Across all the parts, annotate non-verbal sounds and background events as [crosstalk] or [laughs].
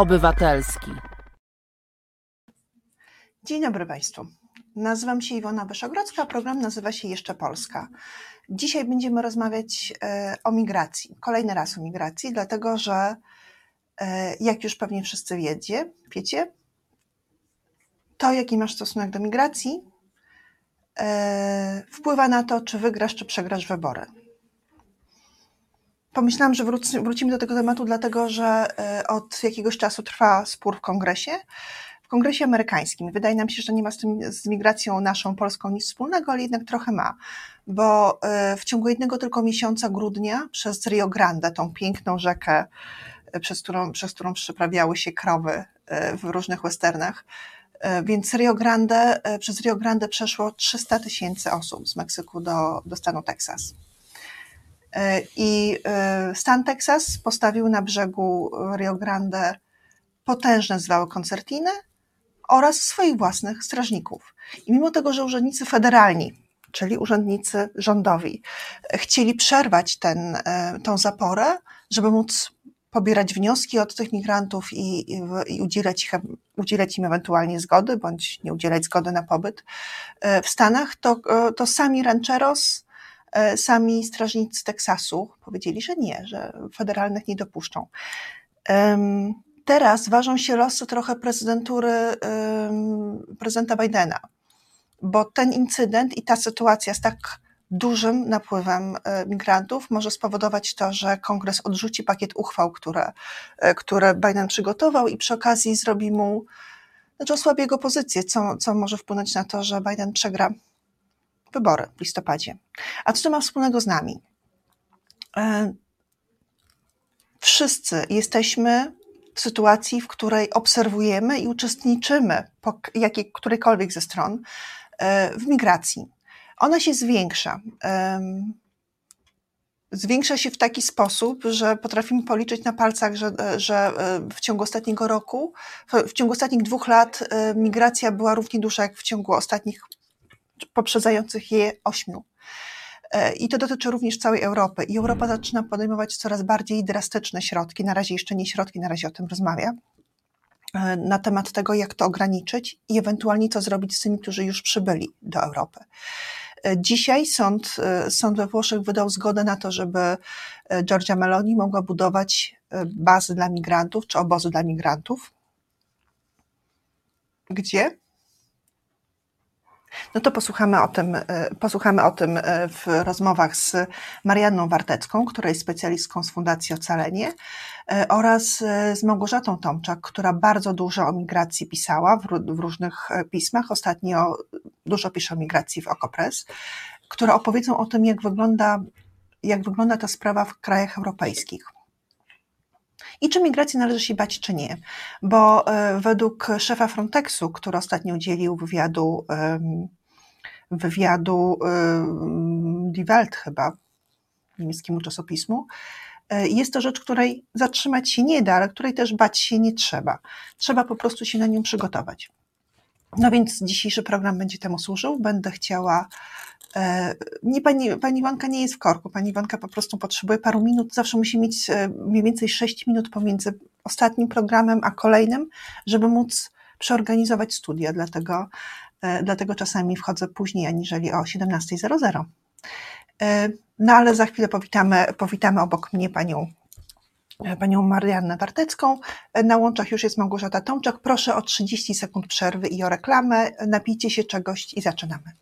Obywatelski. Dzień dobry Państwu. Nazywam się Iwona Wyszogrodzka, program nazywa się Jeszcze Polska. Dzisiaj będziemy rozmawiać e, o migracji. Kolejny raz o migracji, dlatego że e, jak już pewnie wszyscy wiecie, wiecie to jaki masz stosunek do migracji e, wpływa na to, czy wygrasz, czy przegrasz wybory. Pomyślałam, że wrócimy do tego tematu, dlatego że od jakiegoś czasu trwa spór w kongresie kongresie amerykańskim. Wydaje nam się, że nie ma z, tym, z migracją naszą polską nic wspólnego, ale jednak trochę ma, bo e, w ciągu jednego tylko miesiąca grudnia przez Rio Grande, tą piękną rzekę, e, przez którą, przez którą przeprawiały się krowy e, w różnych westernach, więc Rio Grande, przez Rio Grande przeszło 300 tysięcy osób z Meksyku do, do stanu Teksas. I stan Teksas postawił na brzegu Rio Grande potężne zwały koncertiny, oraz swoich własnych strażników. I mimo tego, że urzędnicy federalni, czyli urzędnicy rządowi, chcieli przerwać ten, e, tą zaporę, żeby móc pobierać wnioski od tych migrantów i, i, i udzielać, ich, udzielać im ewentualnie zgody, bądź nie udzielać zgody na pobyt e, w Stanach, to, e, to sami rancheros, sami strażnicy Teksasu powiedzieli, że nie, że federalnych nie dopuszczą. Teraz ważą się losy trochę prezydentury prezydenta Bidena, bo ten incydent i ta sytuacja z tak dużym napływem e, migrantów może spowodować to, że kongres odrzuci pakiet uchwał, które, e, które Biden przygotował i przy okazji zrobi mu, znaczy osłabi jego pozycję, co, co może wpłynąć na to, że Biden przegra wybory w listopadzie. A co to ma wspólnego z nami? E, wszyscy jesteśmy w sytuacji, w której obserwujemy i uczestniczymy po jakiej, którejkolwiek ze stron e, w migracji. Ona się zwiększa. Zwiększa się w taki sposób, że potrafimy policzyć na palcach, że, że e, w ciągu ostatniego roku, w ciągu ostatnich dwóch lat migracja była równie duża jak w ciągu ostatnich poprzedzających je ośmiu. E, I to dotyczy również całej Europy. I Europa zaczyna podejmować coraz bardziej drastyczne środki, na razie jeszcze nie środki, na razie o tym rozmawia, e, na temat tego, jak to ograniczyć i ewentualnie co zrobić z tymi, którzy już przybyli do Europy. E, dzisiaj sąd, sąd we Włoszech wydał zgodę na to, żeby Giorgia Meloni mogła budować bazy dla migrantów, czy obozy dla migrantów. Gdzie? No to posłuchamy o tym, e, posłuchamy o tym e, w rozmowach z Marianną Wartecką, która jest specjalistką z Fundacji Ocalenie e, oraz z Małgorzatą Tomczak, która bardzo dużo o migracji pisała w, w różnych pismach. Ostatnio dużo pisze o migracji w Okopres, które opowiedzą o tym, jak wygląda, jak wygląda ta sprawa w krajach europejskich i czy migracji należy się bać, czy nie. Bo e, według szefa Frontexu, który ostatnio udzielił wywiadu, wywiadu Die Welt chyba, niemieckiemu czasopismu, e, jest to rzecz, której zatrzymać się nie da, ale której też bać się nie trzeba. Trzeba po prostu się na nią przygotować. No więc dzisiejszy program będzie temu służył. Będę chciała nie, pani, pani Iwanka nie jest w korku. Pani Iwanka po prostu potrzebuje paru minut. Zawsze musi mieć e, mniej więcej 6 minut pomiędzy ostatnim programem a kolejnym, żeby móc przeorganizować studia. Dlatego, e, dlatego czasami wchodzę później aniżeli o 17.00. No ale za chwilę powitamy, powitamy obok mnie panią panią Mariannę Wartecką. Na łączach już jest Małgorzata Tomczak. Proszę o 30 sekund przerwy i o reklamę. Napijcie się czegoś i zaczynamy.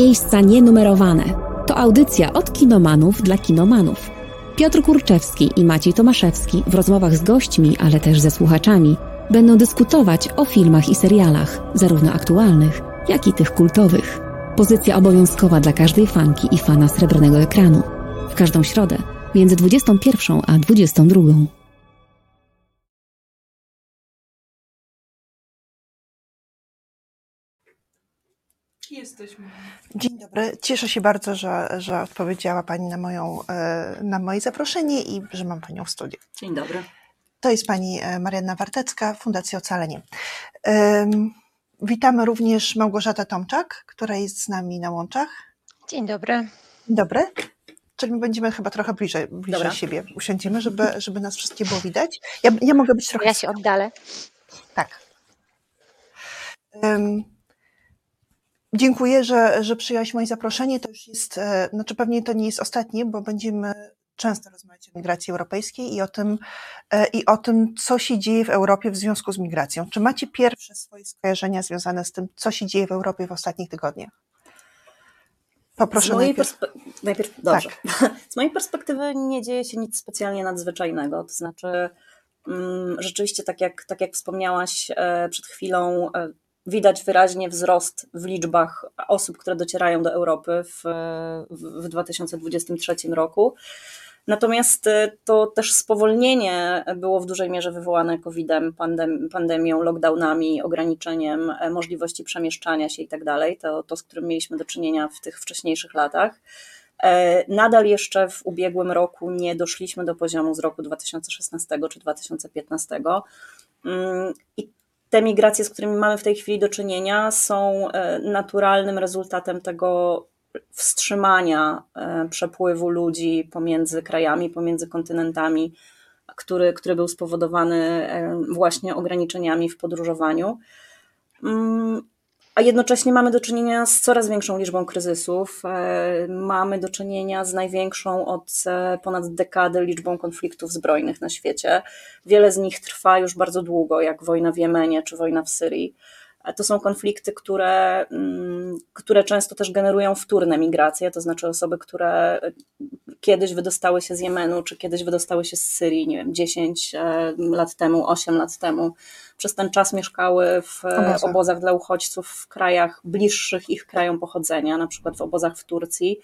Miejsca nienumerowane. To audycja od kinomanów dla kinomanów. Piotr Kurczewski i Maciej Tomaszewski w rozmowach z gośćmi, ale też ze słuchaczami będą dyskutować o filmach i serialach, zarówno aktualnych, jak i tych kultowych. Pozycja obowiązkowa dla każdej fanki i fana srebrnego ekranu. W każdą środę między 21 a 22. Jesteśmy. Dzień dobry. Cieszę się bardzo, że, że odpowiedziała Pani na, moją, e, na moje zaproszenie i że mam Panią w studiu. Dzień dobry. To jest Pani e, Marianna Wartecka, Fundacja Ocalenie. Witamy również Małgorzatę Tomczak, która jest z nami na łączach. Dzień dobry. Dzień dobry. Czyli my będziemy chyba trochę bliżej, bliżej Dobra. siebie usiądziemy, żeby, żeby nas wszystkie było widać. Ja, ja mogę być trochę... Ja się oddalę. Tak. Um, dziękuję, że, że przyjęłaś moje zaproszenie. To już jest, e, znaczy pewnie to nie jest ostatnie, bo będziemy często rozmawiać o migracji europejskiej i o tym, e, i o tym, co się dzieje w Europie w związku z migracją. Czy macie pierwsze swoje skojarzenia związane z tym, co się dzieje w Europie w ostatnich tygodniach? Poproszę z mojej najpierw. najpierw dobrze. [laughs] Z mojej perspektywy nie dzieje się nic specjalnie nadzwyczajnego. To znaczy, mm, rzeczywiście, tak jak, tak jak wspomniałaś e, przed chwilą, widać wyraźnie wzrost w liczbach osób, które docierają do Europy w, w, w 2023 roku. Natomiast e, to też spowolnienie było w dużej mierze wywołane COVID-em, pandem, pandemią, lockdownami, ograniczeniem e, możliwości przemieszczania się i tak dalej. To, to, z którym mieliśmy do czynienia w tych wcześniejszych latach. E, Nadal jeszcze w ubiegłym roku nie doszliśmy do poziomu z roku 2016 czy 2015. Mm, I te migracje, z którymi mamy w tej chwili do czynienia, są e, naturalnym rezultatem tego wstrzymania e, przepływu ludzi pomiędzy krajami, pomiędzy kontynentami, który, który był spowodowany e, właśnie ograniczeniami w podróżowaniu. A jednocześnie mamy do czynienia z coraz większą liczbą kryzysów. E, Mamy do czynienia z największą od e, ponad dekady liczbą konfliktów zbrojnych na świecie. Wiele z nich trwa już bardzo długo, jak wojna w Jemenie czy wojna w Syrii. To są konflikty, które, mm, które często też generują wtórne migracje, to znaczy osoby, które kiedyś wydostały się z Jemenu, czy kiedyś wydostały się z Syrii, nie wiem, 10 e, lat temu, 8 lat temu. Przez ten czas mieszkały w e, Obozach. obozach dla uchodźców w krajach bliższych ich krajom pochodzenia, na przykład w obozach w Turcji.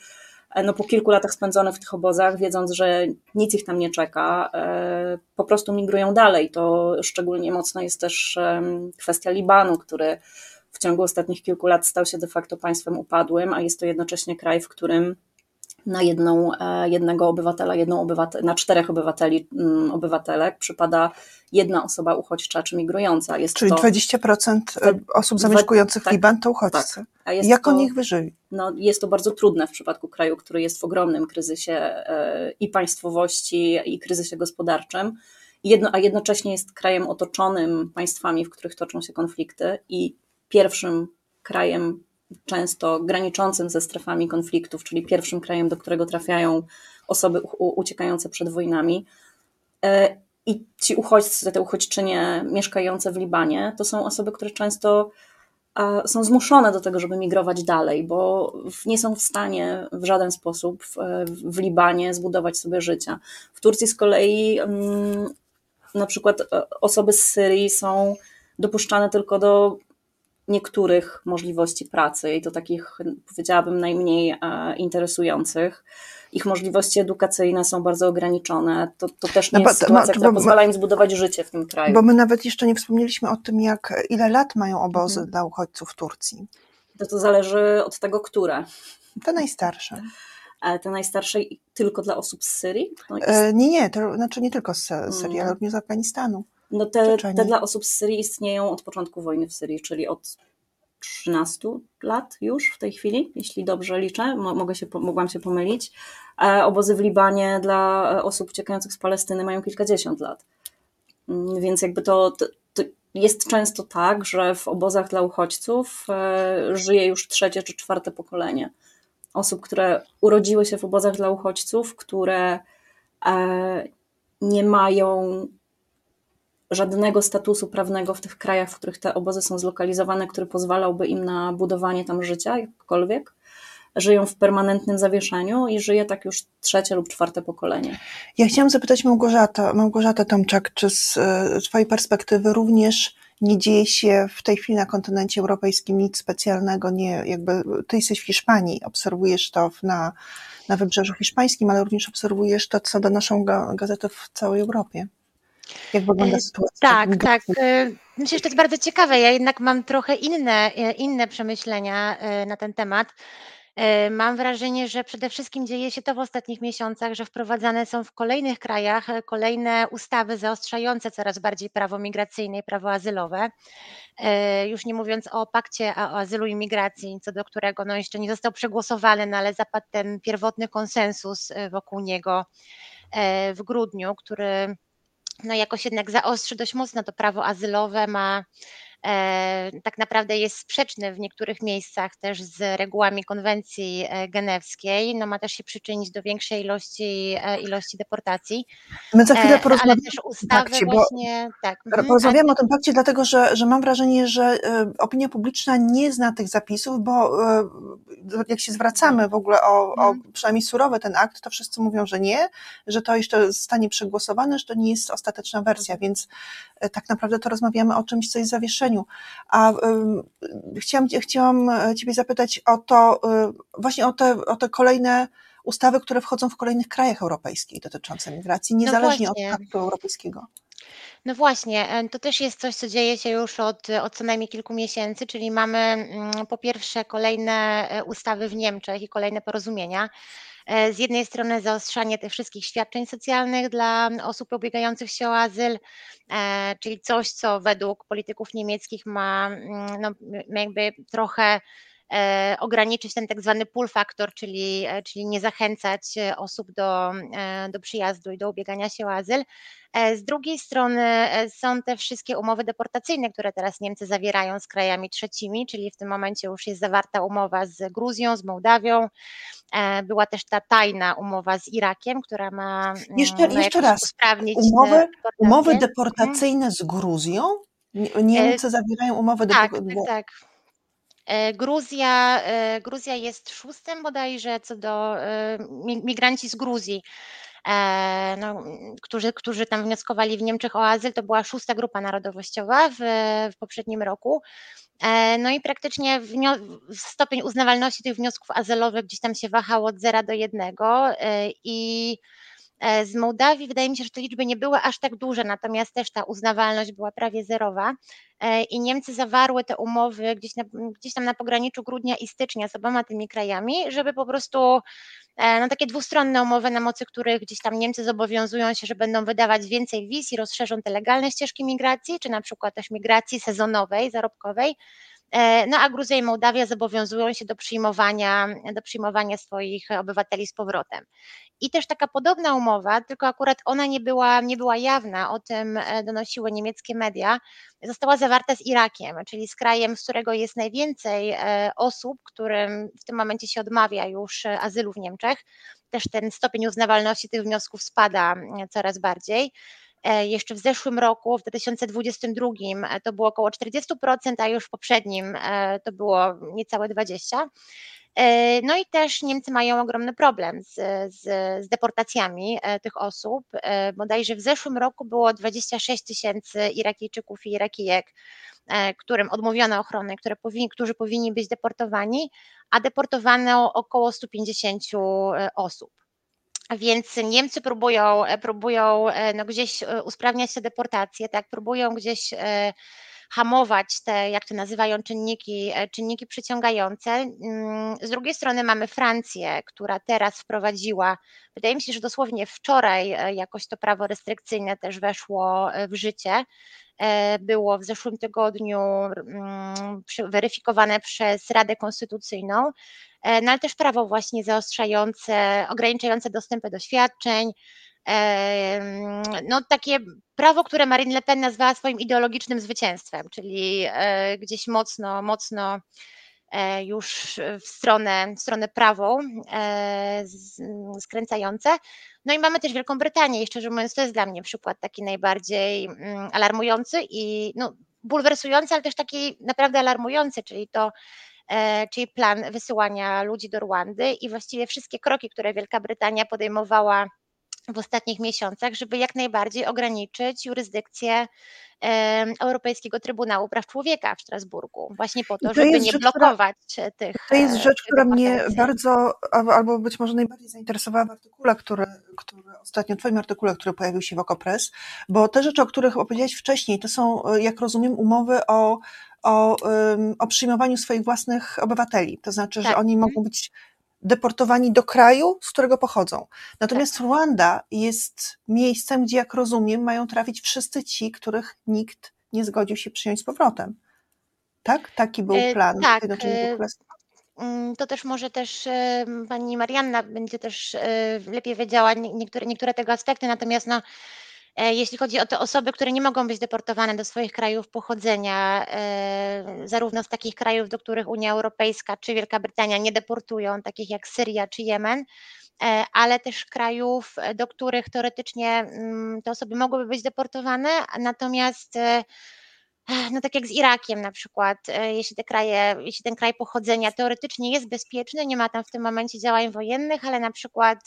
E, No, po kilku latach spędzonych w tych obozach, wiedząc, że nic ich tam nie czeka, e, po prostu migrują dalej. To szczególnie mocno jest też kwestia Libanu, który w ciągu ostatnich kilku lat stał się de facto państwem upadłym, a jest to jednocześnie kraj, w którym na jedną, e, jednego obywatela, jedną obywatel, na czterech obywateli, mm, obywatelek przypada jedna osoba uchodźcza czy migrująca. Jest Czyli to, 20% Dwa- osób dwa- zamieszkujących tak, Liban to uchodźcy. jest Jak to, oni ich wyżyli? no, jest to bardzo trudne w przypadku kraju, który jest w ogromnym kryzysie e, i państwowości, i kryzysie gospodarczym, Jedno, a jednocześnie jest krajem otoczonym państwami, w których toczą się konflikty i pierwszym krajem często graniczącym ze strefami konfliktów, czyli pierwszym krajem, do którego trafiają osoby uciekające przed wojnami. E, I ci uchodźcy, te uchodźczynie mieszkające w Libanie, to są osoby, które często są zmuszone do tego, żeby migrować dalej, bo nie są w stanie w żaden sposób w, w Libanie zbudować sobie życia. W Turcji z kolei mm, na przykład e, osoby z Syrii są dopuszczane tylko do niektórych możliwości pracy i to takich, powiedziałabym, najmniej e, interesujących. Ich możliwości edukacyjne są bardzo ograniczone. To, to też nie No jest sytuacja, no, która bo- pozwala im zbudować życie w tym kraju. Bo my nawet jeszcze nie wspomnieliśmy o tym, jak ile lat mają obozy Mhm. dla uchodźców w Turcji. To, to zależy od tego, które. Te najstarsze. te najstarsze tylko dla osób z Syrii? No e, nie, nie, to znaczy nie tylko z Syrii, ale mm. również z Afganistanu. No te, te dla osób z Syrii istnieją od początku wojny w Syrii, czyli od 13 lat już w tej chwili, jeśli dobrze liczę, mogę się, mogłam się pomylić. E, obozy w Libanie dla osób uciekających z Palestyny mają kilkadziesiąt lat. Mm, więc jakby to, to, to jest często tak, że w obozach dla uchodźców e, żyje już trzecie czy czwarte pokolenie osób, które urodziły się w obozach dla uchodźców, które e, nie mają żadnego statusu prawnego w tych krajach, w których te obozy są zlokalizowane, który pozwalałby im na budowanie tam życia, jakkolwiek. Żyją w permanentnym zawieszeniu i żyje tak już trzecie lub czwarte pokolenie. Ja chciałam zapytać Małgorzata, Małgorzata Tomczak, czy z e, Twojej perspektywy również nie dzieje się w tej chwili na kontynencie europejskim nic specjalnego, nie, jakby ty jesteś w Hiszpanii, obserwujesz to na, na wybrzeżu hiszpańskim, ale również obserwujesz to, co donoszą gazetę w całej Europie. Jak wygląda e, sytuacja? Tak, tak. E, myślę, że to jest bardzo ciekawe. Ja jednak mam trochę inne, e, inne przemyślenia na ten temat. Mam wrażenie, że przede wszystkim dzieje się to w ostatnich miesiącach, że wprowadzane są w kolejnych krajach kolejne ustawy zaostrzające coraz bardziej prawo migracyjne i prawo azylowe. Już nie mówiąc o pakcie o azylu i migracji, co do którego no jeszcze nie został przegłosowany, no ale zapadł ten pierwotny konsensus wokół niego w grudniu, który no jakoś jednak zaostrzy dość mocno to prawo azylowe, ma tak naprawdę jest sprzeczny w niektórych miejscach też z regułami konwencji e, genewskiej, no ma też się przyczynić do większej ilości, e, ilości deportacji. My za chwilę porozmawiamy ale też ustawy pakcie, właśnie, tak. Mhm, porozmawiamy o tym pakcie, dlatego że, że mam wrażenie, że opinia publiczna nie zna tych zapisów, bo jak się zwracamy w ogóle o, o mhm. przynajmniej surowy ten akt, to wszyscy mówią, że nie, że to jeszcze zostanie przegłosowane, że to nie jest ostateczna wersja, więc tak naprawdę to rozmawiamy o czymś, co jest a chciałam, chciałam e, Ciebie zapytać o to, e, właśnie o te, o te kolejne ustawy, które wchodzą w kolejnych krajach europejskich dotyczące migracji, no niezależnie no od aktu europejskiego. No właśnie, e, to też jest coś, co dzieje się już od, od co najmniej kilku miesięcy, czyli mamy mm, po pierwsze kolejne ustawy w Niemczech i kolejne porozumienia. E, z jednej strony zaostrzanie tych wszystkich świadczeń socjalnych dla osób ubiegających się o azyl, e, czyli coś, co według polityków niemieckich ma mm, no, jakby trochę ograniczyć ten tak zwany pull factor, czyli, czyli nie zachęcać osób do, do przyjazdu i do ubiegania się o azyl. Z drugiej strony są te wszystkie umowy deportacyjne, które teraz Niemcy zawierają z krajami trzecimi, czyli w tym momencie już jest zawarta umowa z Gruzją, z Mołdawią, E, była też ta tajna umowa z Irakiem, która ma mm, jeszcze, no, jeszcze raz usprawnić umowy, umowy mhm. deportacyjne z Gruzją? Niemcy e, zawierają umowy tak, deportacyjne. Tak, tak. E, Gruzja, Gruzja jest szóstym bodajże co do migranci z Gruzji. No, którzy, którzy tam wnioskowali w Niemczech o azyl, to była szósta grupa narodowościowa w, w poprzednim roku. E, no i praktycznie stopień uznawalności tych wniosków azylowych gdzieś tam się wahał od 0 do 1 e, i e, z Mołdawii wydaje mi się, że te liczby nie były aż tak duże, natomiast też ta uznawalność była prawie zerowa i Niemcy zawarły te umowy gdzieś, na, gdzieś tam na pograniczu grudnia i stycznia z oboma tymi krajami, żeby po prostu no, takie dwustronne umowy, na mocy których gdzieś tam Niemcy zobowiązują się, że będą wydawać więcej wiz i rozszerzą te legalne ścieżki migracji, czy na przykład też migracji sezonowej, zarobkowej, e, no a Gruzja i Mołdawia zobowiązują się do przyjmowania, do przyjmowania swoich obywateli z powrotem. I też taka podobna umowa, tylko akurat ona nie była, nie była jawna, o tym e, donosiły niemieckie media, została zawarta z Irakiem, czyli z krajem, z którego jest najwięcej e, osób, którym w tym momencie się odmawia już e, azylu w Niemczech. Też ten stopień uznawalności tych wniosków spada coraz bardziej. Jeszcze w zeszłym roku, w 2022, to było około 40%, a już w poprzednim to było niecałe 20%. E, no i też Niemcy mają ogromny problem z, z, z, deportacjami e, tych osób. E, bodajże w zeszłym roku było 26 tysięcy Irakijczyków i Irakijek, którym odmówiono ochrony, które powinni, którzy powinni być deportowani, a deportowano około 150 osób. Więc Niemcy próbują, próbują no gdzieś usprawniać te deportacje, tak, próbują gdzieś hamować te, jak to nazywają, czynniki, czynniki przyciągające. Mm, z drugiej strony mamy Francję, która teraz wprowadziła, wydaje mi się, że dosłownie wczoraj jakoś to prawo restrykcyjne też weszło w życie. Było w zeszłym tygodniu mm, weryfikowane przez Radę Konstytucyjną, no ale też prawo właśnie zaostrzające, ograniczające dostępy do świadczeń, no, takie prawo, które Marine Le Pen nazwała swoim ideologicznym zwycięstwem, czyli e, gdzieś mocno, mocno e, już w stronę, w stronę prawą e, skręcające. No i mamy też Wielką Brytanię i szczerze mówiąc to jest dla mnie przykład taki najbardziej mm, alarmujący i no, bulwersujący, ale też taki naprawdę alarmujący, czyli to czyli plan wysyłania ludzi do Rwandy i właściwie wszystkie kroki, które Wielka Brytania podejmowała w ostatnich miesiącach, żeby jak najbardziej ograniczyć jurysdykcję Europejskiego Trybunału Praw Człowieka w Strasburgu, właśnie po to, to żeby nie rzecz, blokować która, tych. To jest rzecz, która mnie bardzo, albo być może najbardziej zainteresowała w artykule, który, który ostatnio, Twoim artykule, który pojawił się w Okopres, bo te rzeczy, o których opowiedziałeś wcześniej, to są, jak rozumiem, umowy o, o, o przyjmowaniu swoich własnych obywateli. To znaczy, tak. że oni mogą być deportowani do kraju, z którego pochodzą. Natomiast tak. Rwanda jest miejscem, gdzie, jak rozumiem, mają trafić wszyscy ci, których nikt nie zgodził się przyjąć z powrotem. Tak? Taki był e, plan tak. Zjednoczonych mm, To też może też pani Marianna będzie też e, lepiej wiedziała niektóre, niektóre tego aspekty, natomiast no, E, jeśli chodzi o te osoby, które nie mogą być deportowane do swoich krajów pochodzenia, e, zarówno z takich krajów, do których Unia Europejska czy Wielka Brytania nie deportują, takich jak Syria czy Jemen, e, ale też krajów, do których teoretycznie mm, te osoby mogłyby być deportowane, natomiast no tak jak z Irakiem na przykład, jeśli, te kraje, jeśli ten kraj pochodzenia teoretycznie jest bezpieczny, nie ma tam w tym momencie działań wojennych, ale na przykład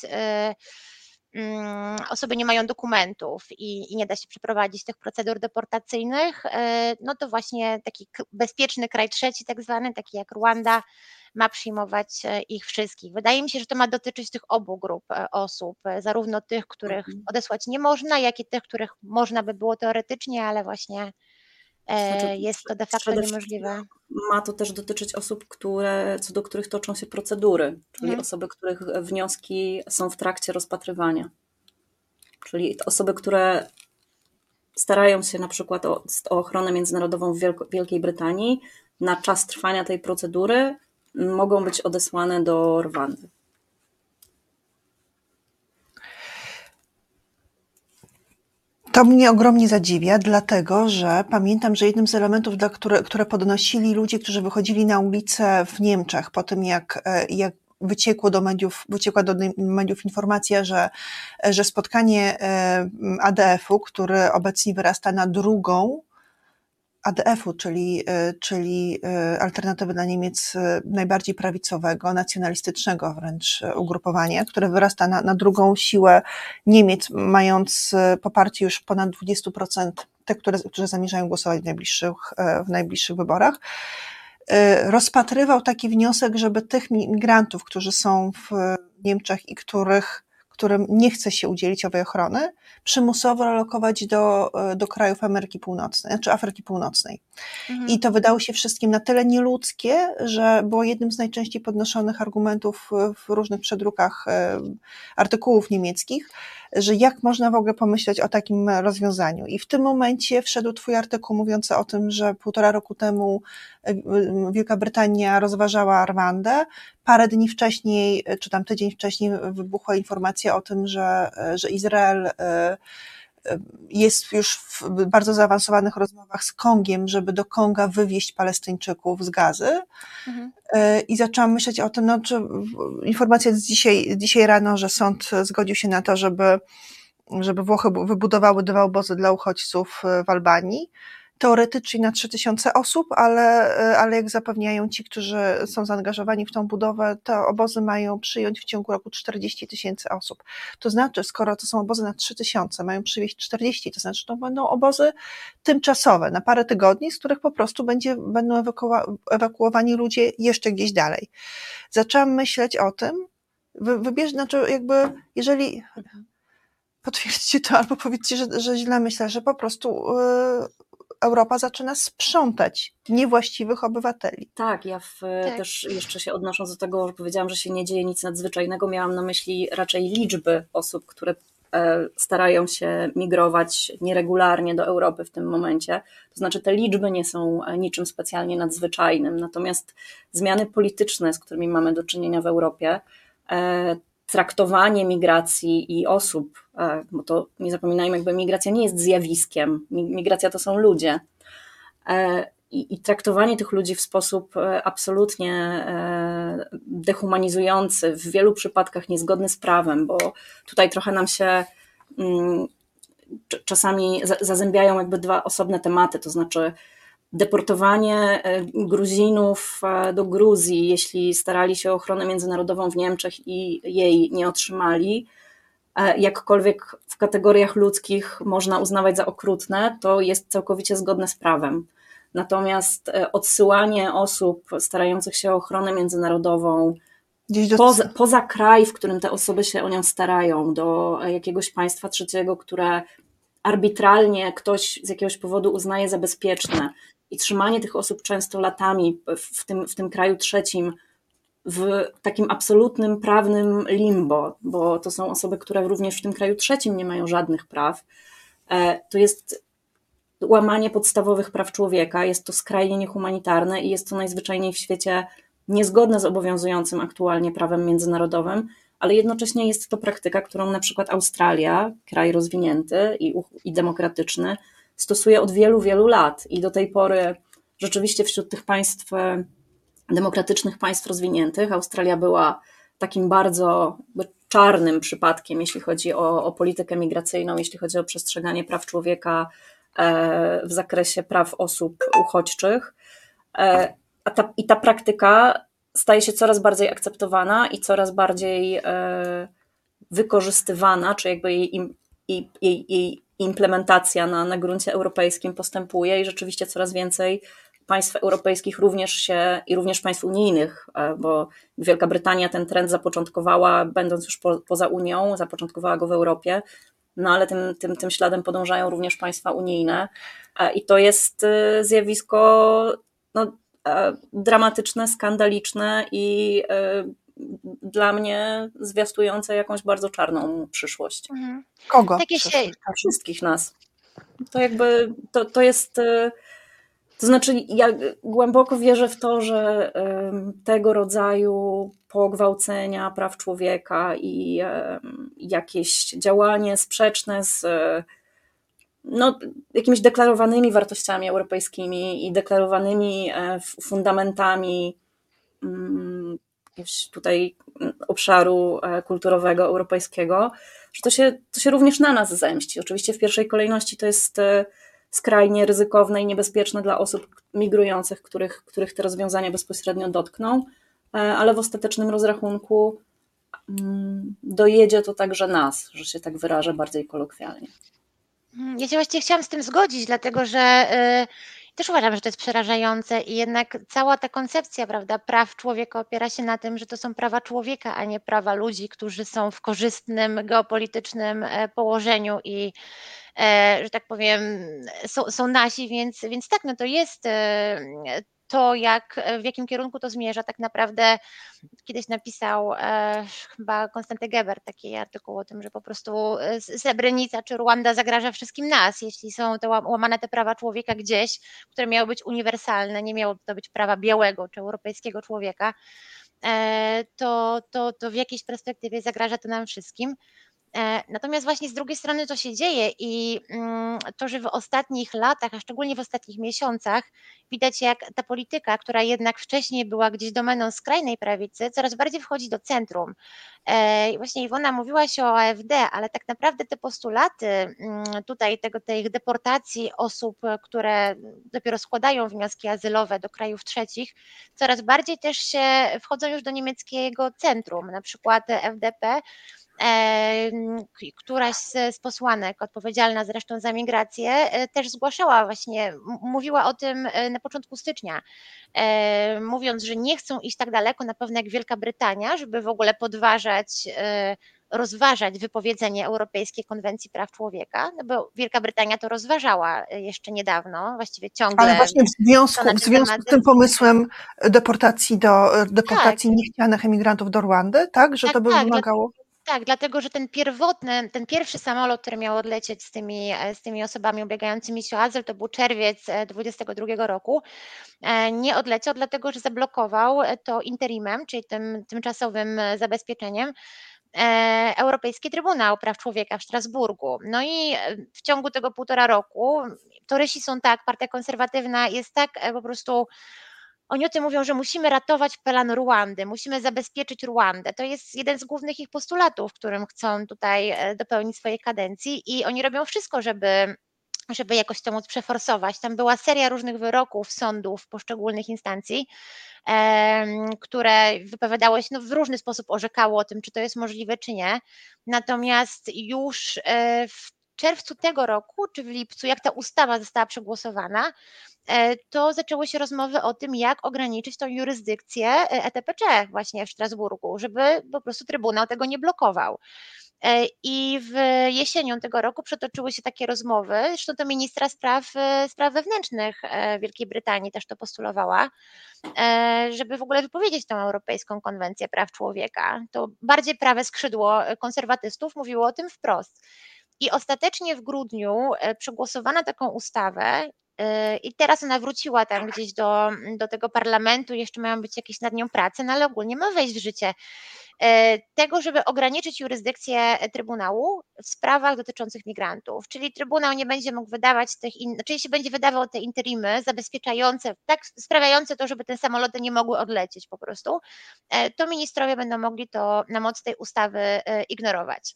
osoby nie mają dokumentów i, i, nie da się przeprowadzić tych procedur deportacyjnych, e, no to właśnie taki bezpieczny kraj trzeci, tak zwany, taki jak Rwanda, ma przyjmować e, ich wszystkich. Wydaje mi się, że to ma dotyczyć tych obu grup e, osób, zarówno tych, których mhm. odesłać nie można, jak i tych, których można by było teoretycznie, ale właśnie znaczy, jest to de facto niemożliwe. Ma to też dotyczyć osób, które, co do których toczą się procedury, czyli mhm. osoby, których wnioski są w trakcie rozpatrywania. Czyli osoby, które starają się na przykład o, o ochronę międzynarodową w Wielko, Wielkiej Brytanii, na czas trwania tej procedury mogą być odesłane do Rwandy. To mnie ogromnie zadziwia, dlatego że pamiętam, że jednym z elementów, dla które, które podnosili ludzie, którzy wychodzili na ulicę w Niemczech po tym, jak, e, jak wyciekło do mediów, wyciekła do mediów informacja, że, że spotkanie e, ADF-u, który obecnie wyrasta na drugą ADF-u, czyli, y, czyli y, alternatywy dla Niemiec y, najbardziej prawicowego, nacjonalistycznego wręcz ugrupowania, które wyrasta na, na drugą siłę Niemiec, mając poparcie już ponad 20% tych, które, którzy zamierzają głosować w najbliższych, w najbliższych wyborach. Rozpatrywał taki wniosek, żeby tych migrantów, którzy są w Niemczech i których którym nie chce się udzielić owej ochrony, przymusowo relokować do, do krajów Ameryki Północnej, czy Afryki Północnej. Mhm. I to wydało się wszystkim na tyle nieludzkie, że było jednym z najczęściej podnoszonych argumentów w różnych przedrukach e, artykułów niemieckich, że jak można w ogóle pomyśleć o takim rozwiązaniu. I w tym momencie wszedł Twój artykuł mówiący o tym, że półtora roku temu e, Wielka Brytania rozważała Rwandę. Parę dni wcześniej, czy tam tydzień wcześniej, wybuchła informacja o tym, że, że Izrael e, jest już w bardzo zaawansowanych rozmowach z Kongiem, żeby do Konga wywieźć Palestyńczyków z gazy. Mhm. E, I zaczęłam myśleć o tym, no, czy informacja z dzisiaj, dzisiaj rano, że sąd zgodził się na to, żeby, żeby Włochy wybudowały dwa obozy dla uchodźców w Albanii teoretycznie na 3000 osób, ale, ale jak zapewniają ci, którzy są zaangażowani w tą budowę, te obozy mają przyjąć w ciągu roku 40 tysięcy osób. To znaczy, skoro to są obozy na 3000, mają przywieźć 40, to znaczy to będą obozy tymczasowe, na parę tygodni, z których po prostu będzie, będą ewakuowani ludzie jeszcze gdzieś dalej. Zaczęłam myśleć o tym, wy, wybierz, znaczy jakby, jeżeli [laughs] potwierdźcie to albo powiedzcie, że, że źle myślę, że po prostu yy, Europa zaczyna sprzątać niewłaściwych obywateli. Tak, ja w, Tak. też jeszcze się odnosząc do tego, że powiedziałam, że się nie dzieje nic nadzwyczajnego, miałam na myśli raczej liczby osób, które e, starają się migrować nieregularnie do Europy w tym momencie. To znaczy, te liczby nie są e, niczym specjalnie nadzwyczajnym, natomiast zmiany polityczne, z którymi mamy do czynienia w Europie, e, traktowanie migracji i osób, e, bo to nie zapominajmy, jakby migracja nie jest zjawiskiem, Mi- migracja to są ludzie. E, I, I traktowanie tych ludzi w sposób e, absolutnie dehumanizujący, w wielu przypadkach niezgodny z prawem, bo tutaj trochę nam się mm, cz- czasami za- zazębiają jakby dwa osobne tematy, to znaczy deportowanie e, Gruzinów e, do Gruzji, jeśli starali się o ochronę międzynarodową w Niemczech i jej nie otrzymali, e, jakkolwiek w kategoriach ludzkich można uznawać za okrutne, to jest całkowicie zgodne z prawem. Natomiast odsyłanie osób starających się o ochronę międzynarodową do... poza, poza kraj, w którym te osoby się o nią starają, do jakiegoś państwa trzeciego, które arbitralnie ktoś z jakiegoś powodu uznaje za bezpieczne i trzymanie tych osób często latami w tym, w tym kraju trzecim w takim absolutnym prawnym limbo, bo to są osoby, które również w tym kraju trzecim nie mają żadnych praw, e, to jest łamanie podstawowych praw człowieka, jest to skrajnie niehumanitarne i jest to najzwyczajniej w świecie niezgodne z obowiązującym aktualnie prawem międzynarodowym, ale jednocześnie jest to praktyka, którą na przykład Australia, kraj rozwinięty i, i demokratyczny, stosuje od wielu, wielu lat i do tej pory rzeczywiście wśród tych państw, e, demokratycznych państw rozwiniętych, Australia była takim bardzo jakby czarnym przypadkiem, jeśli chodzi o, o politykę migracyjną, jeśli chodzi o przestrzeganie praw człowieka e, w zakresie praw osób uchodźczych. E, a ta, I ta praktyka staje się coraz bardziej akceptowana i coraz bardziej wykorzystywana, czy jakby jej, jej, jej, jej implementacja na, na gruncie europejskim postępuje i rzeczywiście coraz więcej państw europejskich również się i również państw unijnych, e, bo Wielka Brytania ten trend zapoczątkowała, będąc już po, poza Unią, zapoczątkowała go w Europie, no ale tym, tym, tym śladem podążają również państwa unijne. E, i to jest e, zjawisko no, dramatyczne, skandaliczne i dla mnie zwiastujące jakąś bardzo czarną przyszłość Mhm. Kogo? Takie się, dla wszystkich nas. To jakby, to, to jest, e, to znaczy ja głęboko wierzę w to, że tego rodzaju pogwałcenia praw człowieka i jakieś działanie sprzeczne z e, no, jakimiś deklarowanymi wartościami europejskimi i deklarowanymi e, fundamentami mm, jakiegoś tutaj mm, obszaru e, kulturowego europejskiego, że to się, to się również na nas zemści. Oczywiście w pierwszej kolejności to jest e, skrajnie ryzykowne i niebezpieczne dla osób migrujących, których, których te rozwiązania bezpośrednio dotkną, e, ale w ostatecznym rozrachunku mm, dojedzie to także nas, że się tak wyrażę bardziej kolokwialnie. Mhm, Ja się właściwie chciałam z tym zgodzić, dlatego że też uważam, że to jest przerażające i jednak cała ta koncepcja prawda, praw człowieka opiera się na tym, że to są prawa człowieka, a nie prawa ludzi, którzy są w korzystnym geopolitycznym e, położeniu i e, że tak powiem są, są nasi, więc, więc tak, no to jest e, to, jak, w jakim kierunku to zmierza. Tak naprawdę kiedyś napisał e, chyba Konstanty Geber taki artykuł o tym, że po prostu e, Srebrenica czy Rwanda zagraża wszystkim nas, jeśli są łam- łamane te prawa człowieka gdzieś, które miały być uniwersalne, nie miało to być prawa białego czy europejskiego człowieka, e, to, to, to w jakiejś perspektywie zagraża to nam wszystkim. E, Natomiast właśnie z drugiej strony to się dzieje i mm, to, że w ostatnich latach, a szczególnie w ostatnich miesiącach, widać jak ta polityka, która jednak wcześniej była gdzieś domeną skrajnej prawicy, coraz bardziej wchodzi do centrum. E, I właśnie Iwona mówiła się o AfD, ale tak naprawdę te postulaty mm, tutaj tego, tej deportacji osób, które dopiero składają wnioski azylowe do krajów trzecich, coraz bardziej też się wchodzą już do niemieckiego centrum, na przykład FDP któraś z, posłanek odpowiedzialna zresztą za migrację e, też zgłaszała właśnie, mówiła o tym e, na początku stycznia, e, mówiąc, że nie chcą iść tak daleko na pewno jak Wielka Brytania, żeby w ogóle podważać rozważać wypowiedzenie Europejskiej Konwencji Praw Człowieka, no bo Wielka Brytania to rozważała jeszcze niedawno, właściwie ciągle. Ale właśnie w związku, w związku z tym pomysłem deportacji, do, deportacji niechcianych emigrantów do Rwandy, tak? Że Tak, to by tak, wymagało. Tak, dlatego że ten pierwotny, ten pierwszy samolot, który miał odlecieć z tymi, e, z tymi osobami ubiegającymi się o azyl, to był czerwiec 2022 roku. E, Nie odleciał, dlatego że zablokował e, to interimem, czyli tym tymczasowym e, zabezpieczeniem, e, Europejski Trybunał Praw Człowieka w Strasburgu. No i e, w ciągu tego półtora roku torysi są tak, partia konserwatywna jest tak e, po prostu oni o tym mówią, że musimy ratować plan Ruandy, musimy zabezpieczyć Ruandę. To jest jeden z głównych ich postulatów, którym chcą tutaj e, dopełnić swojej kadencji i oni robią wszystko, żeby żeby jakoś to móc przeforsować. Tam była seria różnych wyroków sądów poszczególnych instancji, które wypowiadało się, no, w różny sposób orzekało o tym, czy to jest możliwe, czy nie. Natomiast już e, w czerwcu tego roku, czy w lipcu, jak ta ustawa została przegłosowana, e, to zaczęły się rozmowy o tym, jak ograniczyć tą jurysdykcję e, ETPC właśnie w Strasburgu, żeby po prostu Trybunał tego nie blokował. E, I w jesienią tego roku przetoczyły się takie rozmowy, zresztą to ministra spraw, e, spraw wewnętrznych e, Wielkiej Brytanii też to postulowała, e, żeby w ogóle wypowiedzieć tą Europejską Konwencję Praw Człowieka. To bardziej prawe skrzydło konserwatystów mówiło o tym wprost. I ostatecznie w grudniu e, przegłosowano taką ustawę, e, i teraz ona wróciła tam gdzieś do, do tego parlamentu, jeszcze mają być jakieś nad nią prace, no ale ogólnie ma wejść w życie. E, Tego, żeby ograniczyć jurysdykcję Trybunału w sprawach dotyczących migrantów. Czyli Trybunał nie będzie mógł wydawać tych, in, znaczy jeśli będzie wydawał te interimy zabezpieczające, tak sprawiające to, żeby te samoloty nie mogły odlecieć po prostu, e, to ministrowie będą mogli to na mocy tej ustawy e, ignorować.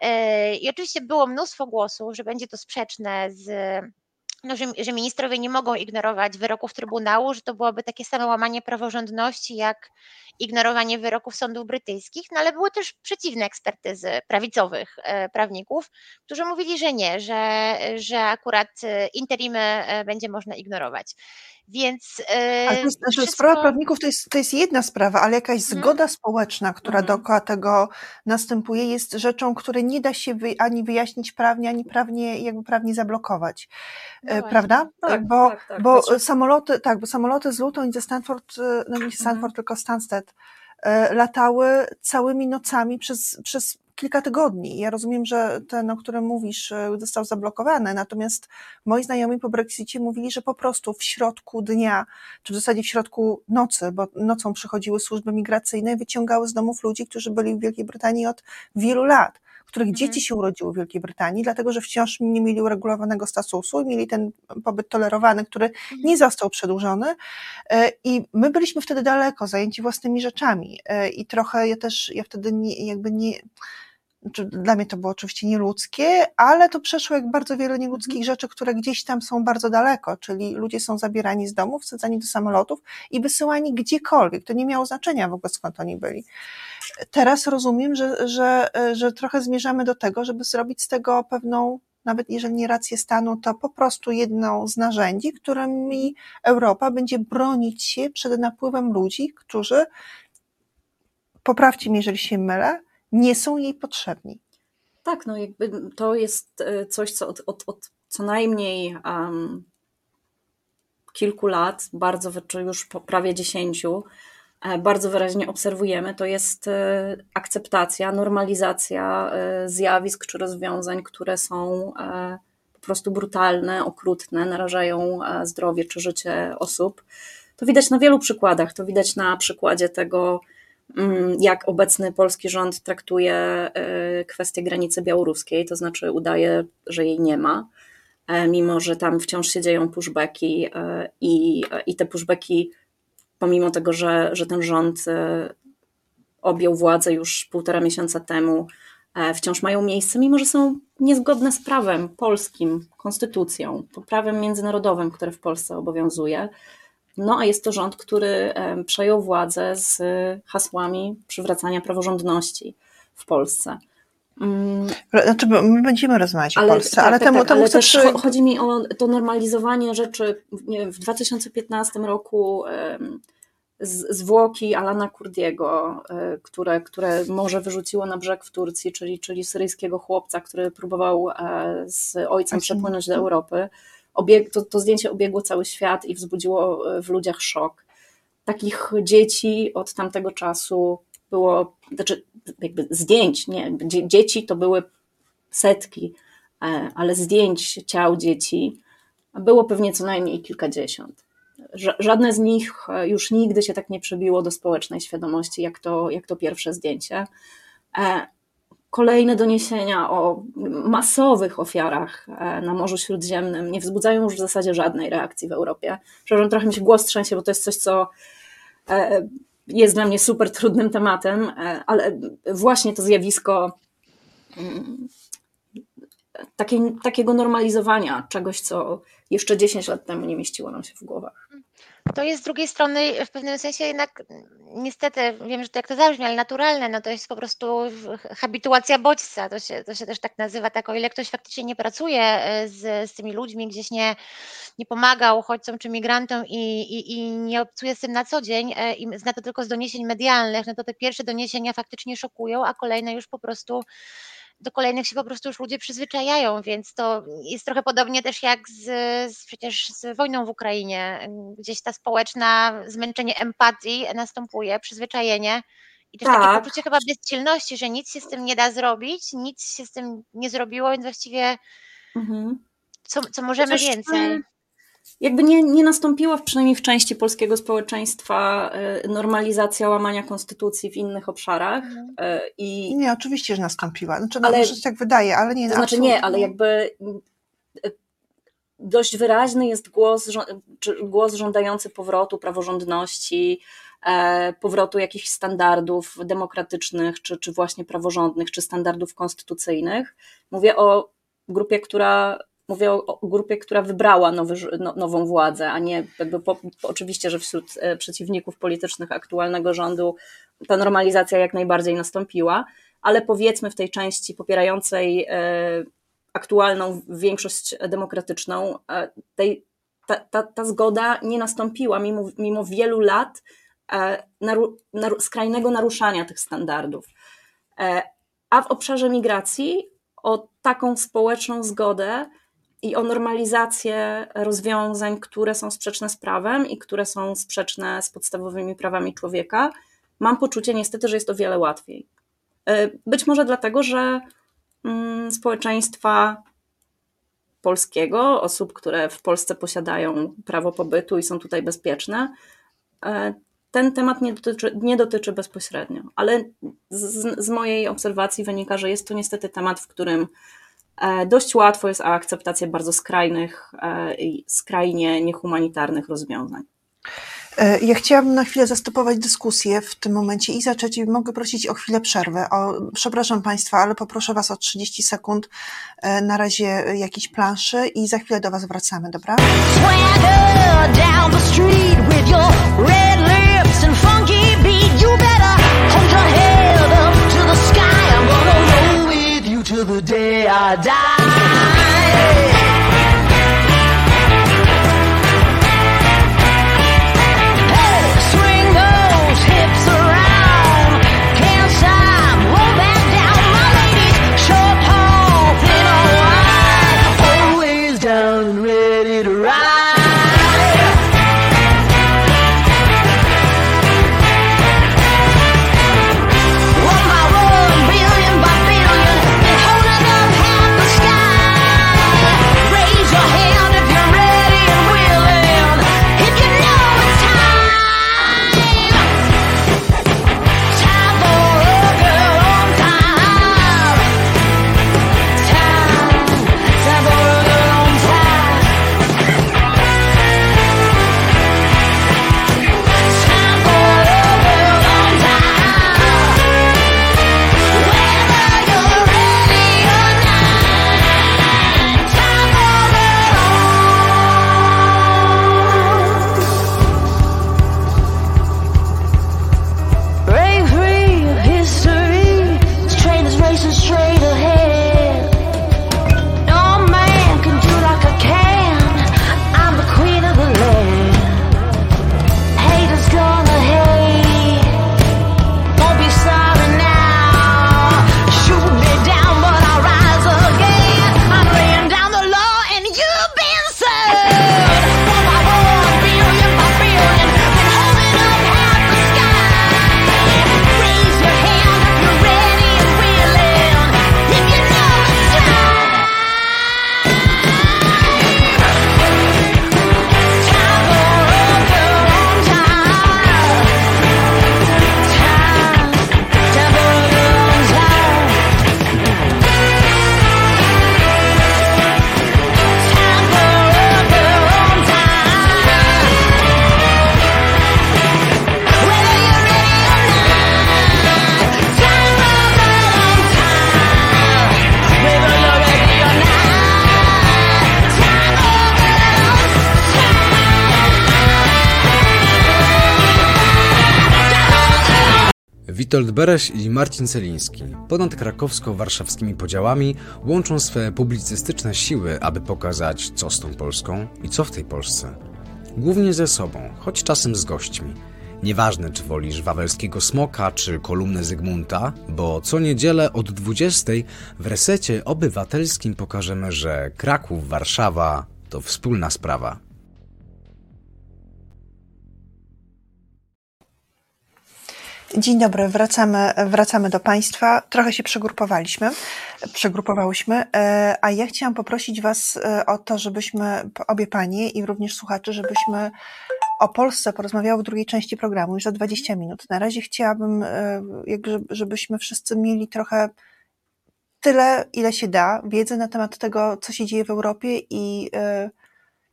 E, I oczywiście było mnóstwo głosów, że będzie to sprzeczne z no, że, że ministrowie nie mogą ignorować wyroków Trybunału, że to byłoby takie samo łamanie praworządności jak ignorowanie wyroków sądów brytyjskich, no ale były też przeciwne ekspertyzy prawicowych e, prawników, którzy mówili, że nie, że, że akurat e, interimy e, będzie można ignorować. Więc Ale to jest, wszystko- sprawa prawników to jest, to jest jedna sprawa, ale jakaś Mhm. zgoda społeczna, która Mhm. dookoła tego następuje, jest rzeczą, której nie da się wy, ani wyjaśnić prawnie, ani prawnie, jakby prawnie zablokować. No właśnie. prawda? Tak, bo tak, tak. bo Znaczy- samoloty, tak, bo samoloty z Luton i ze Stanford, e, no nie Stanford, Mhm. tylko Stansted, e, latały całymi nocami przez, przez kilka tygodni. Ja rozumiem, że ten, o którym mówisz, e, został zablokowany, natomiast moi znajomi po Brexicie mówili, że po prostu w środku dnia, czy w zasadzie w środku nocy, bo nocą przychodziły służby migracyjne i wyciągały z domów ludzi, którzy byli w Wielkiej Brytanii od wielu lat, których Mhm. dzieci się urodziły w Wielkiej Brytanii, dlatego że wciąż nie mieli uregulowanego statusu i mieli ten pobyt tolerowany, który nie został przedłużony. E, I my byliśmy wtedy daleko, zajęci własnymi rzeczami. E, I trochę ja też, ja wtedy nie, jakby nie, znaczy dla mnie to było oczywiście nieludzkie, ale to przeszło jak bardzo wiele nieludzkich rzeczy, które gdzieś tam są bardzo daleko, czyli ludzie są zabierani z domów, wsadzani do samolotów i wysyłani gdziekolwiek. To nie miało znaczenia w ogóle skąd oni byli. Teraz rozumiem, że, że, że trochę zmierzamy do tego, żeby zrobić z tego pewną, nawet jeżeli nie rację stanu, to po prostu jedną z narzędzi, którymi Europa będzie bronić się przed napływem ludzi, którzy, poprawcie mnie, jeżeli się mylę, nie są jej potrzebni. Tak, no jakby to jest e, coś, co od, od, od co najmniej um, kilku lat, bardzo już po prawie dziesięciu, bardzo wyraźnie obserwujemy, to jest e, akceptacja, normalizacja e, zjawisk czy rozwiązań, które są e, po prostu brutalne, okrutne, narażają e, zdrowie czy życie osób. To widać na wielu przykładach. To widać na przykładzie tego, mm, jak obecny polski rząd traktuje e, kwestię granicy białoruskiej, to znaczy udaje, że jej nie ma, e, mimo że tam wciąż się dzieją pushbacki e, i, i te pushbacki, pomimo tego, że, że ten rząd e, objął władzę już półtora miesiąca temu, e, wciąż mają miejsce, mimo że są niezgodne z prawem polskim, konstytucją, prawem międzynarodowym, które w Polsce obowiązuje. No a jest to rząd, który em, przejął władzę z hasłami przywracania praworządności w Polsce. Mm, Znaczy, my będziemy rozmawiać o Polsce, tak, ale tak, temu, tak, temu ale chcę też przy... cho- chodzi mi o to normalizowanie rzeczy. Wiem, w 2015 roku em, zwłoki Alana Kurdiego, e, które, które morze wyrzuciło na brzeg w Turcji, czyli, czyli syryjskiego chłopca, który próbował e, z ojcem przepłynąć do Europy. Obieg, to, to zdjęcie obiegło cały świat i wzbudziło w ludziach szok. Takich dzieci od tamtego czasu było, znaczy jakby zdjęć, nie, dzieci to były setki, ale zdjęć ciał dzieci było pewnie co najmniej kilkadziesiąt. Żadne z nich e, już nigdy się tak nie przebiło do społecznej świadomości, jak to, jak to pierwsze zdjęcie. E, kolejne doniesienia o masowych ofiarach e, na Morzu Śródziemnym nie wzbudzają już w zasadzie żadnej reakcji w Europie. Przepraszam, trochę mi się głos trzęsie, bo to jest coś, co jest dla mnie super trudnym tematem, ale właśnie to zjawisko mm, takiej, takiego normalizowania czegoś, co jeszcze 10 lat temu nie mieściło nam się w głowach. To jest z drugiej strony w pewnym sensie jednak niestety, wiem, że to jak to zabrzmi, ale naturalne, no to jest po prostu habituacja bodźca, to się, to się też tak nazywa, tak o ile ktoś faktycznie nie pracuje e, z, z tymi ludźmi, gdzieś nie, nie pomaga uchodźcom czy migrantom i, i, i nie obcuje z tym na co dzień e, i zna to tylko z doniesień medialnych, no to te pierwsze doniesienia faktycznie szokują, a kolejne już po prostu do kolejnych się po prostu już ludzie przyzwyczajają, więc to jest trochę podobnie też jak z, z przecież z wojną w Ukrainie. Gdzieś ta społeczna zmęczenie empatii następuje, przyzwyczajenie. I też tak. takie poczucie chyba bezsilności, że nic się z tym nie da zrobić, nic się z tym nie zrobiło, więc właściwie mhm. co, co możemy Chociaż więcej jakby nie, nie nastąpiła, przynajmniej w części polskiego społeczeństwa, e, normalizacja łamania konstytucji w innych obszarach. Mhm. E, I... Nie, oczywiście, że nastąpiła. Znaczy, no, ale, może się tak wydaje, ale nie. To znaczy nie, ale jakby e, dość wyraźny jest głos, głos żądający powrotu praworządności, powrotu jakichś standardów demokratycznych, czy, czy właśnie praworządnych, czy standardów konstytucyjnych. Mówię o grupie, która mówię o, o, grupie, która wybrała nowy, no, nową władzę, a nie jakby po, po, oczywiście, że wśród e, przeciwników politycznych aktualnego rządu ta normalizacja jak najbardziej nastąpiła, ale powiedzmy w tej części popierającej e, aktualną większość demokratyczną, e, tej, ta, ta, ta zgoda nie nastąpiła mimo, mimo wielu lat naru, naru, skrajnego naruszania tych standardów. A w obszarze migracji o taką społeczną zgodę i o normalizację rozwiązań, które są sprzeczne z prawem i które są sprzeczne z podstawowymi prawami człowieka, mam poczucie niestety, że jest o wiele łatwiej. E, być może dlatego, że mm, społeczeństwa polskiego, osób, które w Polsce posiadają prawo pobytu i są tutaj bezpieczne, e, ten temat nie dotyczy, nie dotyczy bezpośrednio, ale z, z mojej obserwacji wynika, że jest to niestety temat, w którym dość łatwo jest akceptacja bardzo skrajnych e, i skrajnie niehumanitarnych rozwiązań. E, ja chciałabym na chwilę zastopować dyskusję w tym momencie i zacząć. Mogę prosić o chwilę przerwy. O, przepraszam Państwa, ale poproszę Was o 30 sekund na razie jakiejś planszy i za chwilę do Was wracamy, dobra? down the street with your red the day Witold Bereś i Marcin Celiński ponad krakowsko-warszawskimi podziałami łączą swe publicystyczne siły, aby pokazać, co z tą Polską i co w tej Polsce. Głównie ze sobą, choć czasem z gośćmi. Nieważne, czy wolisz wawelskiego smoka, czy kolumnę Zygmunta, bo co niedzielę od 20 w resecie obywatelskim pokażemy, że Kraków, Warszawa to wspólna sprawa. Dzień dobry, wracamy, wracamy do Państwa. Trochę się przegrupowaliśmy, przegrupowałyśmy, e, a ja chciałam poprosić Was e, o to, żebyśmy, obie Panie i również słuchacze, żebyśmy o Polsce porozmawiały w drugiej części programu, już za 20 minut. Na razie chciałabym, e, żebyśmy wszyscy mieli trochę tyle, ile się da, wiedzy na temat tego, co się dzieje w Europie i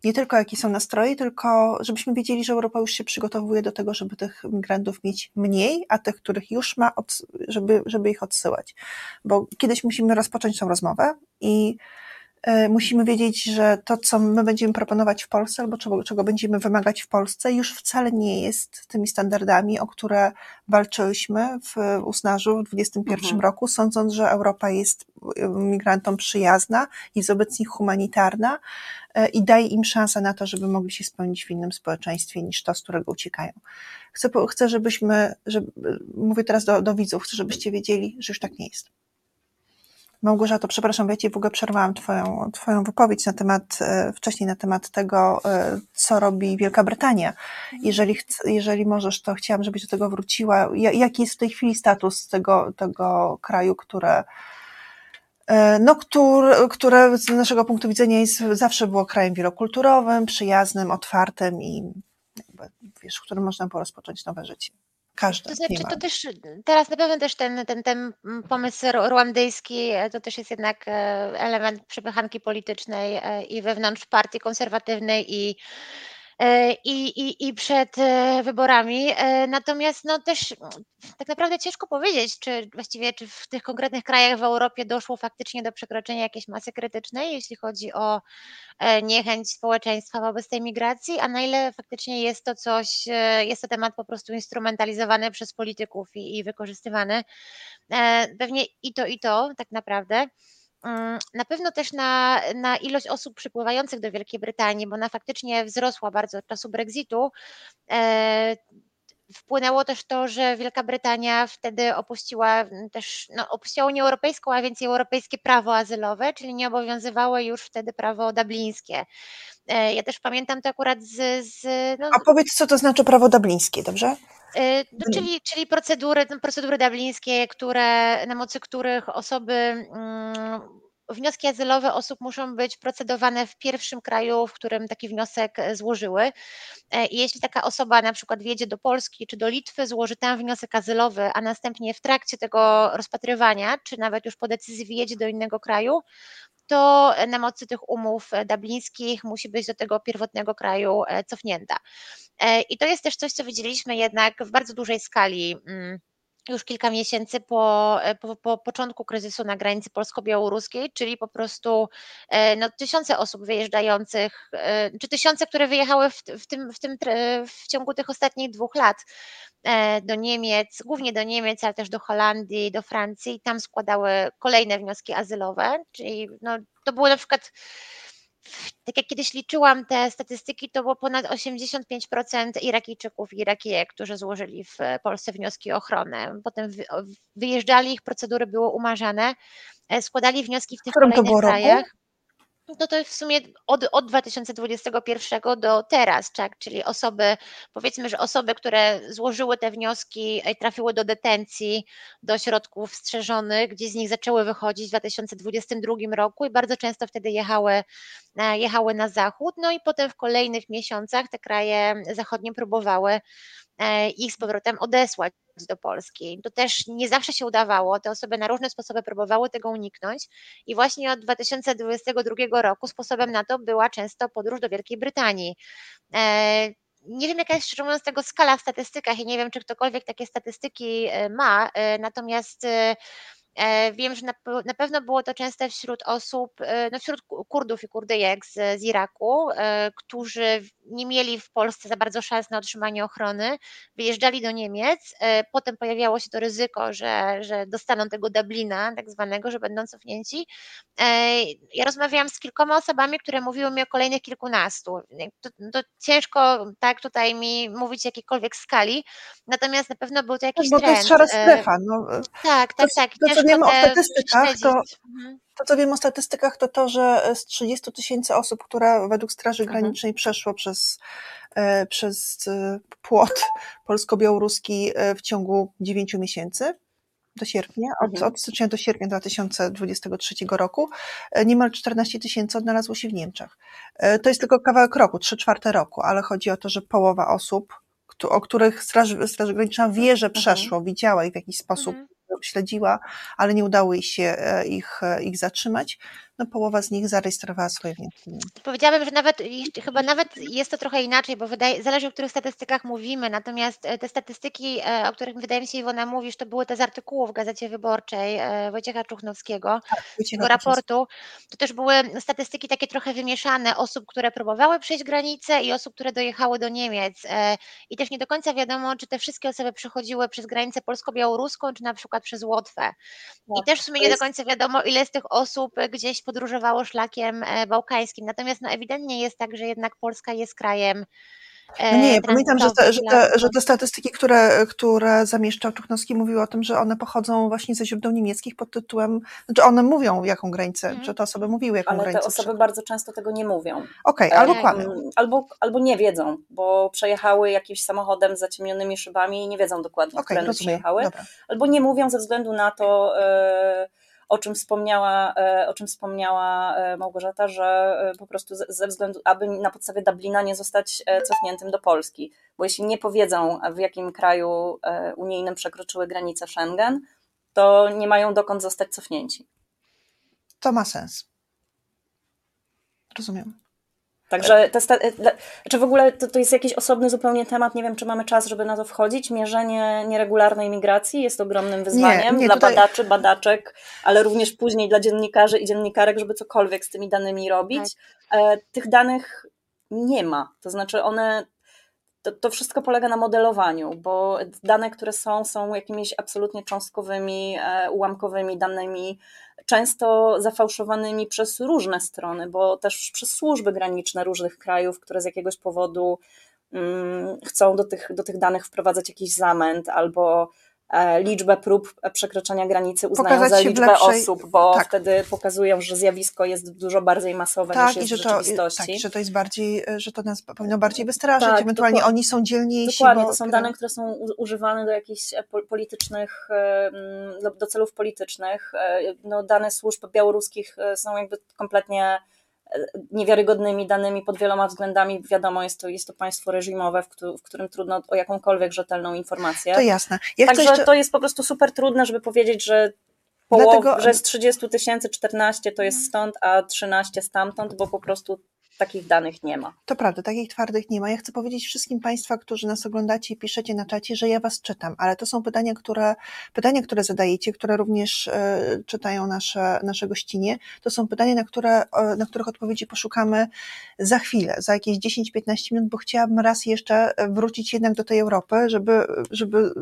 nie tylko jakie są nastroje, tylko żebyśmy wiedzieli, że Europa już się przygotowuje do tego, żeby tych migrantów mieć mniej, a tych, których już ma, żeby, żeby ich odsyłać. Bo kiedyś musimy rozpocząć tą rozmowę i E, musimy wiedzieć, że to, co my będziemy proponować w Polsce, albo czego, czego będziemy wymagać w Polsce, już wcale nie jest tymi standardami, o które walczyliśmy w Usnarzu w 2021 mhm. roku, sądząc, że Europa jest e, migrantom przyjazna, jest obecnie humanitarna i daje im szansę na to, żeby mogli się spełnić w innym społeczeństwie niż to, z którego uciekają. Chcę, chcę żebyśmy, żeby, mówię teraz do, do widzów, chcę, żebyście wiedzieli, że już tak nie jest. Małgorzato, przepraszam, ja Ci w ogóle przerwałam twoją, twoją wypowiedź na temat, e, wcześniej na temat tego, e, co robi Wielka Brytania. Mhm. Jeżeli, jeżeli możesz, to chciałam, żebyś do tego wróciła. Jaki jest w tej chwili status tego, tego kraju, które, e, no, które, które z naszego punktu widzenia jest, zawsze było krajem wielokulturowym, przyjaznym, otwartym i wiesz, w którym można było rozpocząć nowe życie. Każdy. To znaczy, to też teraz na pewno też ten, ten, ten pomysł ruandyjski e, to też jest jednak e, element przepychanki politycznej e, i wewnątrz partii konserwatywnej i E, i, i, i przed e, wyborami. E, natomiast no też tak naprawdę ciężko powiedzieć, czy właściwie czy w tych konkretnych krajach w Europie doszło faktycznie do przekroczenia jakiejś masy krytycznej, jeśli chodzi o niechęć społeczeństwa wobec tej migracji, a na ile faktycznie jest to coś, jest to temat po prostu instrumentalizowany przez polityków i, i wykorzystywany. Pewnie i to, i to tak naprawdę. Mm, na pewno też na, na ilość osób przypływających do Wielkiej Brytanii, bo ona faktycznie wzrosła bardzo od czasu Brexitu. Wpłynęło też to, że Wielka Brytania wtedy opuściła też, no, opuściła Unię Europejską, a więc europejskie prawo azylowe, czyli nie obowiązywało już wtedy prawo dublińskie. E, ja też pamiętam to akurat z. z no, a powiedz, co to znaczy prawo dublińskie, dobrze? E, no, czyli, czyli procedury, procedury dublińskie, które, na mocy których osoby, mm, wnioski azylowe osób muszą być procedowane w pierwszym kraju, w którym taki wniosek e, złożyły. E, I jeśli taka osoba na przykład wjedzie do Polski czy do Litwy, złoży tam wniosek azylowy, a następnie w trakcie tego rozpatrywania, czy nawet już po decyzji wyjedzie do innego kraju, to na mocy tych umów dublińskich musi być do tego pierwotnego kraju cofnięta. E, I to jest też coś, co widzieliśmy jednak w bardzo dużej skali mm, już kilka miesięcy po, e, po, po, początku kryzysu na granicy polsko-białoruskiej, czyli po prostu e, no, tysiące osób wyjeżdżających, czy tysiące, które wyjechały w, w, tym, w, tym, w ciągu tych ostatnich dwóch lat do Niemiec, głównie do Niemiec, ale też do Holandii, do Francji, tam składały kolejne wnioski azylowe, czyli no, to było na przykład tak jak kiedyś liczyłam te statystyki, to było ponad 85% Irakijczyków i Irakijek, którzy złożyli w Polsce wnioski o ochronę. Potem wyjeżdżali, ich procedury były umarzane, e, składali wnioski w tych kolejnych krajach. No to w sumie od, od 2021 do teraz, tak? czyli osoby, powiedzmy, że osoby, które złożyły te wnioski i trafiły do detencji, do środków strzeżonych, gdzie z nich zaczęły wychodzić w 2022 roku i bardzo często wtedy jechały, e, jechały na zachód, no i potem w kolejnych miesiącach te kraje zachodnie próbowały e, ich z powrotem odesłać do Polski. To też nie zawsze się udawało, te osoby na różne sposoby próbowały tego uniknąć i właśnie od 2022 roku sposobem na to była często podróż do Wielkiej Brytanii. E, nie wiem, jaka jest szczerze mówiąc tego skala w statystykach i nie wiem, czy ktokolwiek takie statystyki e, ma, e, natomiast wiem, że na, na, pewno było to częste wśród osób, e, no wśród Kurdów i Kurdyjek z, z Iraku, e, którzy nie mieli w Polsce za bardzo szans na otrzymanie ochrony, wyjeżdżali do Niemiec, potem pojawiało się to ryzyko, że, że dostaną tego Dublina, tak zwanego, że będą cofnięci. Ja rozmawiałam z kilkoma osobami, które mówiły mi o kolejnych kilkunastu. To, to ciężko tak tutaj mi mówić jakiejkolwiek skali, natomiast na pewno był to jakiś no, bo trend. to jest szara strefa. No. Tak, tak, tak. To, co wiemy o statystykach, to, mhm. to co wiem o statystykach, to to, że z 30 tysięcy osób, które według Straży. Granicznej przeszło przez, e, przez e, płot polsko-białoruski e, w ciągu 9 miesięcy, do sierpnia, od, mhm. od stycznia do sierpnia 2023 roku, niemal 14 tysięcy odnalazło się w Niemczech. To jest tylko kawałek roku, 3 czwarte roku, ale chodzi o to, że połowa osób, o których Straż, Straż Graniczna wie, że mhm. przeszło, mhm. widziała i w jakiś sposób mhm śledziła, ale nie udało jej się e, ich, e, ich zatrzymać. No, połowa z nich zarejestrowała swoje wnioski. Powiedziałabym, że nawet chyba nawet jest to trochę inaczej, bo wydaje, zależy o których statystykach mówimy, natomiast e, te statystyki, o których wydaje mi się Iwona mówisz, to były te z artykułów w Gazecie Wyborczej Wojciecha Czuchnowskiego, tak, tego raportu. To też były statystyki takie trochę wymieszane osób, które próbowały przejść granicę i osób, które dojechały do Niemiec. I też nie do końca wiadomo, czy te wszystkie osoby przechodziły przez granicę polsko-białoruską, czy na przykład przez Łotwę. I tak, też w sumie nie do końca wiadomo, ile z tych osób gdzieś podróżowało szlakiem e, bałkańskim. Natomiast no, ewidentnie jest tak, że jednak Polska jest krajem no nie, pamiętam, że te, że, te, że te statystyki, które, które zamieszczał Czuchnowski, mówiły o tym, że one pochodzą właśnie ze źródeł niemieckich pod tytułem, znaczy one mówią jaką granicę, mm. że te osoby mówiły jaką Ale granicę. Ale te osoby bardzo często tego nie mówią. Okej, okay, albo kłamią. Albo, albo nie wiedzą, bo przejechały jakimś samochodem z zaciemnionymi szybami i nie wiedzą dokładnie, okay, które przejechały. Dobra. Albo nie mówią ze względu na to, yy, o czym wspomniała, e, o czym wspomniała e, Małgorzata, że e, po prostu ze względu, aby na podstawie Dublina nie zostać cofniętym do Polski, bo jeśli nie powiedzą, w jakim kraju unijnym przekroczyły granicę Schengen, to nie mają dokąd zostać cofnięci. To ma sens. Rozumiem. Także te, czy w ogóle to, to jest jakiś osobny zupełnie temat, nie wiem, czy mamy czas, żeby na to wchodzić. Mierzenie nieregularnej migracji jest ogromnym wyzwaniem nie, nie, dla tutaj... badaczy, badaczek, ale również później dla dziennikarzy i dziennikarek, żeby cokolwiek z tymi danymi robić. Tak. E, tych danych nie ma. To znaczy one to, to, wszystko polega na modelowaniu, bo dane, które są, są jakimiś absolutnie cząstkowymi, e, ułamkowymi danymi, często zafałszowanymi przez różne strony, bo też przez służby graniczne różnych krajów, które z jakiegoś powodu mm, chcą do tych, do tych danych wprowadzać jakiś zamęt albo liczbę prób przekroczenia granicy uznają Pokazać za liczbę lepszej... osób, bo tak. wtedy pokazują, że zjawisko jest dużo bardziej masowe tak, niż jest i że w rzeczywistości. To, tak, że to jest bardziej, że to nas powinno bardziej wystraszyć, tak, ewentualnie oni są dzielniejsi. Dokładnie, bo... to są dane, które są używane do jakichś e, politycznych, do celów politycznych. E, no, dane służb białoruskich są jakby kompletnie niewiarygodnymi danymi pod wieloma względami. Wiadomo, jest to, jest to państwo reżimowe, w, w którym trudno o jakąkolwiek rzetelną informację. To jasne. Ja Także jeszcze... to jest po prostu super trudne, żeby powiedzieć, że połow, Dlatego... że z 30 tysięcy 14 to jest stąd, a 13 stamtąd, bo po prostu takich danych nie ma. To prawda, takich twardych nie ma. Ja chcę powiedzieć wszystkim Państwa, którzy nas oglądacie i piszecie na czacie, że ja Was czytam, ale to są pytania, które, pytania, które zadajecie, które również e, czytają nasze, nasze gościnie. To są pytania, na, które, e, na których odpowiedzi poszukamy za chwilę, za jakieś 10-15 minut, bo chciałabym raz jeszcze wrócić jednak do tej Europy, żeby, żeby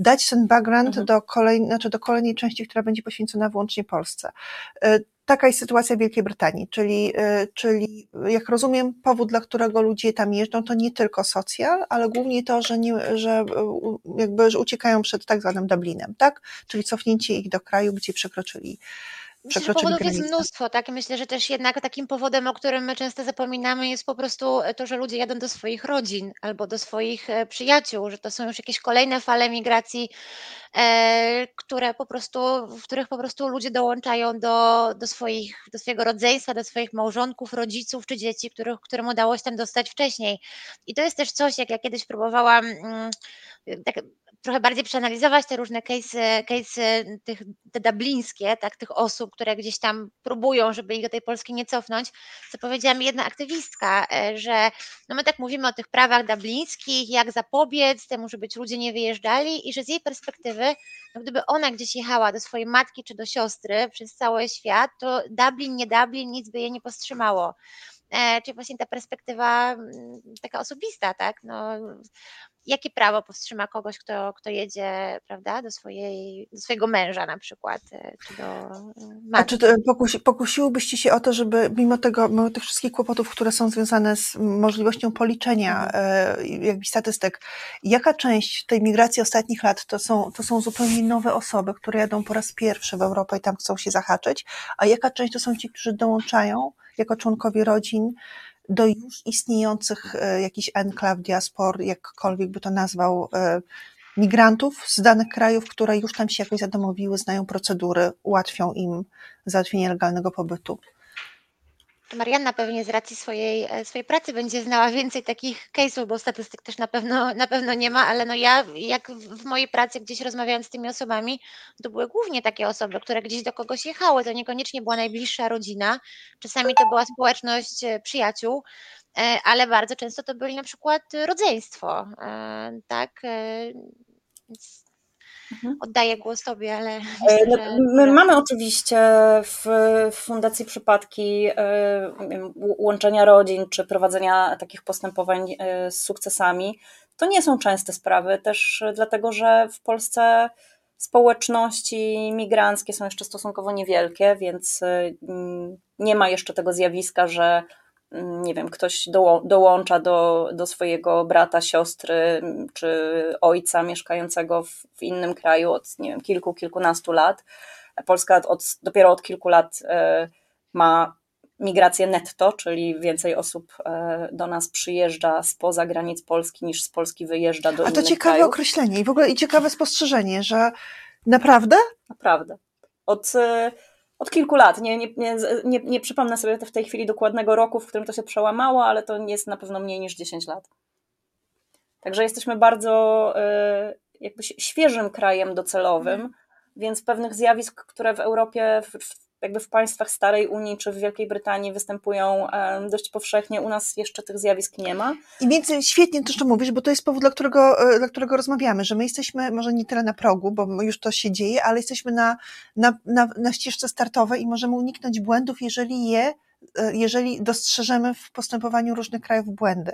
dać ten background mhm. do, kolej, znaczy do kolejnej części, która będzie poświęcona wyłącznie Polsce. E, taka jest sytuacja w Wielkiej Brytanii, czyli, y, czyli jak rozumiem, powód, dla którego ludzie tam jeżdżą, to nie tylko socjal, ale głównie to, że, nie, że jakby że uciekają przed tak zwanym Dublinem, tak? Czyli cofnięcie ich do kraju, gdzie przekroczyli Myślę, że powodów granicę. jest mnóstwo, tak? Myślę, że też jednak takim powodem, o którym my często zapominamy, jest po prostu to, że ludzie jadą do swoich rodzin albo do swoich e, przyjaciół, że to są już jakieś kolejne fale migracji, e, które po prostu, w których po prostu ludzie dołączają do, do, swoich, do swojego rodzeństwa, do swoich małżonków, rodziców czy dzieci, których, którym udało się tam dostać wcześniej. I to jest też coś, jak ja kiedyś próbowałam, mm, tak trochę bardziej przeanalizować te różne case'y, case'y tych, te dublińskie, tak, tych osób, które gdzieś tam próbują, żeby ich do tej Polski nie cofnąć, co powiedziała mi jedna aktywistka, e, że no my tak mówimy o tych prawach dublińskich, jak zapobiec temu, żeby ci ludzie nie wyjeżdżali i że z jej perspektywy, no gdyby ona gdzieś jechała do swojej matki czy do siostry przez cały świat, to Dublin, nie Dublin, nic by jej nie powstrzymało. E, czyli właśnie ta perspektywa mm, taka osobista, tak? No, jakie prawo powstrzyma kogoś, kto, kto jedzie, prawda, do, swojej, do swojego męża na przykład, e, czy do e, A czy pokusi, pokusiłybyście się o to, żeby mimo tego, mimo tych wszystkich kłopotów, które są związane z możliwością policzenia mhm. jakby statystyk, jaka część tej migracji ostatnich lat to są, to są zupełnie nowe osoby, które jadą po raz pierwszy w Europę i tam chcą się zahaczyć, a jaka część to są ci, którzy dołączają jako członkowie rodzin do już istniejących e, jakichś enklaw, diaspor, jakkolwiek by to nazwał, e, migrantów z danych krajów, które już tam się jakoś zadomowiły, znają procedury, ułatwią im załatwienie legalnego pobytu. Marianna pewnie z racji swojej, e, swojej pracy będzie znała więcej takich case'ów, bo statystyk też na pewno, na pewno nie ma, ale no ja jak w mojej pracy gdzieś rozmawiając z tymi osobami, to były głównie takie osoby, które gdzieś do kogoś jechały, to niekoniecznie była najbliższa rodzina, czasami to była społeczność e, przyjaciół, e, ale bardzo często to byli na przykład rodzeństwo, tak, więc. Oddaję głos Tobie, ale. E, myślę, no, my że... mamy oczywiście w, w Fundacji przypadki e, łączenia rodzin czy prowadzenia takich postępowań e, z sukcesami. To nie są częste sprawy, też dlatego, że w Polsce społeczności migranckie są jeszcze stosunkowo niewielkie, więc nie ma jeszcze tego zjawiska, że nie wiem, ktoś dołącza do, do swojego brata, siostry czy ojca mieszkającego w, w innym kraju od nie wiem, kilku, kilkunastu lat. Polska od, dopiero od kilku lat e, ma migrację netto, czyli więcej osób e, do nas przyjeżdża spoza granic Polski niż z Polski wyjeżdża do A to ciekawe krajów. określenie i w ogóle i ciekawe spostrzeżenie, że naprawdę? Naprawdę. Od e, od kilku lat. Nie, nie, nie, nie, nie przypomnę sobie w tej chwili dokładnego roku, w którym to się przełamało, ale to jest na pewno mniej niż 10 lat. Także jesteśmy bardzo y, jakby świeżym krajem docelowym, mhm. więc pewnych zjawisk, które w Europie, w, jakby w państwach starej Unii czy w Wielkiej Brytanii występują dość powszechnie, u nas jeszcze tych zjawisk nie ma. I więc świetnie to, co mówisz, bo to jest powód, dla którego, e, dla którego rozmawiamy, że my jesteśmy może nie tyle na progu, bo już to się dzieje, ale jesteśmy na, na, na, na ścieżce startowej i możemy uniknąć błędów, jeżeli je jeżeli dostrzeżemy w postępowaniu różnych krajów błędy.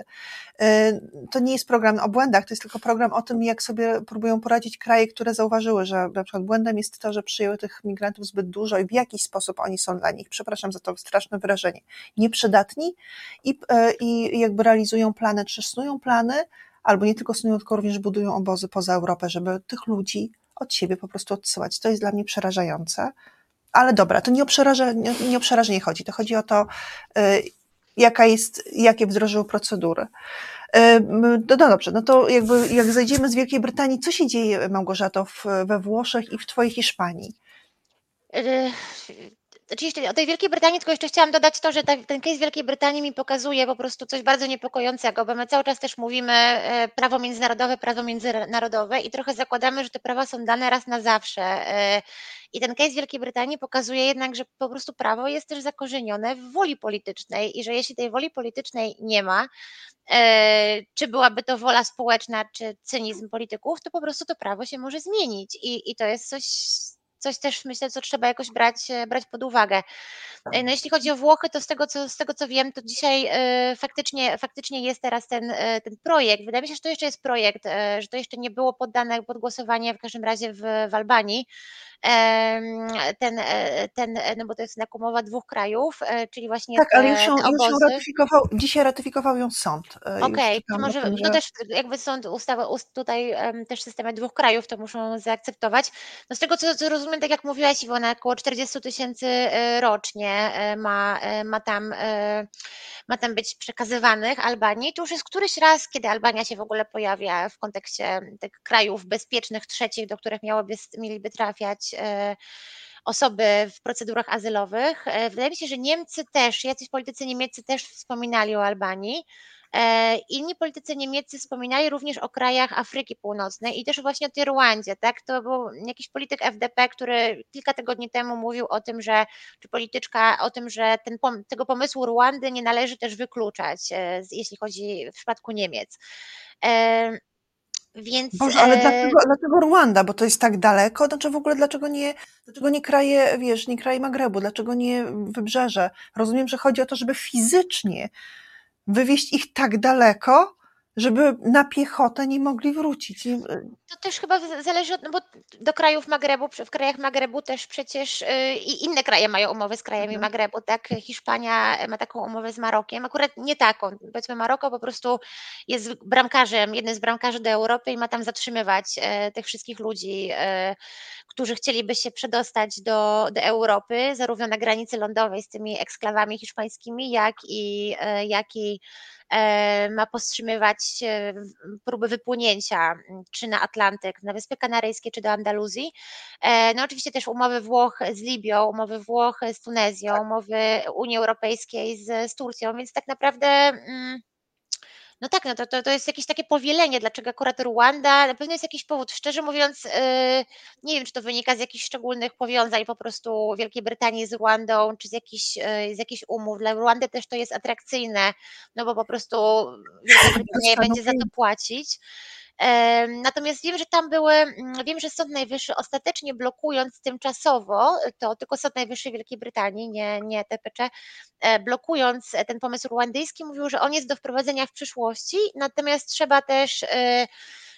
E, to nie jest program o błędach, to jest tylko program o tym, jak sobie próbują poradzić kraje, które zauważyły, że na przykład błędem jest to, że przyjęły tych migrantów zbyt dużo i w jakiś sposób oni są dla nich, przepraszam za to straszne wyrażenie, nieprzydatni i, e, i jakby realizują plany, czy snują plany, albo nie tylko snują, tylko również budują obozy poza Europę, żeby tych ludzi od siebie po prostu odsyłać. To jest dla mnie przerażające ale dobra, to nie o, nie o przerażenie chodzi, to chodzi o to, y, jaka jest, jakie wdrożyły procedury. Y, no, no dobrze, no to jakby jak zejdziemy z Wielkiej Brytanii, co się dzieje, Małgorzato, w, we Włoszech i w Twojej Hiszpanii? Y, Oczywiście o tej Wielkiej Brytanii tylko jeszcze chciałam dodać to, że ta, ten case Wielkiej Brytanii mi pokazuje po prostu coś bardzo niepokojącego, bo my cały czas też mówimy e, prawo międzynarodowe, prawo międzynarodowe i trochę zakładamy, że te prawa są dane raz na zawsze. E, I ten case Wielkiej Brytanii pokazuje jednak, że po prostu prawo jest też zakorzenione w woli politycznej i że jeśli tej woli politycznej nie ma, e, czy byłaby to wola społeczna, czy cynizm polityków, to po prostu to prawo się może zmienić i, i to jest coś coś też myślę, co trzeba jakoś brać, e, brać pod uwagę. E, no jeśli chodzi o Włochy, to z tego, co, z tego co wiem, to dzisiaj e, faktycznie, faktycznie jest teraz ten, ten projekt. Wydaje mi się, że to jeszcze jest projekt, że to jeszcze nie było poddane pod głosowanie w każdym razie w, w Albanii ten, e, ten, e, no bo to jest jednak umowa dwóch krajów, e, czyli właśnie Tak, ale już ją, już ją ratyfikował, dzisiaj ratyfikował ją sąd. Okej, okay, może, tym, że... to też jakby sąd, ustawa, tutaj też systemy dwóch krajów to muszą zaakceptować. No z tego co, co rozumiem, tak jak mówiłaś Iwona, około 40 tysięcy rocznie ma, ma tam ma tam być przekazywanych Albanii. To już jest któryś raz, kiedy Albania się w ogóle pojawia w kontekście tych krajów bezpiecznych, trzecich, do których miałoby, mieliby trafiać e, osoby w procedurach azylowych. E, wydaje mi się, że Niemcy też, jacyś politycy niemieccy też wspominali o Albanii. E, inni politycy niemieccy wspominali również o krajach Afryki Północnej i też właśnie o tej Rwandzie, tak? To był jakiś polityk FDP, który kilka tygodni temu mówił o tym, że, czy polityczka, o tym, że ten, tego pomysłu Rwandy nie należy też wykluczać, jeśli chodzi w przypadku Niemiec. E, więc, Boże, ale dlaczego, dlaczego Rwanda? Bo to jest tak daleko? Znaczy w ogóle dlaczego nie, dlaczego nie kraje, wiesz, nie kraje Magrebu? Dlaczego nie wybrzeże? Rozumiem, że chodzi o to, żeby fizycznie wywieźć ich tak daleko, żeby na piechotę nie mogli wrócić. To też chyba zależy od, no bo do krajów Magrebu, w krajach Magrebu też przecież y, i inne kraje mają umowy z krajami mhm. Magrebu, tak? Hiszpania ma taką umowę z Marokiem, akurat nie taką. Powiedzmy Maroko po prostu jest bramkarzem, jednym z bramkarzy do Europy i ma tam zatrzymywać e, tych wszystkich ludzi, e, którzy chcieliby się przedostać do, do Europy, zarówno na granicy lądowej z tymi eksklawami hiszpańskimi, jak i, e, jak i E, ma powstrzymywać próby wypłynięcia czy na Atlantyk, na Wyspy Kanaryjskie, czy do Andaluzji. E, no oczywiście też umowy Włoch z Libią, umowy Włoch z Tunezją, tak. umowy Unii Europejskiej z, z Turcją, więc tak naprawdę mm, no tak, no to, to, to jest jakieś takie powielenie, dlaczego akurat Ruanda, na pewno jest jakiś powód. Szczerze mówiąc, yy, nie wiem, czy to wynika z jakichś szczególnych powiązań po prostu Wielkiej Brytanii z Ruandą, czy z jakichś, yy, z jakichś umów. Dla Ruandy też to jest atrakcyjne, no bo po prostu Wielka [clears throat] Brytania będzie za to płacić. Natomiast wiem, że tam były, mm, wiem, że Sąd Najwyższy ostatecznie blokując tymczasowo, to tylko Sąd Najwyższy Wielkiej Brytanii, nie, nie TPC, e, blokując ten pomysł ruandyjski, mówił, że on jest do wprowadzenia w przyszłości, natomiast trzeba też, e,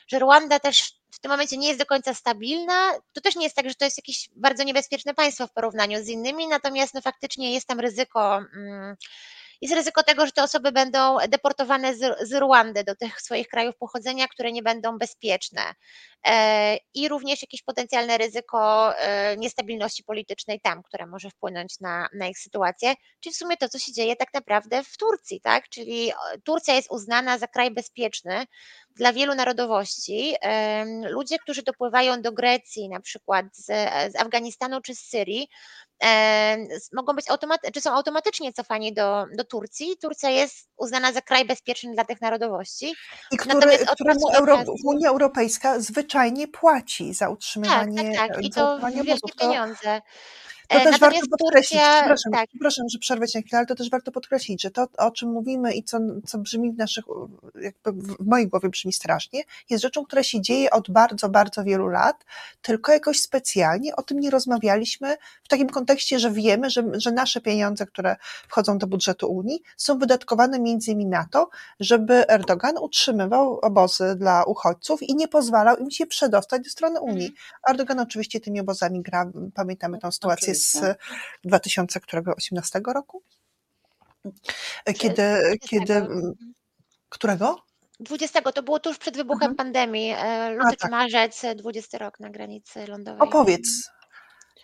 że Ruanda też w tym momencie nie jest do końca stabilna. To też nie jest tak, że to jest jakieś bardzo niebezpieczne państwo w porównaniu z innymi, natomiast no, faktycznie jest tam ryzyko. Jest ryzyko tego, że te osoby będą deportowane z, z Ruandy do tych swoich krajów pochodzenia, które nie będą bezpieczne. E, I również jakieś potencjalne ryzyko e, niestabilności politycznej tam, które może wpłynąć na, na ich sytuację. Czyli w sumie to, co się dzieje tak naprawdę w Turcji, tak? Czyli Turcja jest uznana za kraj bezpieczny dla wielu narodowości. Ludzie, którzy dopływają do Grecji, na przykład z, z Afganistanu czy z Syrii, mogą być automaty- czy są automatycznie cofani do, do Turcji. Turcja jest uznana za kraj bezpieczny dla tych narodowości. I który, któremu Euro- Unia Europejska zwyczajnie płaci za utrzymywanie Tak, tak, tak. I to wielkie pieniądze. To też warto podkreślić, Turcja, przepraszam, tak. przepraszam, że przerwę cię na chwilę, ale to też warto podkreślić, że to, o czym mówimy i co, co brzmi w naszych, jakby w mojej głowie brzmi strasznie, jest rzeczą, która się dzieje od bardzo, bardzo wielu lat, tylko jakoś specjalnie o tym nie rozmawialiśmy w takim kontekście, że wiemy, że, że nasze pieniądze, które wchodzą do budżetu Unii, są wydatkowane między innymi na to, żeby Erdogan utrzymywał obozy dla uchodźców i nie pozwalał im się przedostać do strony Unii. Mhm. Erdogan oczywiście tymi obozami gra, pamiętamy tę sytuację z 2018 roku? Kiedy, kiedy, którego? 20, to było tuż przed wybuchem mhm. pandemii, e, luty czy tak. marzec, 20 rok na granicy lądowej. Opowiedz,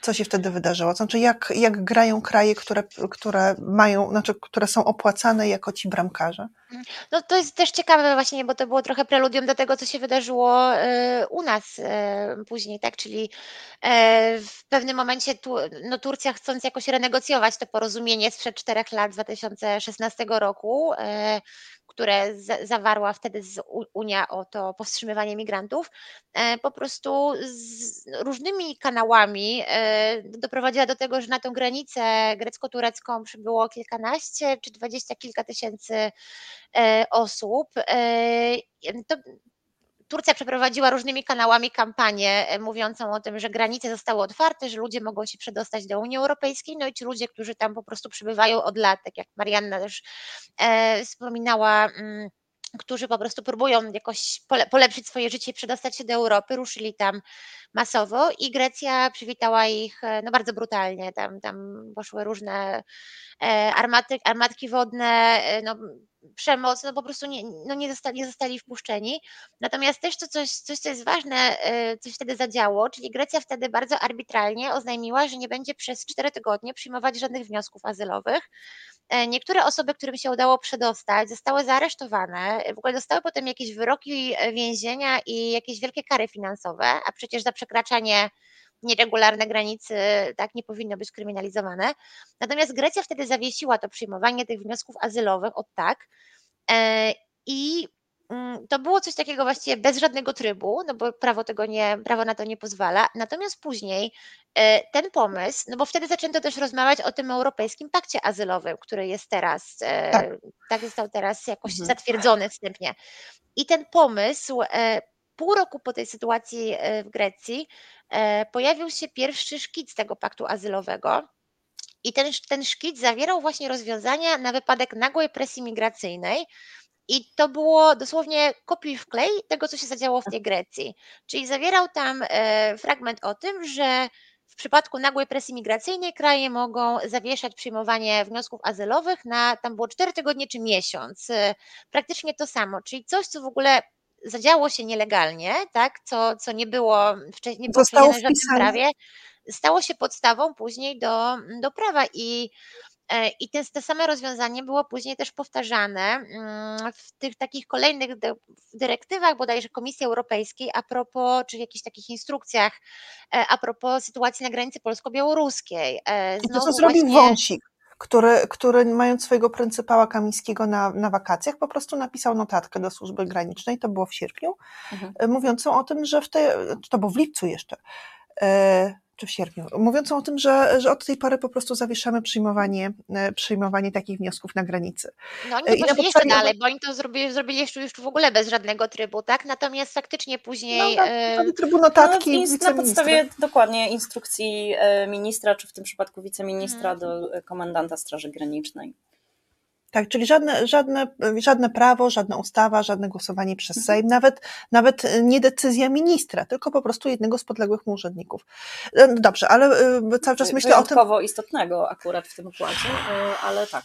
co się wtedy wydarzyło? Znaczy, jak, jak grają kraje, które, które mają, znaczy, które są opłacane jako ci bramkarze? No to jest też ciekawe właśnie, bo to było trochę preludium do tego, co się wydarzyło e, u nas e, później, tak? Czyli e, w pewnym momencie no Turcja chcąc jakoś renegocjować to porozumienie sprzed czterech lat, 2016 roku, które zawarła wtedy Unia o to powstrzymywanie migrantów, po prostu z różnymi kanałami doprowadziła do tego, że na tą granicę grecko-turecką przybyło kilkanaście czy dwadzieścia kilka tysięcy E, osób. E, to Turcja przeprowadziła różnymi kanałami kampanię e, mówiącą o tym, że granice zostały otwarte, że ludzie mogą się przedostać do Unii Europejskiej, no i ci ludzie, którzy tam po prostu przybywają od lat, tak jak Marianna też wspominała, mm, którzy po prostu próbują jakoś polepszyć swoje życie przedostać się do Europy, ruszyli tam masowo i Grecja przywitała ich no bardzo brutalnie. Tam, tam poszły różne armaty, armatki wodne, no, przemoc, no po prostu nie, no nie, zostali, nie zostali wpuszczeni. Natomiast też to coś, coś, co jest ważne, coś wtedy zadziało, czyli Grecja wtedy bardzo arbitralnie oznajmiła, że nie będzie przez cztery tygodnie przyjmować żadnych wniosków azylowych. E, niektóre osoby, którym się udało przedostać, zostały zaaresztowane, w ogóle dostały potem jakieś wyroki więzienia i jakieś wielkie kary finansowe, a przecież za przekraczanie nieregularne granicy tak nie powinno być kryminalizowane. Natomiast Grecja wtedy zawiesiła to przyjmowanie tych wniosków azylowych od tak, I mm, to było coś takiego właściwie bez żadnego trybu, no bo prawo tego nie, prawo na to nie pozwala. Natomiast później ten pomysł, no bo wtedy zaczęto też rozmawiać o tym Europejskim Pakcie Azylowym, który jest teraz, tak, tak został teraz jakoś mhm. zatwierdzony wstępnie. I ten pomysł pół roku po tej sytuacji e, w Grecji e, pojawił się pierwszy szkic tego paktu azylowego. I ten, ten szkic zawierał właśnie rozwiązania na wypadek nagłej presji migracyjnej. I to było dosłownie kopiuj w klej tego, co się zadziało w tej Grecji. Czyli zawierał tam e, fragment o tym, że w przypadku nagłej presji migracyjnej kraje mogą zawieszać przyjmowanie wniosków azylowych na tam było 4 tygodnie czy miesiąc. Praktycznie to samo, czyli coś, co w ogóle zadziało się nielegalnie, tak, co, co nie było wcześniej, nie było Zostało w żadnym prawie, stało się podstawą później do, do prawa i e, i te, te same rozwiązanie było później też powtarzane mm, w tych takich kolejnych dyrektywach bodajże Komisji Europejskiej a propos, czy jakichś takich instrukcjach e, a propos sytuacji na granicy polsko-białoruskiej. E, I to, co zrobił właśnie... Wąsik który, który mając swojego pryncypała Kamińskiego na, na wakacjach, po prostu napisał notatkę do służby granicznej, to było w sierpniu, mhm. E, mówiącą o tym, że w tej, to było w lipcu jeszcze, e, czy w sierpniu, mówiącą o tym, że, że od tej pory po prostu zawieszamy przyjmowanie, e, przyjmowanie takich wniosków na granicy. No oni poszli jeszcze dalej, bo oni to zrobili, zrobili jeszcze już w ogóle bez żadnego trybu, tak? Natomiast faktycznie później... No, na, na trybu notatki no, Na podstawie dokładnie instrukcji ministra, czy w tym przypadku wiceministra hmm. do komendanta Straży Granicznej. Tak, czyli żadne, żadne, żadne prawo, żadna ustawa, żadne głosowanie przez mhm. Sejm, nawet, nawet nie decyzja ministra, tylko po prostu jednego z podległych mu urzędników. E, no dobrze, ale e, cały czas myślę o tym. Istotnego akurat w tym układzie, e, ale tak.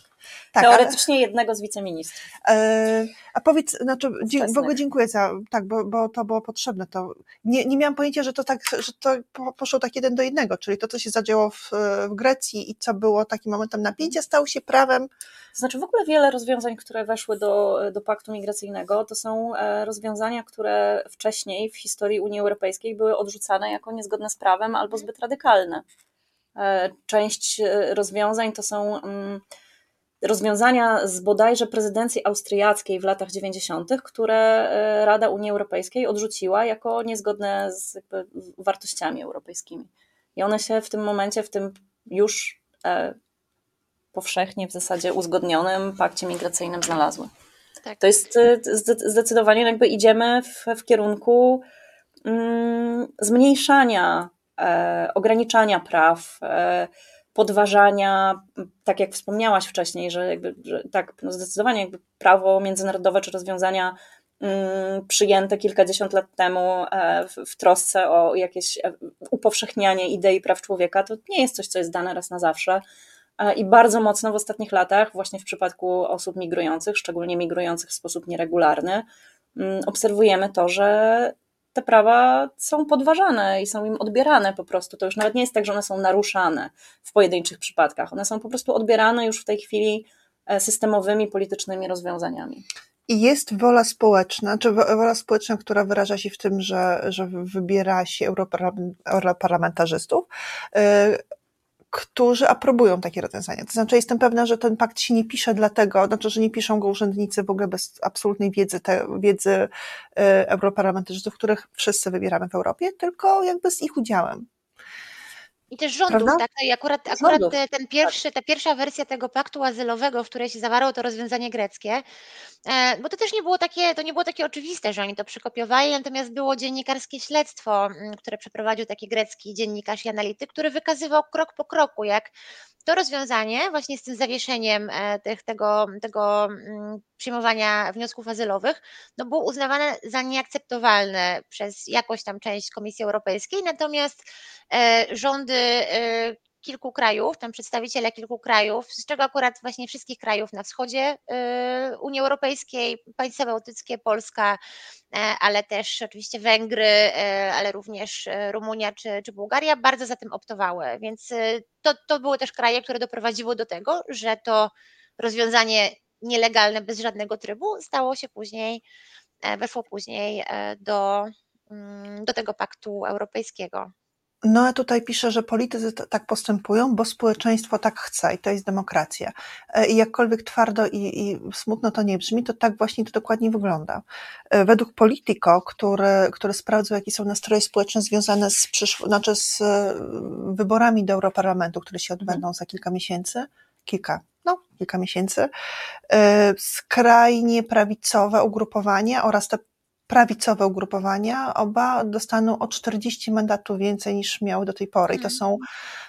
Tak, Teoretycznie ale, jednego z wiceministrów. E, a powiedz, znaczy, w ogóle dziękuję za, tak, bo, bo to było potrzebne. To, nie, nie miałam pojęcia, że to tak, że to poszło tak jeden do jednego, czyli to, co się zadziało w, w Grecji i co było takim momentem napięcia, stało się prawem. To znaczy w ogóle wiele rozwiązań, które weszły do, do paktu migracyjnego, to są e, rozwiązania, które wcześniej w historii Unii Europejskiej były odrzucane jako niezgodne z prawem albo zbyt radykalne. E, część rozwiązań to są mm, rozwiązania z bodajże prezydencji austriackiej w latach 90., które e, Rada Unii Europejskiej odrzuciła jako niezgodne z wartościami europejskimi. I one się w tym momencie, w tym już e, powszechnie w zasadzie uzgodnionym pakcie migracyjnym znalazły. Tak. To jest e, zdecydowanie jakby idziemy w, w kierunku mm, zmniejszania, e, ograniczania praw, e, podważania, tak jak wspomniałaś wcześniej, że, jakby, że tak, no zdecydowanie jakby prawo międzynarodowe czy rozwiązania mm, przyjęte kilkadziesiąt lat temu e, w, w trosce o jakieś e, upowszechnianie idei praw człowieka, to nie jest coś, co jest dane raz na zawsze. E, I bardzo mocno w ostatnich latach, właśnie w przypadku osób migrujących, szczególnie migrujących w sposób nieregularny, mm, obserwujemy to, że te prawa są podważane i są im odbierane po prostu. To już nawet nie jest tak, że one są naruszane w pojedynczych przypadkach. One są po prostu odbierane już w tej chwili e, systemowymi, politycznymi rozwiązaniami. I jest wola społeczna, czy wola społeczna, która wyraża się w tym, że, że wybiera się europarlamentarzystów, e, którzy aprobują takie rozwiązania. To znaczy, jestem pewna, że ten pakt się nie pisze dlatego, znaczy, że nie piszą go urzędnicy w ogóle bez absolutnej wiedzy, te, wiedzy y, europarlamentarzystów, których wszyscy wybieramy w Europie, tylko jakby z ich udziałem. I też rządów, Prawda? tak? I akurat, akurat ten pierwszy, ta pierwsza wersja tego paktu azylowego, w której się zawarło to rozwiązanie greckie, e, bo to też nie było takie, to nie było takie oczywiste, że oni to przykopiowali, natomiast było dziennikarskie śledztwo, które przeprowadził taki grecki dziennikarz i analityk, który wykazywał krok po kroku, jak to rozwiązanie właśnie z tym zawieszeniem e, tych, tego, tego przyjmowania wniosków azylowych, no było uznawane za nieakceptowalne przez jakąś tam część Komisji Europejskiej, natomiast e, rządy kilku krajów, tam przedstawiciele kilku krajów, z czego akurat właśnie wszystkich krajów na wschodzie Unii Europejskiej, państwa bałtyckie, Polska, ale też oczywiście Węgry, ale również Rumunia czy, czy Bułgaria bardzo za tym optowały. Więc to, to były też kraje, które doprowadziły do tego, że to rozwiązanie nielegalne bez żadnego trybu stało się później, weszło później do, mm, do tego paktu europejskiego. No a tutaj pisze, że politycy tak postępują, bo społeczeństwo tak chce i to jest demokracja. E, I jakkolwiek twardo i, i smutno to nie brzmi, to tak właśnie to dokładnie wygląda. E, według Politico, który, który sprawdzał, jakie są nastroje społeczne związane z, przyszł, znaczy z e, wyborami do Europarlamentu, które się odbędą za kilka miesięcy, kilka, no, kilka miesięcy, skrajnie prawicowe ugrupowania oraz te prawicowe ugrupowania, oba dostaną o 40 mandatów więcej niż miały do tej pory. I to są,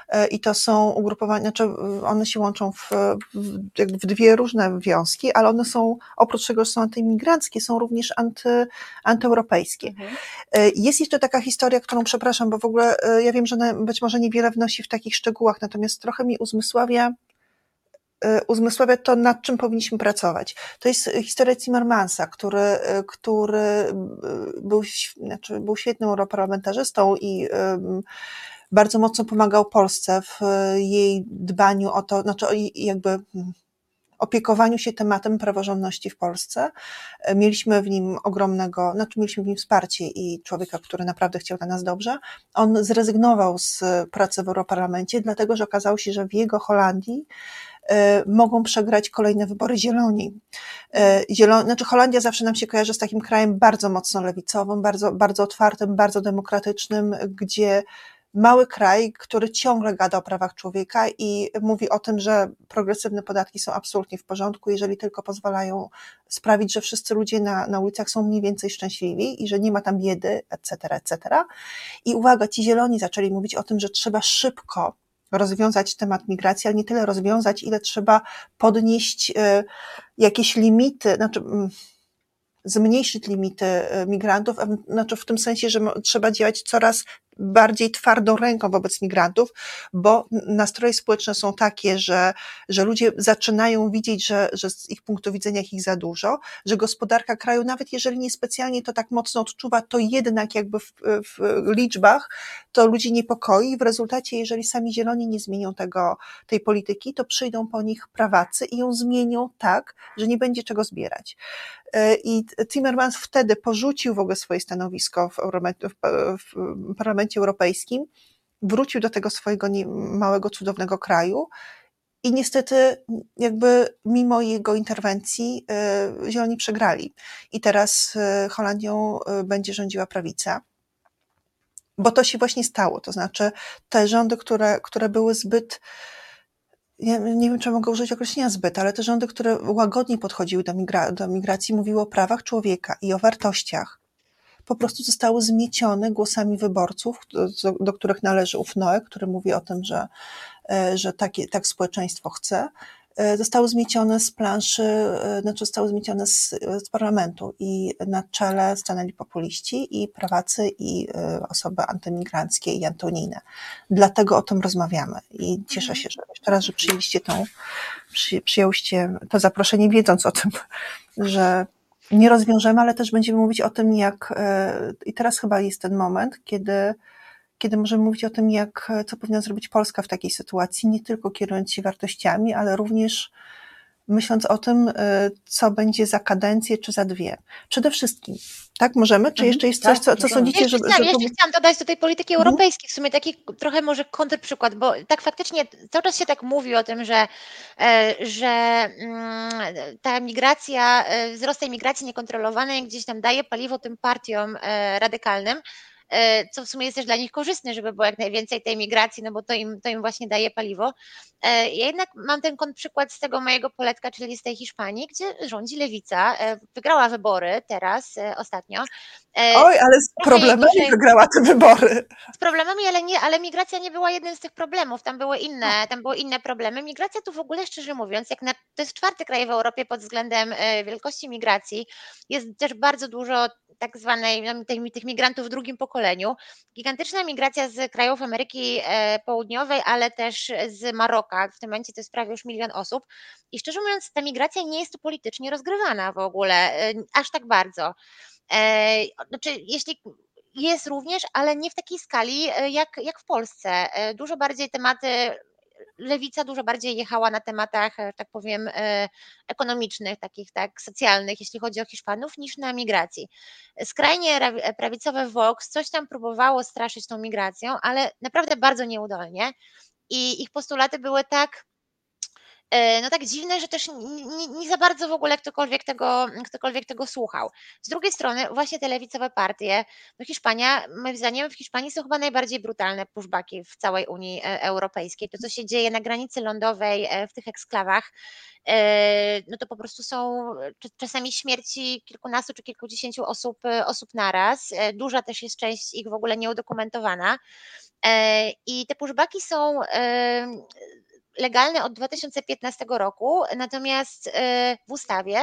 e, i to są ugrupowania, znaczy one się łączą w, w, w dwie różne wiązki, ale one są, oprócz tego, że są antyimigranckie, są również anty, antyeuropejskie. Mhm. E, jest jeszcze taka historia, którą przepraszam, bo w ogóle e, ja wiem, że być może niewiele wnosi w takich szczegółach, natomiast trochę mi uzmysławia uzmysławia to, nad czym powinniśmy pracować. To jest historia Zimmermansa, który, y, który y, był, znaczy był świetnym europarlamentarzystą i bardzo mocno pomagał Polsce w jej dbaniu o to, znaczy jakby hmm, opiekowaniu się tematem praworządności w Polsce. Mieliśmy w nim ogromnego, znaczy mieliśmy w nim wsparcie i człowieka, który naprawdę chciał dla nas dobrze. On zrezygnował z pracy w Europarlamencie, dlatego że okazało się, że w jego Holandii mogą przegrać kolejne wybory zieloni. E, zieloni znaczy Holandia zawsze nam się kojarzy z takim krajem bardzo mocno lewicowym, bardzo, bardzo otwartym, bardzo demokratycznym, gdzie mały kraj, który ciągle gada o prawach człowieka i mówi o tym, że progresywne podatki są absolutnie w porządku, jeżeli tylko pozwalają sprawić, że wszyscy ludzie na, na ulicach są mniej więcej szczęśliwi i że nie ma tam biedy, etc., etc. I uwaga, ci zieloni zaczęli mówić o tym, że trzeba szybko rozwiązać temat migracji, ale nie tyle rozwiązać, ile trzeba podnieść y, jakieś limity, znaczy mm, zmniejszyć limity y, migrantów, znaczy w tym sensie, że trzeba działać coraz bardziej twardą ręką wobec migrantów, bo nastroje społeczne są takie, że, że ludzie zaczynają widzieć, że, że z ich punktu widzenia ich za dużo, że gospodarka kraju, nawet jeżeli niespecjalnie to tak mocno odczuwa, to jednak jakby w, w liczbach to ludzi niepokoi. W rezultacie, jeżeli sami zieloni nie zmienią tego, tej polityki, to przyjdą po nich prawacy i ją zmienią tak, że nie będzie czego zbierać. E, I Timmermans wtedy porzucił w ogóle swoje stanowisko w, w Parlamencie Europejskim, wrócił do tego swojego małego, cudownego kraju i niestety, jakby mimo jego interwencji, e, Zieloni przegrali. I teraz e, Holandią będzie rządziła prawica. Bo to się właśnie stało. To znaczy, te rządy, które, które były zbyt ja nie wiem, czy mogę użyć określenia zbyt, ale te rządy, które łagodniej podchodziły do, migra do migracji, mówiły o prawach człowieka i o wartościach, po prostu zostały zmiecione głosami wyborców, do, do których należy ów Noe, który mówi o tym, że, e, że takie, tak społeczeństwo chce. E, zostały zmiecione z planszy, e, znaczy zostały zmiecione z, z parlamentu i na czele stanęli populiści i prawacy i osoby antymigranckie i antonijne. Dlatego o tym rozmawiamy i cieszę się, że jeszcze raz, że przyjęliście tą, przy, przyjęłyście to zaproszenie, wiedząc o tym, że nie rozwiążemy, ale też będziemy mówić o tym, jak i teraz chyba jest ten moment, kiedy kiedy możemy mówić o tym, jak, co powinna zrobić Polska w takiej sytuacji, nie tylko kierując się wartościami, ale również myśląc o tym, y, co będzie za kadencję czy za dwie. Przede wszystkim, tak możemy? Czy mhm. jeszcze jest coś, co, co sądzicie, że... Chciałam, że... Jeszcze chciałam dodać do tej polityki mhm. europejskiej, w sumie taki trochę może kontrprzykład, bo tak faktycznie cały czas się tak mówi o tym, że, e, że mm, ta migracja, e, wzrost tej migracji niekontrolowanej gdzieś tam daje paliwo tym partiom e, radykalnym, co w sumie jest też dla nich korzystne, żeby było jak najwięcej tej migracji, no bo to im, to im właśnie daje paliwo. E, ja jednak mam ten przykład z tego mojego poletka, czyli z tej Hiszpanii, gdzie rządzi lewica, e, wygrała wybory teraz, ostatnio. Oj, ale z problemami wygrała te wybory. Z problemami, ale nie, ale migracja nie była jednym z tych problemów, tam były inne, tam były inne problemy. Migracja tu w ogóle, szczerze mówiąc, jak na, to jest czwarty kraj w Europie pod względem wielkości migracji, jest też bardzo dużo tak zwanej, no, tych migrantów w drugim pokoleniu. Gigantyczna migracja z krajów Ameryki e, Południowej, ale też z Maroka. W tym momencie to jest prawie już milion osób. I szczerze mówiąc, ta migracja nie jest tu politycznie rozgrywana w ogóle, e, aż tak bardzo. E, znaczy, jeśli jest również, ale nie w takiej skali jak, jak w Polsce. Dużo bardziej tematy lewica dużo bardziej jechała na tematach, tak powiem, ekonomicznych, takich tak socjalnych, jeśli chodzi o Hiszpanów, niż na migracji. Skrajnie prawicowe Vox coś tam próbowało straszyć tą migracją, ale naprawdę bardzo nieudolnie i ich postulaty były tak E, no tak dziwne, że też nie, nie, za bardzo w ogóle ktokolwiek tego, ktokolwiek tego słuchał. Z drugiej strony właśnie te lewicowe partie, no Hiszpania, moim zdaniem w Hiszpanii są chyba najbardziej brutalne pushbacki w całej Unii e, Europejskiej. To, co się dzieje na granicy lądowej e, w tych eksklawach, no to po prostu są czasami śmierci kilkunastu czy kilkudziesięciu osób, osób naraz. Duża też jest część ich w ogóle nieudokumentowana. I te pushbacki są legalne od 2015 roku, natomiast y, w ustawie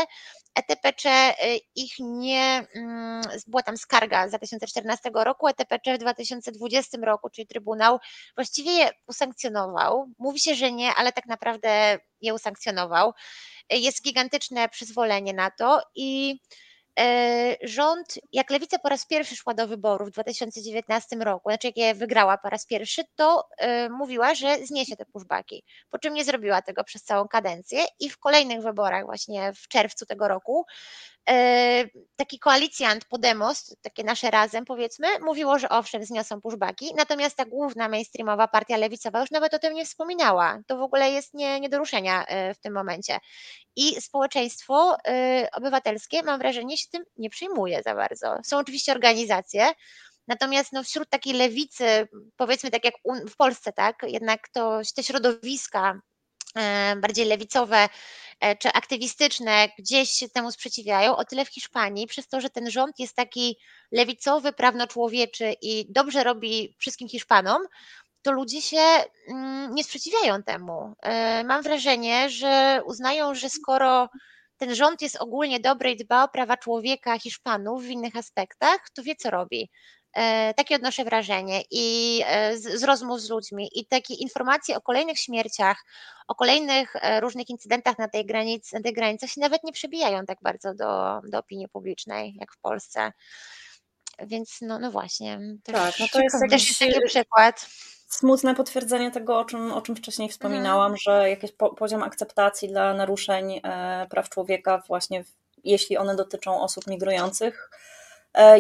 ETPC y, ich nie, mm, była tam skarga z 2014 roku, ETPC w 2020 roku, czyli Trybunał właściwie je usankcjonował. Mówi się, że nie, ale tak naprawdę je usankcjonował. Jest gigantyczne przyzwolenie na to i rząd, jak Lewica po raz pierwszy szła do wyborów w 2019 roku, znaczy jak je wygrała po raz pierwszy, to e, mówiła, że zniesie te pushbacki, po czym nie zrobiła tego przez całą kadencję i w kolejnych wyborach właśnie w czerwcu tego roku E, taki koalicjant Podemos, takie nasze razem powiedzmy, mówiło, że owszem, zniosą pushbacki, natomiast ta główna mainstreamowa partia lewicowa już nawet o tym nie wspominała. To w ogóle jest nie, nie do ruszenia e, w tym momencie. I społeczeństwo e, obywatelskie, mam wrażenie, się tym nie przyjmuje za bardzo. Są oczywiście organizacje, Natomiast no, wśród takiej lewicy, powiedzmy tak jak w Polsce, tak, jednak to te środowiska bardziej lewicowe E, czy aktywistyczne gdzieś się temu sprzeciwiają, o tyle w Hiszpanii, przez to, że ten rząd jest taki lewicowy, prawnoczłowieczy i dobrze robi wszystkim Hiszpanom, to ludzie się mm, nie sprzeciwiają temu. E, mam wrażenie, że uznają, że skoro ten rząd jest ogólnie dobry i dba o prawa człowieka Hiszpanów w innych aspektach, to wie co robi. E, takie odnoszę wrażenie i z, z rozmów z ludźmi i takie informacje o kolejnych śmierciach, o kolejnych e, różnych incydentach na tej granicy, na tej granicy się nawet nie przebijają tak bardzo do, do opinii publicznej, jak w Polsce. Więc no, no właśnie. Też, tak, no to jest też jest taki przykład. Smutne potwierdzenie tego, o czym, o czym wcześniej wspominałam, mhm. że jakiś po, poziom akceptacji dla naruszeń e, praw człowieka, właśnie jeśli one dotyczą osób migrujących, E,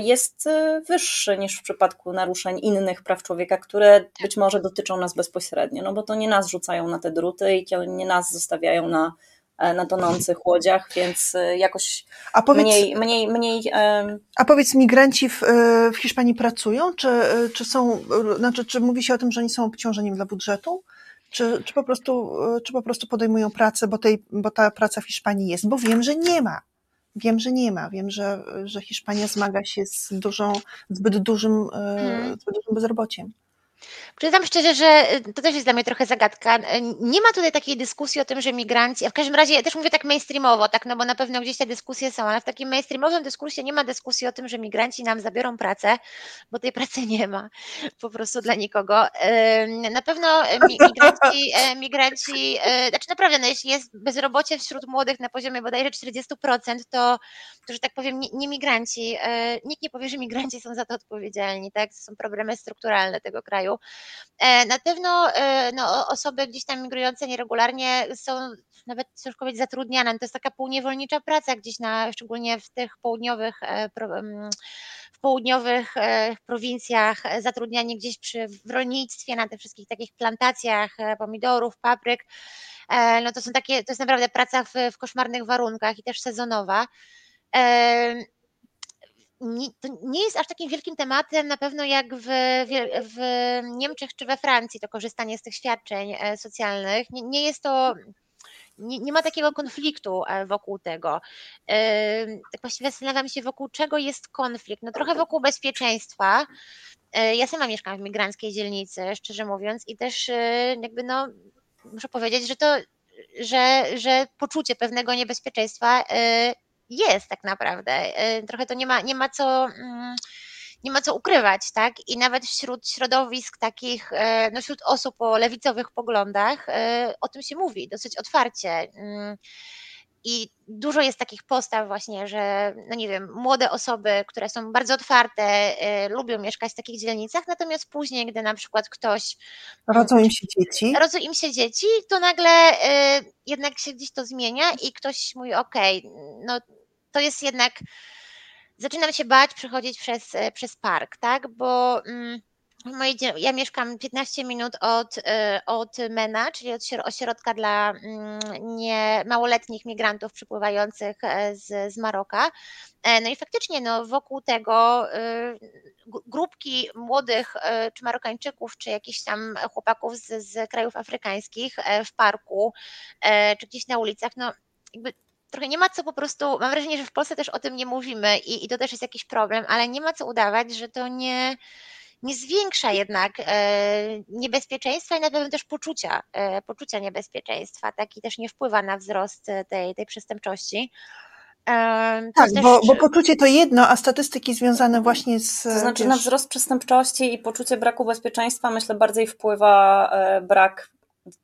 jest e, wyższy niż w przypadku naruszeń innych praw człowieka, które być może dotyczą nas bezpośrednio, no bo to nie nas rzucają na te druty i nie nas zostawiają na, e, na tonących łodziach, więc jakoś powiedz, mniej, mniej, mniej. A powiedz, migranci w, w Hiszpanii pracują? Czy, czy są, znaczy, czy mówi się o tym, że oni są obciążeniem dla budżetu? Czy, czy, po prostu, czy po prostu podejmują pracę, bo, tej, bo ta praca w Hiszpanii jest? Bo wiem, że nie ma. Wiem, że nie ma. Wiem, że, że Hiszpania zmaga się z dużą, zbyt dużym, hmm. zbyt dużym bezrobociem. Przyznam szczerze, że y, to też jest dla mnie trochę zagadka. Nie ma tutaj takiej dyskusji o tym, że migranci, a w każdym razie ja też mówię tak mainstreamowo, tak, no bo na pewno gdzieś te dyskusje są, ale w takim mainstreamowym dyskursie nie ma dyskusji o tym, że migranci nam zabiorą pracę, bo tej pracy nie ma po prostu dla nikogo. Na pewno migranci, e, migranci e, znaczy naprawdę, no jeśli jest bezrobocie wśród młodych na poziomie bodajże 40%, to, to że tak powiem, nie, nie migranci, e, nikt nie powie, że migranci są za to odpowiedzialni, tak, to są problemy strukturalne tego kraju. E, na pewno e, no, osoby gdzieś tam migrujące nieregularnie są nawet ciężko powiedzieć zatrudniane. To jest taka półniewolnicza praca gdzieś na, szczególnie w tych południowych w południowych prowincjach, zatrudnianie gdzieś przy, w rolnictwie, na tych wszystkich takich plantacjach pomidorów, papryk. E, no to są takie, to jest naprawdę praca w, w koszmarnych warunkach i też sezonowa nie, to nie jest aż takim wielkim tematem na pewno jak w, w Niemczech czy we Francji to korzystanie z tych świadczeń e, socjalnych. Nie, nie jest to nie, nie, ma takiego konfliktu e, wokół tego. Tak właściwie zastanawiam się, wokół czego jest konflikt. No trochę wokół bezpieczeństwa. E, ja sama mieszkam w migranckiej dzielnicy, szczerze mówiąc, i też jakby no, muszę powiedzieć, że to, że, że poczucie pewnego niebezpieczeństwa jest tak naprawdę. E, trochę to nie ma, nie ma co mm, nie ma co ukrywać, tak? I nawet wśród środowisk takich, e, no wśród osób o lewicowych poglądach e, o tym się mówi dosyć otwarcie. Mm, I dużo jest takich postaw właśnie, że no nie wiem, młode osoby, które są bardzo otwarte, y, lubią mieszkać w takich dzielnicach, natomiast później, gdy na przykład ktoś Rodzą im się dzieci. rodzą im się dzieci, to nagle y, jednak się gdzieś to zmienia i ktoś mówi, okej, no to jest jednak, zaczynam się bać przechodzić przez, y, przez park, tak, bo mm, moje, ja mieszkam 15 minut od, y, od MENA, czyli od śro- ośrodka dla mm, nie, małoletnich migrantów przypływających e, z, z Maroka. E, No i faktycznie no, wokół tego y, gru- grupki młodych e, czy Marokańczyków, czy jakichś tam chłopaków z, z krajów afrykańskich e, w parku, e, czy gdzieś na ulicach, no jakby trochę nie ma co po prostu, mam wrażenie, że w Polsce też o tym nie mówimy i, i to też jest jakiś problem, ale nie ma co udawać, że to nie, nie zwiększa jednak e, niebezpieczeństwa i na pewno też poczucia, e, poczucia niebezpieczeństwa, tak, i też nie wpływa na wzrost tej, tej przestępczości. Tak, też- bo, bo poczucie to jedno, a statystyki związane właśnie z. To znaczy wiesz, na wzrost przestępczości i poczucie braku bezpieczeństwa myślę bardziej wpływa e, brak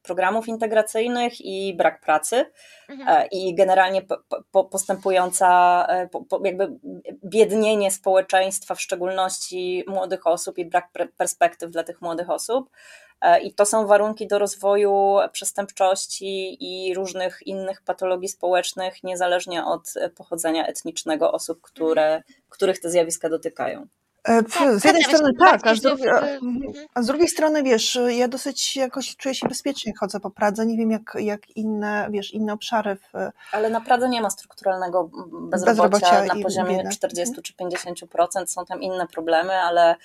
programów integracyjnych i brak pracy Mhm. e, i generalnie po- po- postępująca e, po- jakby biednienie społeczeństwa, w szczególności młodych osób i brak perspektyw dla tych młodych osób. E, I to są warunki do rozwoju przestępczości i różnych innych patologii społecznych, niezależnie od pochodzenia etnicznego osób, które, których te zjawiska dotykają. E, Tak, z jednej strony tak, a z, drugiej, w- a, mhm. a z drugiej strony wiesz, ja dosyć jakoś czuję się bezpiecznie, chodzę po Pradze, nie wiem jak, jak inne, wiesz, inne obszary w, Ale na Pradze nie ma strukturalnego bezrobocia, Bezrobocia na poziomie biedy. 40 czy 50%. Są tam inne problemy, ale,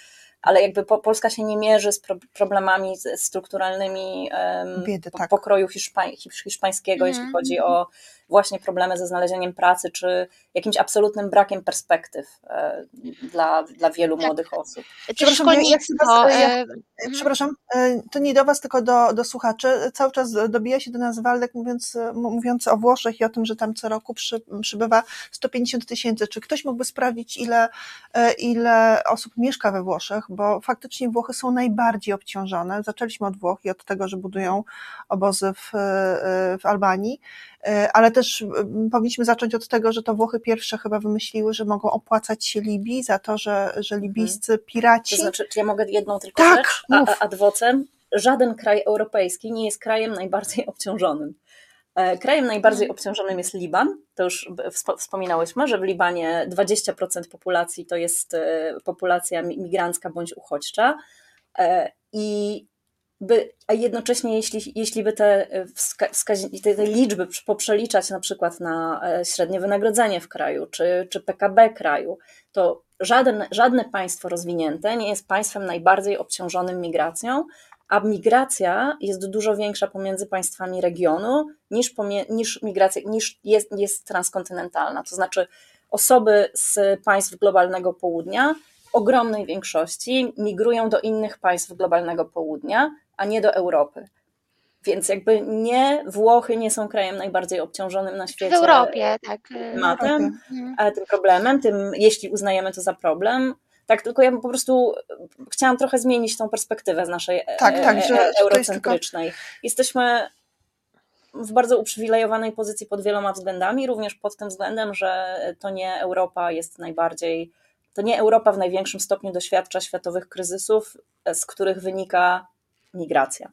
ale jakby po, Polska się nie mierzy z pro, problemami strukturalnymi em, Biedy, tak. pokroju hiszpań, hisz- hiszpańskiego, Mhm. jeśli chodzi o właśnie problemy ze znalezieniem pracy, czy jakimś absolutnym brakiem perspektyw e, dla, dla wielu Tak. młodych osób. Przepraszam, ja- was- ja- e, E, mhm. Przepraszam, e, to nie do Was, tylko do, do słuchaczy. Cały czas dobija się do nas Waldek mówiąc, mówiąc o Włoszech i o tym, że tam co roku przy, przybywa 150 tysięcy. Czy ktoś mógłby sprawdzić, ile, e, ile osób mieszka we Włoszech? Bo faktycznie Włochy są najbardziej obciążone. Zaczęliśmy od Włoch i od tego, że budują obozy w, e, w Albanii, E, ale też m, powinniśmy zacząć od tego, że to Włochy pierwsze chyba wymyśliły, że mogą opłacać się Libii za to, że, że libijscy piraci. To znaczy, czy ja mogę jedną tylko Tak, rzecz? A, mów. a, ad vocem, żaden kraj europejski nie jest krajem najbardziej [laughs] obciążonym. E, Krajem najbardziej Mhm. obciążonym jest Liban. To już wspo- wspominałyśmy, że w Libanie 20% populacji to jest e, populacja mi- migrancka bądź uchodźcza. E, I by, a jednocześnie, jeśli, jeśli by te, e, wska, te, te liczby poprzeliczać na przykład na e, średnie wynagrodzenie w kraju, czy, czy PKB kraju, to żaden, żadne państwo rozwinięte nie jest państwem najbardziej obciążonym migracją, a migracja jest dużo większa pomiędzy państwami regionu niż, niż migracja, niż jest, jest transkontynentalna. To znaczy osoby z państw globalnego południa ogromnej większości migrują do innych państw globalnego południa, a nie do Europy. Więc jakby nie Włochy nie są krajem najbardziej obciążonym na W świecie Europie, tak. e, tematem, Mhm. e, tym problemem, tym jeśli uznajemy to za problem. Tak, tylko ja po prostu chciałam trochę zmienić tą perspektywę z naszej e- Tak, tak, e- że- że eurocentrycznej. Jesteśmy w bardzo uprzywilejowanej pozycji pod wieloma względami, również pod tym względem, że to nie Europa jest najbardziej, to nie Europa w największym stopniu doświadcza światowych kryzysów, e, z których wynika migracja.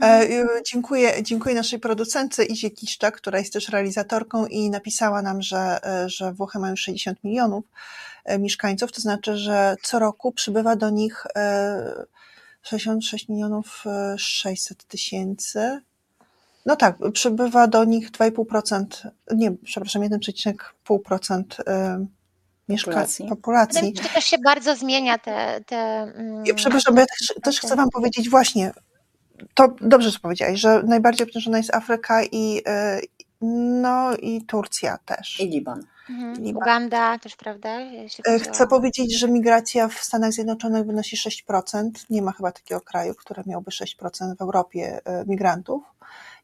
E, y, Dziękuję, dziękuję naszej producentce Izie Kiszczak, która jest też realizatorką i napisała nam, że, e, że Włochy mają 60 milionów e, mieszkańców, to znaczy, że co roku przybywa do nich e, 66 milionów e, 600 tysięcy. No tak, przybywa do nich 2,5%, nie, przepraszam, 1,5% e, mieszka- Populacji. Populacji. że też się bardzo zmienia te. te mm, Ja, przepraszam, bo ja też, też chcę Wam powiedzieć właśnie, to dobrze, że powiedziałeś, że najbardziej obciążona jest Afryka i, y, no, i Turcja też. I Liban. mhm. Liban. Uganda też, prawda? E, Chcę powiedzieć, że migracja w Stanach Zjednoczonych wynosi 6%. Nie ma chyba takiego kraju, który miałby 6% w Europie e, migrantów.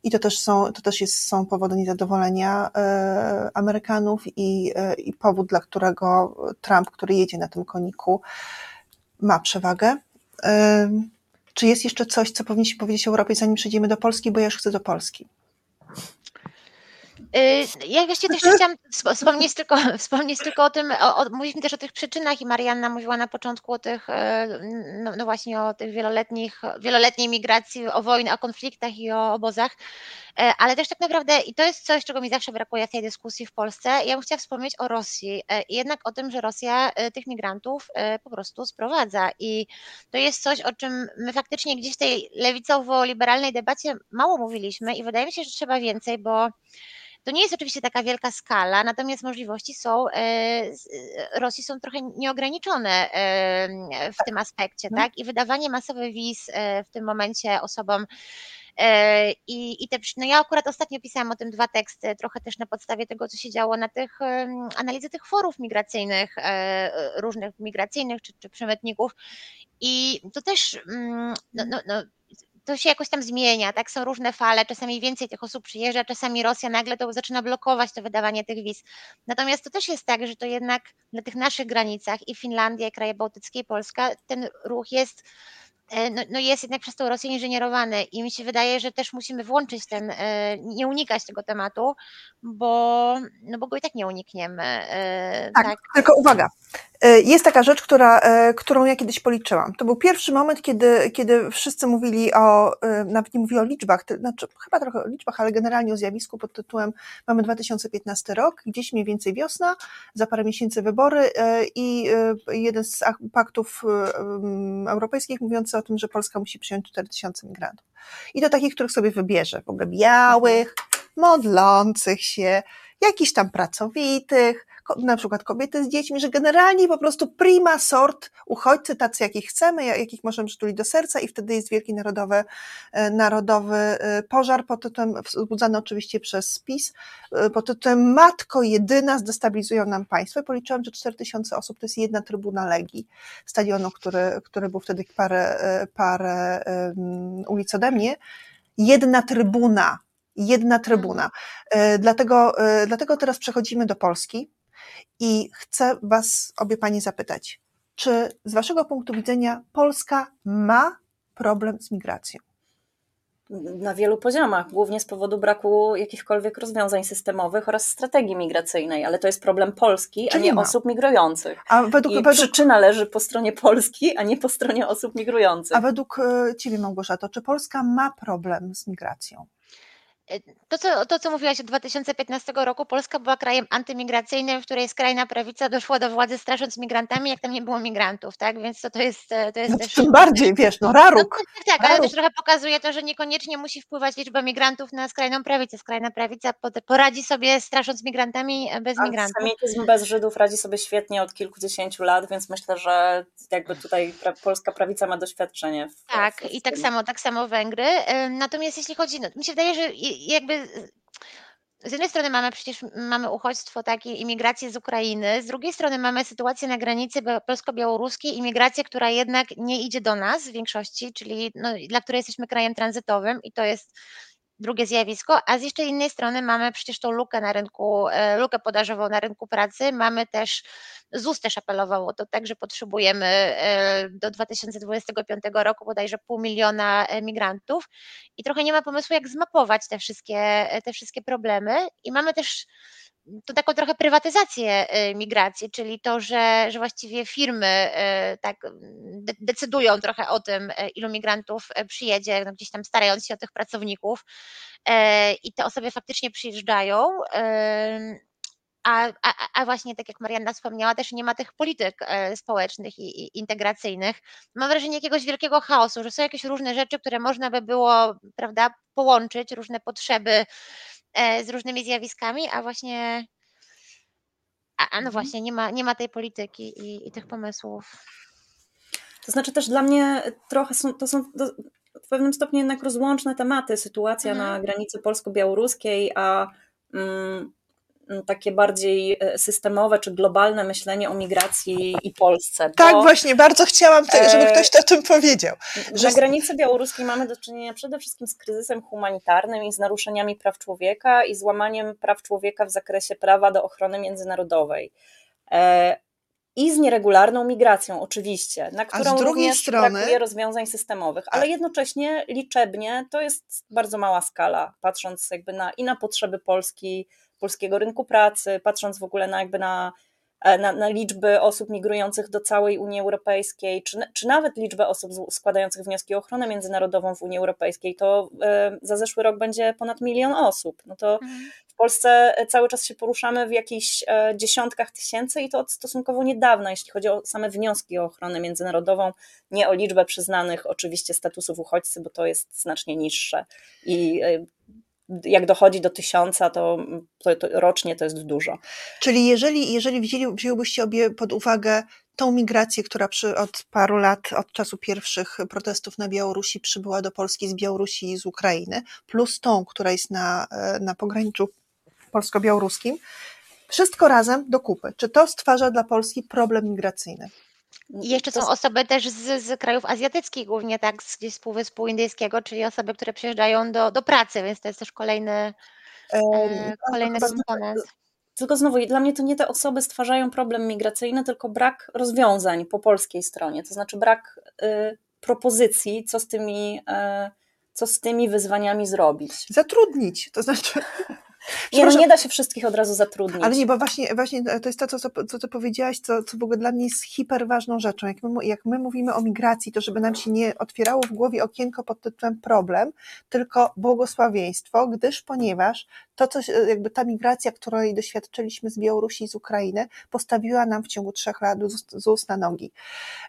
I to też, są, to też jest, są powody niezadowolenia e, Amerykanów i, e, i powód, dla którego Trump, który jedzie na tym koniku, ma przewagę. E, Czy jest jeszcze coś, co powinniśmy powiedzieć Europie, zanim przejdziemy do Polski, bo ja już chcę do Polski. Y, ja właściwie też chciałam wspomnieć tylko, [laughs] wspomnieć tylko o tym, o, o, mówiliśmy też o tych przyczynach i Marianna mówiła na początku o tych, e, no, no właśnie o tych wieloletnich, wieloletniej migracji, o wojnach, o konfliktach i o obozach, e, ale też tak naprawdę, i to jest coś, czego mi zawsze brakuje w tej dyskusji w Polsce, ja bym chciała wspomnieć o Rosji, e, jednak o tym, że Rosja tych migrantów po prostu sprowadza. I to jest coś, o czym my faktycznie gdzieś w tej lewicowo-liberalnej debacie mało mówiliśmy i wydaje mi się, że trzeba więcej, bo to nie jest oczywiście taka wielka skala, natomiast możliwości są, e, e, Rosji są trochę nieograniczone e, w tym aspekcie, mhm. tak? I wydawanie masowych wiz w tym momencie osobom i, i te, no ja akurat ostatnio pisałam o tym dwa teksty, trochę też na podstawie tego, co się działo na tych analizy tych forów migracyjnych, różnych migracyjnych czy, czy przemytników. I to też mm, no, no, no, to się jakoś tam zmienia, tak? Są różne fale, czasami więcej tych osób przyjeżdża, czasami Rosja nagle to zaczyna blokować to wydawanie tych wiz. Natomiast to też jest tak, że to jednak na tych naszych granicach i Finlandia, i kraje bałtyckie, i Polska, ten ruch jest E, no, no, jest jednak przez tą Rosję inżynierowany i mi się wydaje, że też musimy włączyć ten, e, nie unikać tego tematu, bo, no bo go i tak nie unikniemy. E, tak, tak. tylko uwaga, jest taka rzecz, która, którą ja kiedyś policzyłam. To był pierwszy moment, kiedy, kiedy wszyscy mówili o, nawet nie mówili o liczbach, znaczy chyba trochę o liczbach, ale generalnie o zjawisku pod tytułem mamy 2015 rok, gdzieś mniej więcej wiosna, za parę miesięcy wybory i jeden z paktów europejskich mówiący o tym, że Polska musi przyjąć 4000 migrantów. I to takich, których sobie wybierze, w ogóle białych, modlących się, jakichś tam pracowitych, na przykład kobiety z dziećmi, że generalnie po prostu prima sort uchodźcy, tacy jakich chcemy, jakich możemy przytulić do serca i wtedy jest wielki narodowy, e, narodowy e, pożar pod tytułem, wzbudzany oczywiście przez spis, e, pod tytułem Matko jedyna zdestabilizują nam państwo i policzyłam, że 4000 osób to jest jedna trybuna Legii, stadionu, który, który był wtedy parę, parę um, ulic ode mnie, jedna trybuna jedna trybuna. Dlatego, dlatego teraz przechodzimy do Polski. I chcę Was, obie Panie, zapytać, czy z Waszego punktu widzenia Polska ma problem z migracją? Na wielu poziomach, głównie z powodu braku jakichkolwiek rozwiązań systemowych oraz strategii migracyjnej, ale to jest problem Polski, a nie osób migrujących. A według, I według... przyczyna leży po stronie Polski, a nie po stronie osób migrujących. A według e, Ciebie, Małgorzato, czy Polska ma problem z migracją? E, to co, to, co mówiłaś od 2015 roku, Polska była krajem antymigracyjnym, w której skrajna prawica doszła do władzy strasząc migrantami, jak tam nie było migrantów, tak? Więc to, to jest, e, to jest no, też... Tym bardziej, wiesz, no raruk. No, tak, tak, raruk. ale też trochę pokazuje to, że niekoniecznie musi wpływać liczba migrantów na skrajną prawicę. Skrajna prawica poradzi sobie strasząc migrantami e, bez migrantów. Antisemityzm bez Żydów radzi sobie świetnie od kilkudziesięciu lat, więc myślę, że jakby tutaj pra polska prawica ma doświadczenie. W, tak, w i tak samo, tak samo Węgry. Natomiast jeśli chodzi, no, mi się wydaje, że jakby z jednej strony mamy przecież mamy uchodźstwo, takie imigrację z Ukrainy, z drugiej strony mamy sytuację na granicy polsko-białoruskiej, imigrację, która jednak nie idzie do nas w większości, czyli no, dla której jesteśmy krajem tranzytowym i to jest drugie zjawisko, a z jeszcze innej strony mamy przecież tą lukę na rynku, e, lukę podażową na rynku pracy, mamy też, ZUS też apelował o to, tak, że potrzebujemy e, do 2025 roku bodajże pół miliona migrantów i trochę nie ma pomysłu, jak zmapować te wszystkie, te wszystkie problemy. I mamy też to taką trochę prywatyzację y, migracji, czyli to, że, że właściwie firmy y, tak decydują trochę o tym, y, ilu migrantów przyjedzie, no gdzieś tam starając się o tych pracowników i te osoby faktycznie przyjeżdżają. A, a, a, właśnie, tak jak Marianna wspomniała, też nie ma tych polityk społecznych i, i, integracyjnych. Mam wrażenie jakiegoś wielkiego chaosu, że są jakieś różne rzeczy, które można by było, prawda, połączyć, różne potrzeby E, z różnymi zjawiskami, a właśnie a, no mhm. właśnie nie ma, nie ma tej polityki i, i tych pomysłów. To znaczy też dla mnie trochę są, to są w pewnym stopniu jednak rozłączne tematy. Sytuacja mhm. na granicy polsko-białoruskiej, a mm, takie bardziej e, systemowe czy globalne myślenie o migracji i Polsce. Tak, właśnie, bardzo chciałam, żeby ktoś o tym powiedział. Że... Na granicy białoruskiej mamy do czynienia przede wszystkim z kryzysem humanitarnym i z naruszeniami praw człowieka i złamaniem praw człowieka w zakresie prawa do ochrony międzynarodowej. E, i z nieregularną migracją, oczywiście, na z którą drugiej również strony- brakuje rozwiązań systemowych, ale jednocześnie liczebnie to jest bardzo mała skala, patrząc jakby na i na potrzeby Polski, polskiego rynku pracy, patrząc w ogóle na jakby na, e, na, na liczby osób migrujących do całej Unii Europejskiej, czy, czy nawet liczbę osób składających wnioski o ochronę międzynarodową w Unii Europejskiej, to e, za zeszły rok będzie ponad milion osób. No to w Polsce cały czas się poruszamy w jakichś e, dziesiątkach tysięcy i to od stosunkowo niedawna, jeśli chodzi o same wnioski o ochronę międzynarodową, nie o liczbę przyznanych oczywiście statusów uchodźcy, bo to jest znacznie niższe. I e, jak dochodzi do tysiąca, to, to, to rocznie to jest dużo. Czyli jeżeli, jeżeli wzięli, wzięłybyście obie pod uwagę tą migrację, która przy, od paru lat, od czasu pierwszych protestów na Białorusi przybyła do Polski z Białorusi i z Ukrainy, plus tą, która jest na, e, na pograniczu polsko-białoruskim, wszystko razem do kupy. Czy to stwarza dla Polski problem migracyjny? I jeszcze To są osoby też z, z krajów azjatyckich, głównie tak z, gdzieś z Półwyspu Indyjskiego, czyli osoby, które przyjeżdżają do, do pracy, więc to jest też kolejny, E, e, kolejny komponent. Tylko znowu, dla mnie to nie te osoby stwarzają problem migracyjny, tylko brak rozwiązań po polskiej stronie, to znaczy brak y, propozycji, co z tymi, y, co z tymi wyzwaniami zrobić. Zatrudnić, to znaczy. Nie, no nie da się wszystkich od razu zatrudnić. Ale nie, bo właśnie, właśnie to jest to, co, co, co ty powiedziałaś, co, co w ogóle dla mnie jest hiper ważną rzeczą. Jak my, jak my mówimy o migracji, to żeby nam się nie otwierało w głowie okienko pod tytułem problem, tylko błogosławieństwo, gdyż ponieważ to, co, się- jakby ta migracja, której doświadczyliśmy z Białorusi i z Ukrainy, postawiła nam w ciągu trzech lat z ust, na nogi.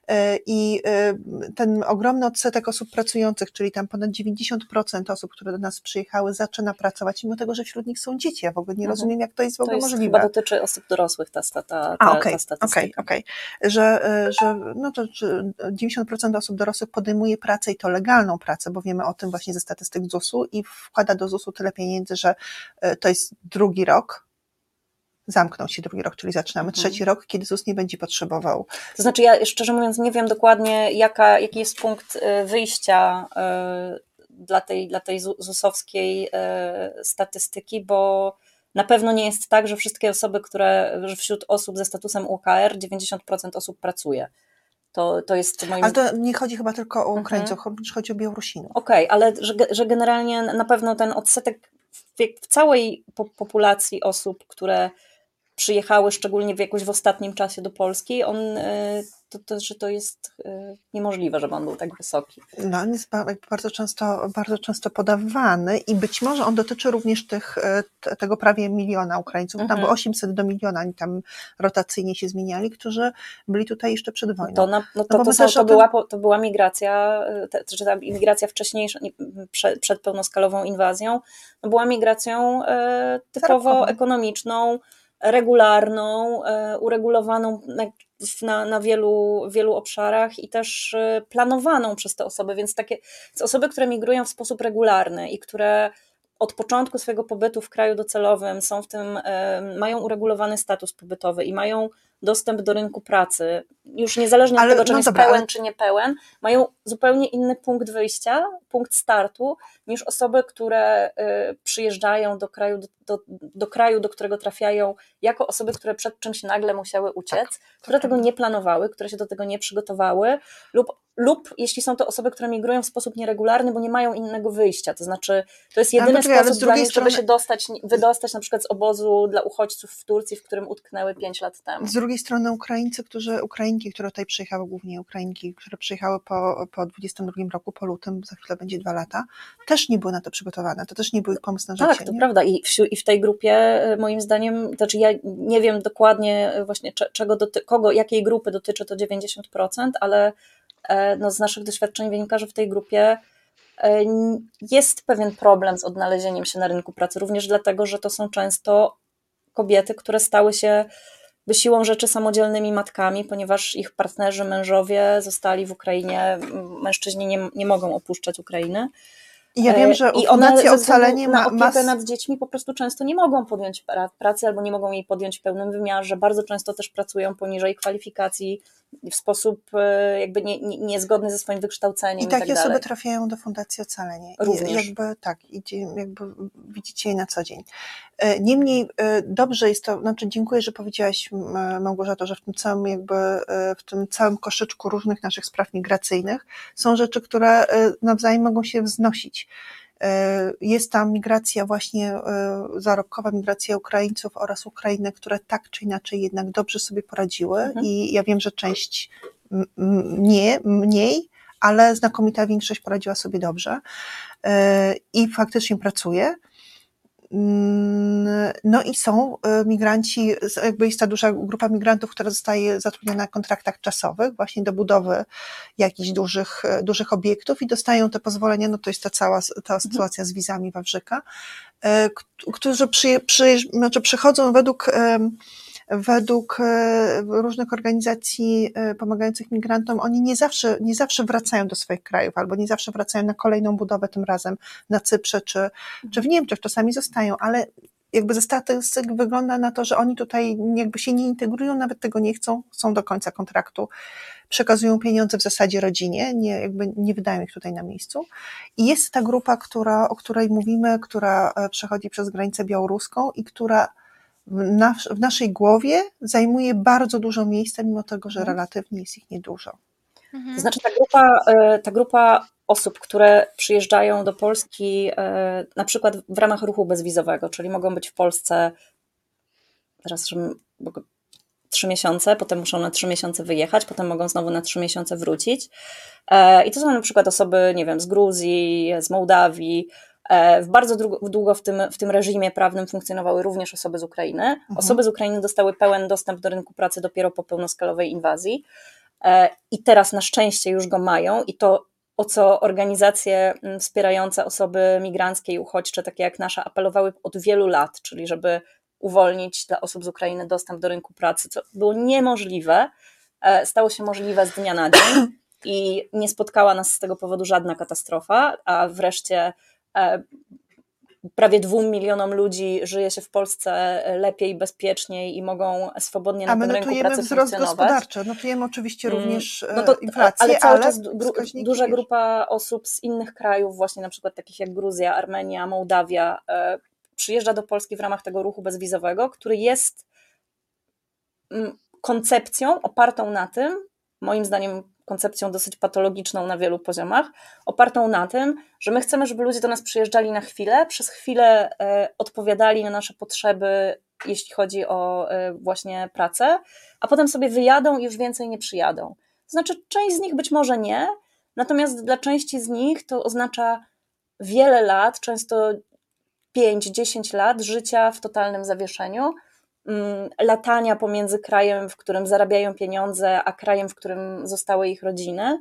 E, I e, ten ogromny odsetek osób pracujących, czyli tam ponad 90% osób, które do nas przyjechały, zaczyna pracować, mimo tego, że wśród nich są dzieci. Ja w ogóle nie Mhm. rozumiem, jak to jest w to ogóle jest, możliwe. chyba dotyczy osób dorosłych ta, ta, ta, A, okej, ta statystyka. okej, okej. Że, y, że no to że 90% osób dorosłych podejmuje pracę i to legalną pracę, bo wiemy o tym właśnie ze statystyk ZUS-u i wkłada do ZUS-u tyle pieniędzy, że to jest drugi rok, zamknął się drugi rok, czyli zaczynamy Mhm. trzeci rok, kiedy ZUS nie będzie potrzebował. To znaczy, ja szczerze mówiąc nie wiem dokładnie, jaka, jaki jest punkt y, wyjścia y, dla tej, dla tej zu- ZUS-owskiej statystyki, bo na pewno nie jest tak, że wszystkie osoby, które, że wśród osób ze statusem UKR 90% osób pracuje. To, to jest moim Ale to nie chodzi chyba tylko o Mhm. Ukraińców, chodzi- chodzi o Białorusinów. Okej, ale że, że generalnie na pewno ten odsetek w, całej po, populacji osób, które przyjechały, szczególnie w jakoś w ostatnim czasie do Polski, on, y, to, to, że to jest y, niemożliwe, żeby on był tak wysoki. No, on jest bardzo często, bardzo często podawany i być może on dotyczy również tych, te- tego prawie miliona Ukraińców, tam Mhm. było 800 do miliona, oni tam rotacyjnie się zmieniali, którzy byli tutaj jeszcze przed wojną. To, na, no to, bo to, są, to, tym- była, to była migracja, y, te, czy ta imigracja wcześniejsza, nie, przed, przed pełnoskalową inwazją, no była migracją e, typowo ekonomiczną, regularną, e, uregulowaną na, na, wielu, wielu obszarach i też e, planowaną przez te osoby, więc takie osoby, które migrują w sposób regularny i które od początku swojego pobytu w kraju docelowym są w tym, e, mają uregulowany status pobytowy i mają dostęp do rynku pracy, już niezależnie Ale- od tego, czy no on jest dobra, pełen, ale- czy niepełen, mają zupełnie inny punkt wyjścia, punkt startu, niż osoby, które y, przyjeżdżają do kraju do, do, do kraju, do którego trafiają, jako osoby, które przed czymś nagle musiały uciec, które tego nie planowały, które się do tego nie przygotowały, lub, lub jeśli są to osoby, które migrują w sposób nieregularny, bo nie mają innego wyjścia, to znaczy to jest Ale jedyny poczekaj, sposób dla nich, żeby strony- się dostać, wydostać na przykład z obozu dla uchodźców w Turcji, w którym utknęły 5 lat temu. Z drugiej strony Ukraińcy, którzy, Ukrainki, które tutaj przyjechały, głównie Ukrainki, które przyjechały po, po 22 roku, po lutym, za chwilę będzie dwa lata, też nie były na to przygotowane, to też nie był ich pomysł na życie. Tak, to nie? prawda. I w, I w tej grupie, y, moim zdaniem, to znaczy ja nie wiem dokładnie y, właśnie cze- czego doty- kogo, jakiej grupy dotyczy to 90%, ale e, no, z naszych doświadczeń wynika, że w tej grupie e, jest pewien problem z odnalezieniem się na rynku pracy, również dlatego, że to są często kobiety, które stały się by siłą rzeczy samodzielnymi matkami, ponieważ ich partnerzy, mężowie zostali w Ukrainie, mężczyźni nie, nie mogą opuszczać Ukrainy. I ja wiem, że E, I one Fundacja Ocalenie na ma, opiekę nad dziećmi po prostu często nie mogą podjąć pra- pracy albo nie mogą jej podjąć w pełnym wymiarze. Bardzo często też pracują poniżej kwalifikacji w sposób e, jakby nie, nie, niezgodny ze swoim wykształceniem I i, takie tak osoby trafiają do Fundacji Ocalenie. I Również. Jakby tak, idzie, jakby widzicie je na co dzień. E, Niemniej dobrze jest to, znaczy dziękuję, że powiedziałaś Małgorzato, że w tym całym jakby, w tym całym koszyczku różnych naszych spraw migracyjnych są rzeczy, które nawzajem mogą się wznosić. E, Jest tam migracja właśnie e, zarobkowa, migracja Ukraińców oraz Ukrainy, które tak czy inaczej jednak dobrze sobie poradziły Mhm. i ja wiem, że część nie, mniej, ale znakomita większość poradziła sobie dobrze e, i faktycznie pracuje. Mm, No i są e, migranci, jakby jest ta duża grupa migrantów, która zostaje zatrudniona na kontraktach czasowych właśnie do budowy jakichś dużych, e, dużych obiektów i dostają te pozwolenia, no to jest ta cała ta sytuacja z wizami Wawrzyka, e, którzy przy, przy, znaczy przychodzą według według e, różnych organizacji e, pomagających migrantom, oni nie zawsze, nie zawsze wracają do swoich krajów, albo nie zawsze wracają na kolejną budowę, tym razem na Cyprze czy, czy w Niemczech, czasami zostają, ale jakby ze statystyk wygląda na to, że oni tutaj jakby się nie integrują, nawet tego nie chcą, są do końca kontraktu, przekazują pieniądze w zasadzie rodzinie, nie, jakby nie wydają ich tutaj na miejscu. I jest ta grupa, która, o której mówimy, która e, przechodzi przez granicę białoruską i która w, nas, w naszej głowie zajmuje bardzo dużo miejsca, mimo tego, że Mhm. relatywnie jest ich niedużo. Mhm. To znaczy ta grupa, e, ta grupa osób, które przyjeżdżają do Polski e, na przykład w ramach ruchu bezwizowego, czyli mogą być w Polsce teraz trzy miesiące, potem muszą na trzy miesiące wyjechać, potem mogą znowu na trzy miesiące wrócić. E, I to są na przykład osoby, nie wiem, z Gruzji, z Mołdawii. E, W bardzo długo, w, tym, w tym reżimie prawnym funkcjonowały również osoby z Ukrainy. Osoby z Ukrainy dostały pełen dostęp do rynku pracy dopiero po pełnoskalowej inwazji. E, I teraz na szczęście już go mają i to, o co organizacje mm, wspierające osoby migranckie i uchodźcze, takie jak nasza, apelowały od wielu lat, czyli żeby uwolnić dla osób z Ukrainy dostęp do rynku pracy, co było niemożliwe, e, stało się możliwe z dnia na dzień [coughs] i nie spotkała nas z tego powodu żadna katastrofa, a wreszcie prawie dwóm milionom ludzi żyje się w Polsce lepiej, bezpieczniej i mogą swobodnie na tym rynku notujemy pracy wzrost funkcjonować. gospodarczy, notujemy oczywiście Mm, również no e, to, inflację, ale cały ale czas wskaźniki, duża grupa osób z innych krajów, właśnie na przykład takich jak Gruzja, Armenia, Mołdawia, e, przyjeżdża do Polski w ramach tego ruchu bezwizowego, który jest mm, koncepcją opartą na tym, moim zdaniem koncepcją dosyć patologiczną na wielu poziomach, opartą na tym, że my chcemy, żeby ludzie do nas przyjeżdżali na chwilę, przez chwilę e, odpowiadali na nasze potrzeby, jeśli chodzi o e, właśnie pracę, a potem sobie wyjadą i już więcej nie przyjadą. To znaczy, część z nich być może nie, natomiast dla części z nich to oznacza wiele lat, często 5-10 lat życia w totalnym zawieszeniu, latania pomiędzy krajem, w którym zarabiają pieniądze, a krajem, w którym zostały ich rodziny.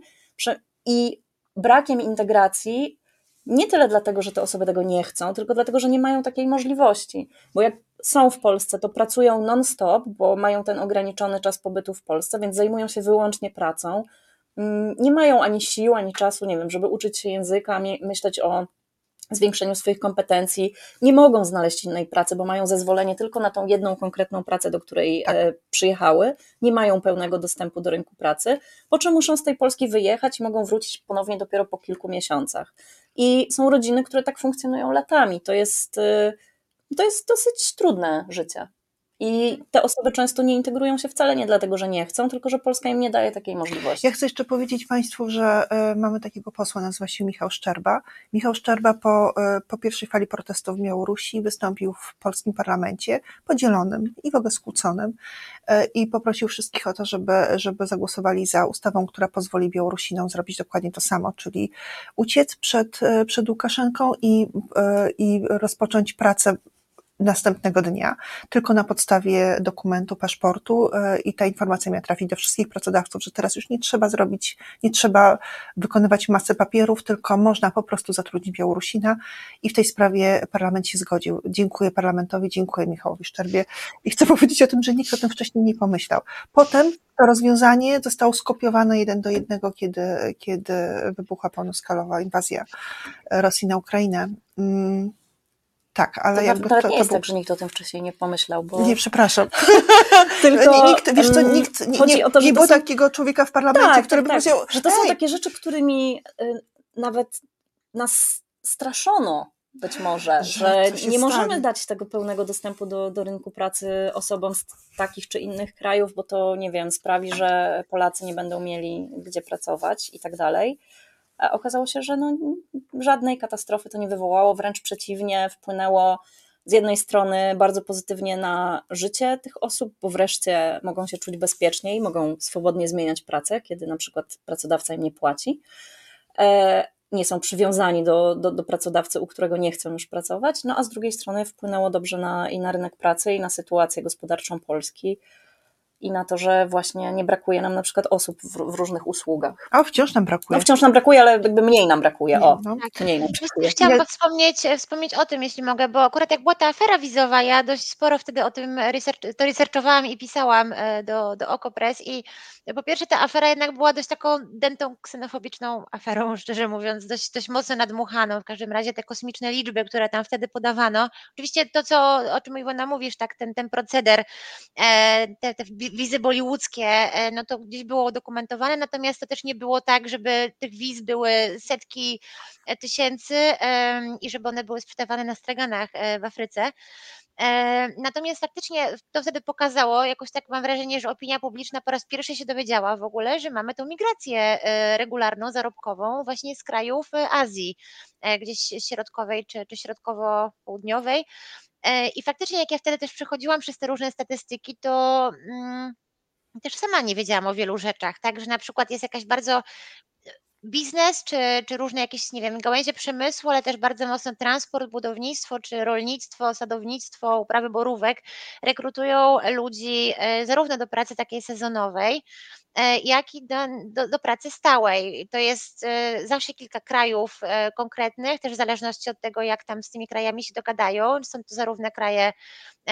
I brakiem integracji, nie tyle dlatego, że te osoby tego nie chcą, tylko dlatego, że nie mają takiej możliwości. Bo jak są w Polsce, to pracują non-stop, bo mają ten ograniczony czas pobytu w Polsce, więc zajmują się wyłącznie pracą. Mm, Nie mają ani sił, ani czasu, nie wiem, żeby uczyć się języka, myśleć o zwiększeniu swoich kompetencji, nie mogą znaleźć innej pracy, bo mają zezwolenie tylko na tą jedną konkretną pracę, do której e, przyjechały, nie mają pełnego dostępu do rynku pracy, po czym muszą z tej Polski wyjechać i mogą wrócić ponownie dopiero po kilku miesiącach. I są rodziny, które tak funkcjonują latami. To jest, e, to jest dosyć trudne życie. I te osoby często nie integrują się wcale nie dlatego, że nie chcą, tylko że Polska im nie daje takiej możliwości. Ja chcę jeszcze powiedzieć Państwu, że e, mamy takiego posła, nazywa się Michał Szczerba. Michał Szczerba po, e, po pierwszej fali protestów w Białorusi wystąpił w polskim parlamencie, podzielonym i w ogóle skłóconym e, i poprosił wszystkich o to, żeby, żeby zagłosowali za ustawą, która pozwoli Białorusinom zrobić dokładnie to samo, czyli uciec przed, przed Łukaszenką i, i rozpocząć pracę następnego dnia, tylko na podstawie dokumentu, paszportu e, i ta informacja miała trafić do wszystkich pracodawców, że teraz już nie trzeba zrobić, nie trzeba wykonywać masy papierów, tylko można po prostu zatrudnić Białorusina i w tej sprawie parlament się zgodził. Dziękuję parlamentowi, dziękuję Michałowi Szczerbie i chcę [laughs] powiedzieć o tym, że nikt o tym wcześniej nie pomyślał. Potem to rozwiązanie zostało skopiowane jeden do jednego, kiedy, kiedy wybuchła pełnoskalowa inwazja Rosji na Ukrainę. Tak, ale to jakby nawet to, nie to jest był... tak, że nikt o tym wcześniej nie pomyślał, bo Nie, przepraszam. [laughs] tylko nikt, wiesz co, mm, nikt, nie, nie, to, nie to było są- takiego człowieka w parlamencie, tak, który tak, by tak, powiedział, że to są "Ej, takie rzeczy, którymi y, nawet nas straszono być może, Że że, to nie możemy stanie. dać tego pełnego dostępu do, do rynku pracy osobom z takich czy innych krajów, bo to, nie wiem, sprawi, że Polacy nie będą mieli gdzie pracować i tak dalej. Okazało się, że no, żadnej katastrofy to nie wywołało, wręcz przeciwnie, wpłynęło z jednej strony bardzo pozytywnie na życie tych osób, bo wreszcie mogą się czuć bezpieczniej, mogą swobodnie zmieniać pracę, kiedy na przykład pracodawca im nie płaci. E, Nie są przywiązani do, do, do pracodawcy, u którego nie chcą już pracować. No a z drugiej strony wpłynęło dobrze na, i na rynek pracy, i na sytuację gospodarczą Polski, i na to, że właśnie nie brakuje nam na przykład osób w, w różnych usługach. A wciąż nam brakuje. No wciąż nam brakuje, ale jakby mniej nam brakuje. O, No. mniej nam brakuje. Chciałam Ile- wspomnieć, e, wspomnieć o tym, jeśli mogę, bo akurat jak była ta afera wizowa, ja dość sporo wtedy o tym research, to researchowałam i pisałam e, do, do Okopres i po pierwsze ta afera jednak była dość taką dętą ksenofobiczną aferą, [laughs] szczerze mówiąc, dość, dość mocno nadmuchaną, w każdym razie te kosmiczne liczby, które tam wtedy podawano, oczywiście to, co, o czym Iwona mówisz, tak, ten, ten proceder, e, te, te wi- wizy bollywoodzkie, e, no to gdzieś było udokumentowane, natomiast to też nie było tak, żeby tych wiz były setki e, tysięcy i żeby one były sprzedawane na straganach w Afryce. Natomiast faktycznie to wtedy pokazało, jakoś tak mam wrażenie, że opinia publiczna po raz pierwszy się dowiedziała w ogóle, że mamy tą migrację e, regularną, zarobkową właśnie z krajów e, Azji, e, gdzieś środkowej czy, czy środkowo-południowej. I faktycznie, jak ja wtedy też przechodziłam przez te różne statystyki, to mm, też sama nie wiedziałam o wielu rzeczach, tak, że na przykład jest jakaś bardzo biznes, czy, czy różne jakieś, nie wiem, gałęzie przemysłu, ale też bardzo mocno transport, budownictwo, czy rolnictwo, sadownictwo, uprawy borówek rekrutują ludzi e, zarówno do pracy takiej sezonowej, e, jak i do, do, do pracy stałej. To jest e, zawsze kilka krajów konkretnych, też w zależności od tego, jak tam z tymi krajami się dogadają. Są to zarówno kraje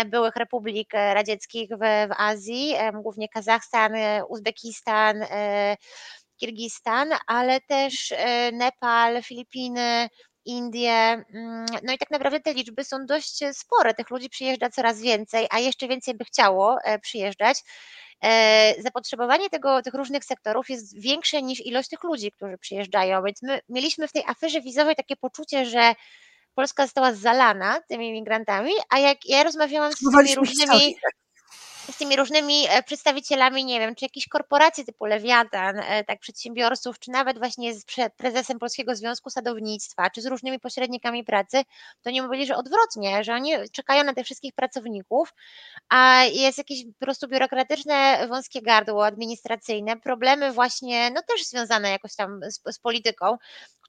byłych republik radzieckich w, w Azji, głównie Kazachstan, Uzbekistan, Kirgistan, ale też e, Nepal, Filipiny, Indie. mm, No i tak naprawdę te liczby są dość e, spore. Tych ludzi przyjeżdża coraz więcej, a jeszcze więcej by chciało e, przyjeżdżać. Zapotrzebowanie tego, tych różnych sektorów jest większe niż ilość tych ludzi, którzy przyjeżdżają. Więc my mieliśmy w tej aferze wizowej takie poczucie, że Polska została zalana tymi migrantami, a jak ja rozmawiałam z tymi różnymi. Z tymi różnymi e, przedstawicielami, nie wiem, czy jakichś korporacji typu Lewiatan, e, tak przedsiębiorców, czy nawet właśnie z prezesem Polskiego Związku Sadownictwa, czy z różnymi pośrednikami pracy, to nie mówili, że odwrotnie, że oni czekają na tych wszystkich pracowników, a jest jakieś po prostu biurokratyczne wąskie gardło administracyjne, problemy właśnie, no też związane jakoś tam z, z polityką,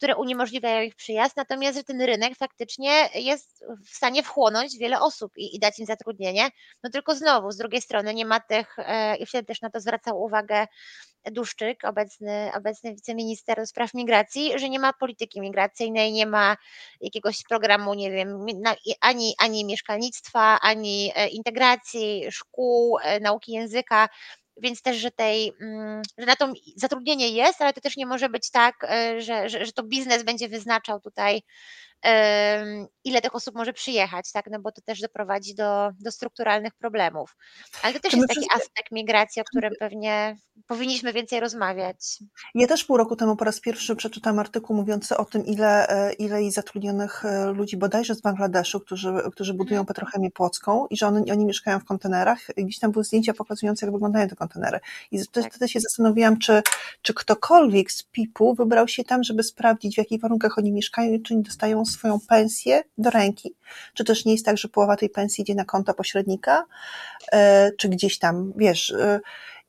które uniemożliwiają ich przyjazd, natomiast że ten rynek faktycznie jest w stanie wchłonąć wiele osób i, i dać im zatrudnienie, no tylko znowu, z drugiej strony nie ma tych, e, i wtedy też na to zwracał uwagę Duszczyk, obecny, obecny wiceminister do spraw migracji, że nie ma polityki migracyjnej, nie ma jakiegoś programu, nie wiem, ani, ani mieszkalnictwa, ani e, integracji, szkół, e, nauki języka, więc też, że tej, mm, że na to zatrudnienie jest, ale to też nie może być tak, e, że, że, że to biznes będzie wyznaczał tutaj ile tych osób może przyjechać, tak? No bo to też doprowadzi do, do strukturalnych problemów. Ale to też jest taki wszyscy- aspekt migracji, o którym pewnie powinniśmy więcej rozmawiać. Ja też pół roku temu po raz pierwszy przeczytałam artykuł mówiący o tym, ile, e, ile zatrudnionych e, ludzi bodajże z Bangladeszu, którzy, którzy budują petrochemię płocką i że oni, oni mieszkają w kontenerach. Gdzieś tam były zdjęcia pokazujące, jak wyglądają te kontenery. I wtedy Tak. wtedy się zastanowiłam, czy, czy ktokolwiek z PIP-u wybrał się tam, żeby sprawdzić, w jakich warunkach oni mieszkają i czy oni dostają swoją pensję do ręki. Czy też nie jest tak, że połowa tej pensji idzie na konta pośrednika, e, czy gdzieś tam, wiesz... e,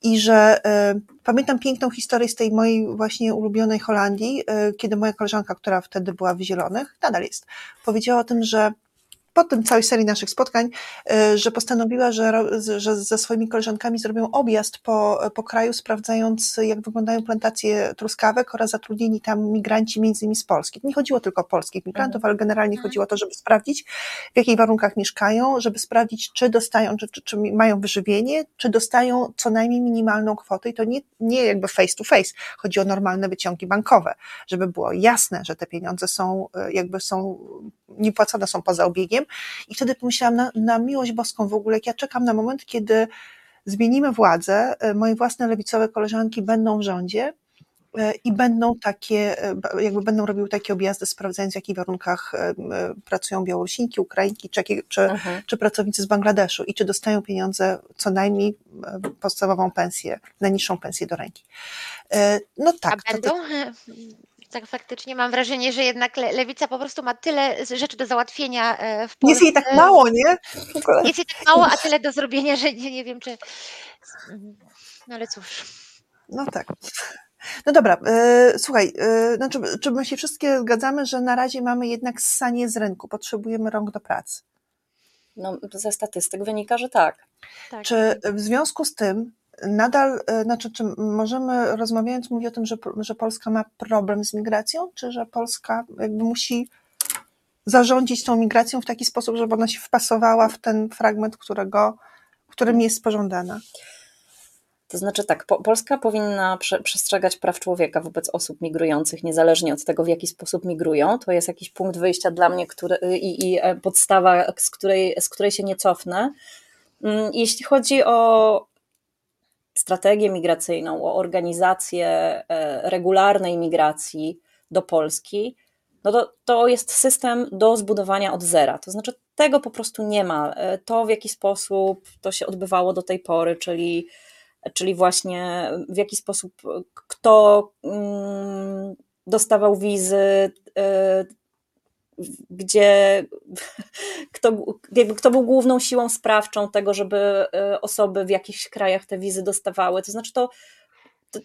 i że e, pamiętam piękną historię z tej mojej właśnie ulubionej Holandii, kiedy moja koleżanka, która wtedy była w Zielonych, nadal jest, powiedziała o tym, że po tym całej serii naszych spotkań, y, że postanowiła, że, że ze swoimi koleżankami zrobią objazd po, po kraju, sprawdzając, jak wyglądają plantacje truskawek oraz zatrudnieni tam migranci, między innymi z Polski. Nie chodziło tylko o polskich migrantów, ale generalnie chodziło o to, żeby sprawdzić, w jakich warunkach mieszkają, żeby sprawdzić, czy dostają, czy, czy, czy mają wyżywienie, czy dostają co najmniej minimalną kwotę. I to nie, nie jakby face to face, chodzi o normalne wyciągi bankowe, żeby było jasne, że te pieniądze są, y, jakby są, niepłacone są poza obiegiem. I wtedy pomyślałam na, na miłość boską w ogóle, jak ja czekam na moment, kiedy zmienimy władzę, y, moje własne lewicowe koleżanki będą w rządzie, y, i będą takie, b- jakby będą robiły takie objazdy, sprawdzając w jakich warunkach pracują Białorusinki, Ukrainki, czy, czy, Mhm. czy pracownicy z Bangladeszu i czy dostają pieniądze, co najmniej e, podstawową pensję, najniższą pensję do ręki. E, No tak. A to- to- będą? [laughs] Tak faktycznie mam wrażenie, że jednak le- lewica po prostu ma tyle rzeczy do załatwienia e, w Polsce. Jest jej tak mało, nie? Jest jej tak mało, a tyle do zrobienia, że nie, nie wiem, czy. No ale cóż. No tak. No dobra, e, słuchaj, e, znaczy, czy my się wszystkie zgadzamy, że na razie mamy jednak ssanie z rynku, potrzebujemy rąk do pracy. No, ze statystyk wynika, że tak. Tak. Czy w związku z tym nadal, e, znaczy, czy możemy rozmawiając mówić o tym, że, że Polska ma problem z migracją, czy że Polska jakby musi zarządzić tą migracją w taki sposób, żeby ona się wpasowała w ten fragment, którego, którym jest pożądana? To znaczy tak, po, Polska powinna prze, przestrzegać praw człowieka wobec osób migrujących, niezależnie od tego, w jaki sposób migrują. To jest jakiś punkt wyjścia dla mnie który, i, i e, podstawa, z której, z której się nie cofnę. Mm, Jeśli chodzi o strategię migracyjną, o organizację e, regularnej migracji do Polski, no to, to jest system do zbudowania od zera. To znaczy, tego po prostu nie ma. E, To, w jaki sposób to się odbywało do tej pory, czyli, czyli właśnie w jaki sposób kto mm, dostawał wizy, e, gdzie [laughs] kto, jakby kto był główną siłą sprawczą tego, żeby e, osoby w jakichś krajach te wizy dostawały. To znaczy, to, to,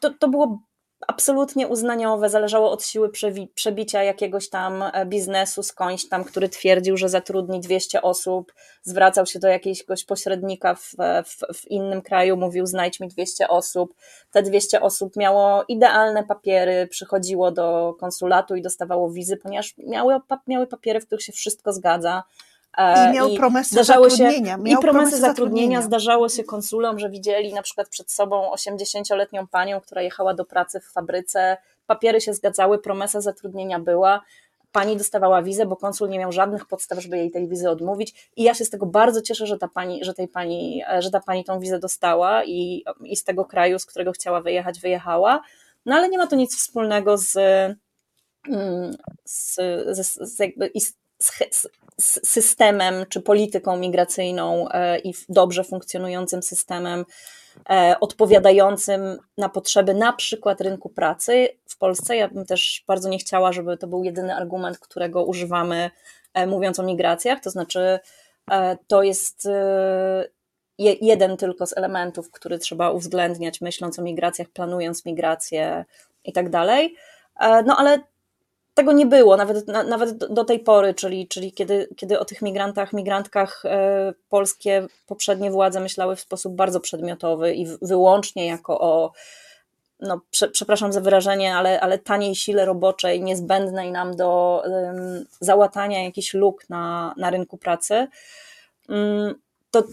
to, to było absolutnie uznaniowe, zależało od siły przebicia jakiegoś tam e, biznesu skądś tam, który twierdził, że zatrudni 200 osób, zwracał się do jakiegoś pośrednika w, w, w innym kraju, mówił znajdź mi 200 osób. Te 200 osób miało idealne papiery, przychodziło do konsulatu i dostawało wizy, ponieważ miały, miały papiery, w których się wszystko zgadza. E, I miał promesy zdarzało się- zatrudnienia. I promesy zatrudnienia. Zdarzało się konsulom, że widzieli na przykład przed sobą 80-letnią panią, która jechała do pracy w fabryce. Papiery się zgadzały, promesa zatrudnienia była. Pani dostawała wizę, bo konsul nie miał żadnych podstaw, żeby jej tej wizy odmówić. I ja się z tego bardzo cieszę, że ta pani, że tej pani, że ta pani tą wizę dostała i, i z tego kraju, z którego chciała wyjechać, wyjechała. No ale nie ma to nic wspólnego z, mm, z, z, z jakby i z, z, systemem czy polityką migracyjną e, i dobrze funkcjonującym systemem e, odpowiadającym na potrzeby na przykład rynku pracy w Polsce. Ja bym też bardzo nie chciała, żeby to był jedyny argument, którego używamy e, mówiąc o migracjach, to znaczy to jest je- jeden tylko z elementów, który trzeba uwzględniać myśląc o migracjach, planując migracje i tak dalej. No ale tego nie było, nawet, na, nawet do, tej pory, czyli, czyli kiedy, kiedy o tych migrantach, migrantkach e, polskie poprzednie władze myślały w sposób bardzo przedmiotowy i wyłącznie jako o, no, prze, przepraszam za wyrażenie, ale, ale taniej sile roboczej, niezbędnej nam do załatania jakichś luk na, na rynku pracy. Mm, to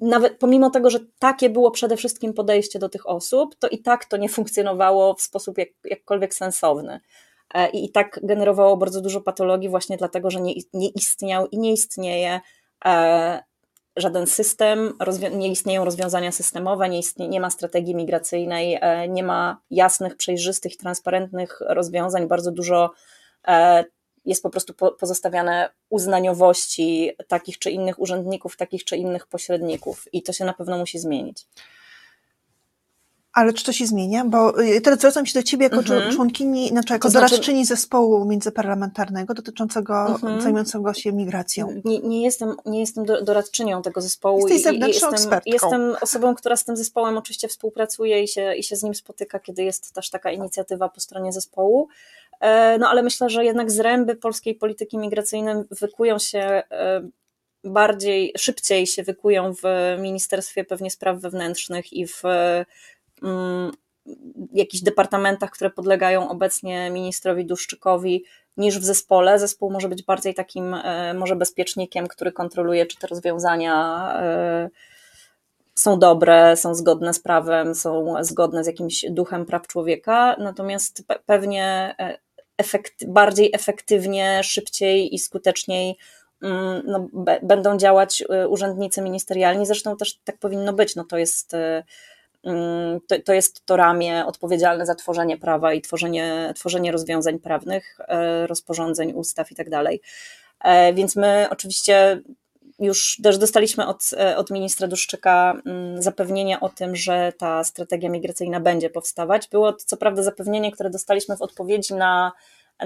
nawet pomimo tego, że takie było przede wszystkim podejście do tych osób, to i tak to nie funkcjonowało w sposób jak, jakkolwiek sensowny. E, I i tak generowało bardzo dużo patologii, właśnie dlatego, że nie, nie istniał i nie istnieje e, żaden system, nie istnieją rozwiązania systemowe, nie, istnie, nie ma strategii migracyjnej, e, nie ma jasnych, przejrzystych, transparentnych rozwiązań. Bardzo dużo jest po prostu po, pozostawiane uznaniowości takich czy innych urzędników, takich czy innych pośredników, i to się na pewno musi zmienić. Ale czy to się zmienia? Bo y, teraz zwracam się do Ciebie jako Mhm. członkini, znaczy jako To znaczy- doradczyni zespołu międzyparlamentarnego dotyczącego, Mhm. zajmującego się migracją. Nie, nie jestem, nie jestem do- doradczynią tego zespołu. Jesteś i- i jestem, ekspertką. jestem osobą, która z tym zespołem oczywiście współpracuje i się, i się z nim spotyka, kiedy jest też taka inicjatywa po stronie zespołu. E, no ale myślę, że jednak zręby polskiej polityki migracyjnej wykują się e, bardziej, szybciej się wykują w Ministerstwie pewnie Spraw Wewnętrznych i w jakichś departamentach, które podlegają obecnie ministrowi Duszczykowi, niż w zespole. Zespół może być bardziej takim e, może bezpiecznikiem, który kontroluje, czy te rozwiązania są dobre, są zgodne z prawem, są zgodne z jakimś duchem praw człowieka, natomiast pewnie efekt, bardziej efektywnie, szybciej i skuteczniej mm, no, będą działać urzędnicy ministerialni. Zresztą też tak powinno być. No, to, jest, mm, to, to jest to ramię odpowiedzialne za tworzenie prawa i tworzenie, tworzenie rozwiązań prawnych, y, rozporządzeń, ustaw i tak. E, więc my oczywiście już też dostaliśmy od, e, od ministra Duszczyka zapewnienie o tym, że ta strategia migracyjna będzie powstawać. Było to co prawda zapewnienie, które dostaliśmy w odpowiedzi na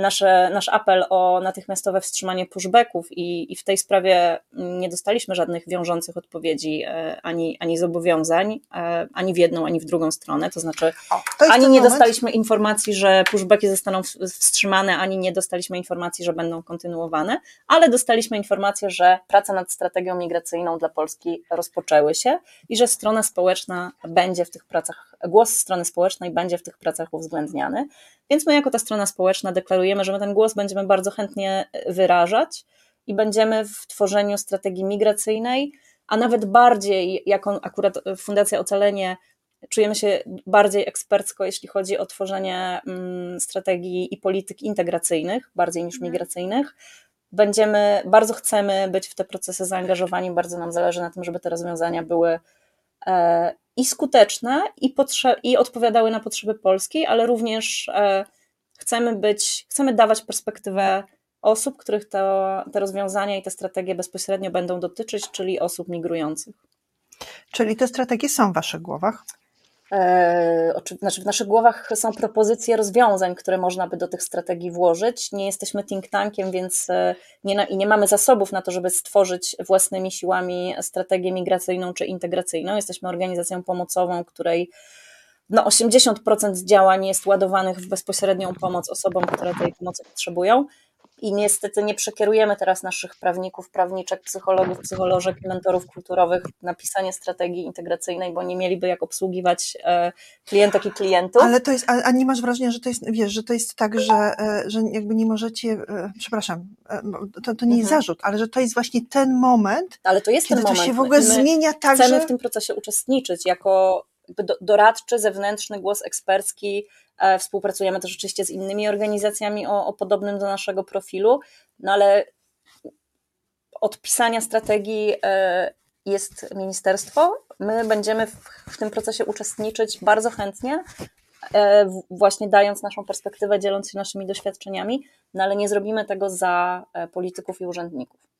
nasze, nasz apel o natychmiastowe wstrzymanie pushbacków i, i w tej sprawie nie dostaliśmy żadnych wiążących odpowiedzi e, ani, ani zobowiązań, e, ani w jedną, ani w drugą stronę. To znaczy, o, to ani nie moment. dostaliśmy informacji, że pushbacki zostaną wstrzymane, ani nie dostaliśmy informacji, że będą kontynuowane, ale dostaliśmy informację, że prace nad strategią migracyjną dla Polski rozpoczęły się i że strona społeczna będzie w tych pracach, głos strony społecznej będzie w tych pracach uwzględniany. Więc my, jako ta strona społeczna, deklarujemy, że my ten głos będziemy bardzo chętnie wyrażać i będziemy w tworzeniu strategii migracyjnej, a nawet bardziej, jako akurat Fundacja Ocalenie, czujemy się bardziej ekspercko, jeśli chodzi o tworzenie mm, strategii i polityk integracyjnych, bardziej niż mhm. migracyjnych. Będziemy, bardzo chcemy być w te procesy zaangażowani, bardzo nam zależy na tym, żeby te rozwiązania były e, i skuteczne, i, i odpowiadały na potrzeby polskiej, ale również e, chcemy być, chcemy dawać perspektywę osób, których to, te rozwiązania i te strategie bezpośrednio będą dotyczyć, czyli osób migrujących. Czyli te strategie są w Waszych głowach? E, znaczy w naszych głowach są propozycje rozwiązań, które można by do tych strategii włożyć. Nie jesteśmy think tankiem, więc e, nie, i nie mamy zasobów na to, żeby stworzyć własnymi siłami strategię migracyjną czy integracyjną. Jesteśmy organizacją pomocową, której no 80% działań jest ładowanych w bezpośrednią pomoc osobom, które tej pomocy potrzebują i niestety nie przekierujemy teraz naszych prawników, prawniczek, psychologów, psycholożek i mentorów kulturowych na pisanie strategii integracyjnej, bo nie mieliby jak obsługiwać e, klientek i klientów. Ale to jest, a nie masz wrażenia, że to jest, wiesz, że to jest tak, że, e, że jakby nie możecie, e, przepraszam, to, to nie jest mhm. zarzut, ale że to jest właśnie ten moment, ale to jest kiedy ten moment. to się w ogóle zmienia tak, chcemy że... w tym procesie uczestniczyć jako doradczy, zewnętrzny głos ekspercki E, współpracujemy też oczywiście z innymi organizacjami o, o podobnym do naszego profilu, no ale od pisania strategii e, jest ministerstwo. My będziemy w, w tym procesie uczestniczyć bardzo chętnie, e, właśnie dając naszą perspektywę, dzieląc się naszymi doświadczeniami, no ale nie zrobimy tego za polityków i urzędników.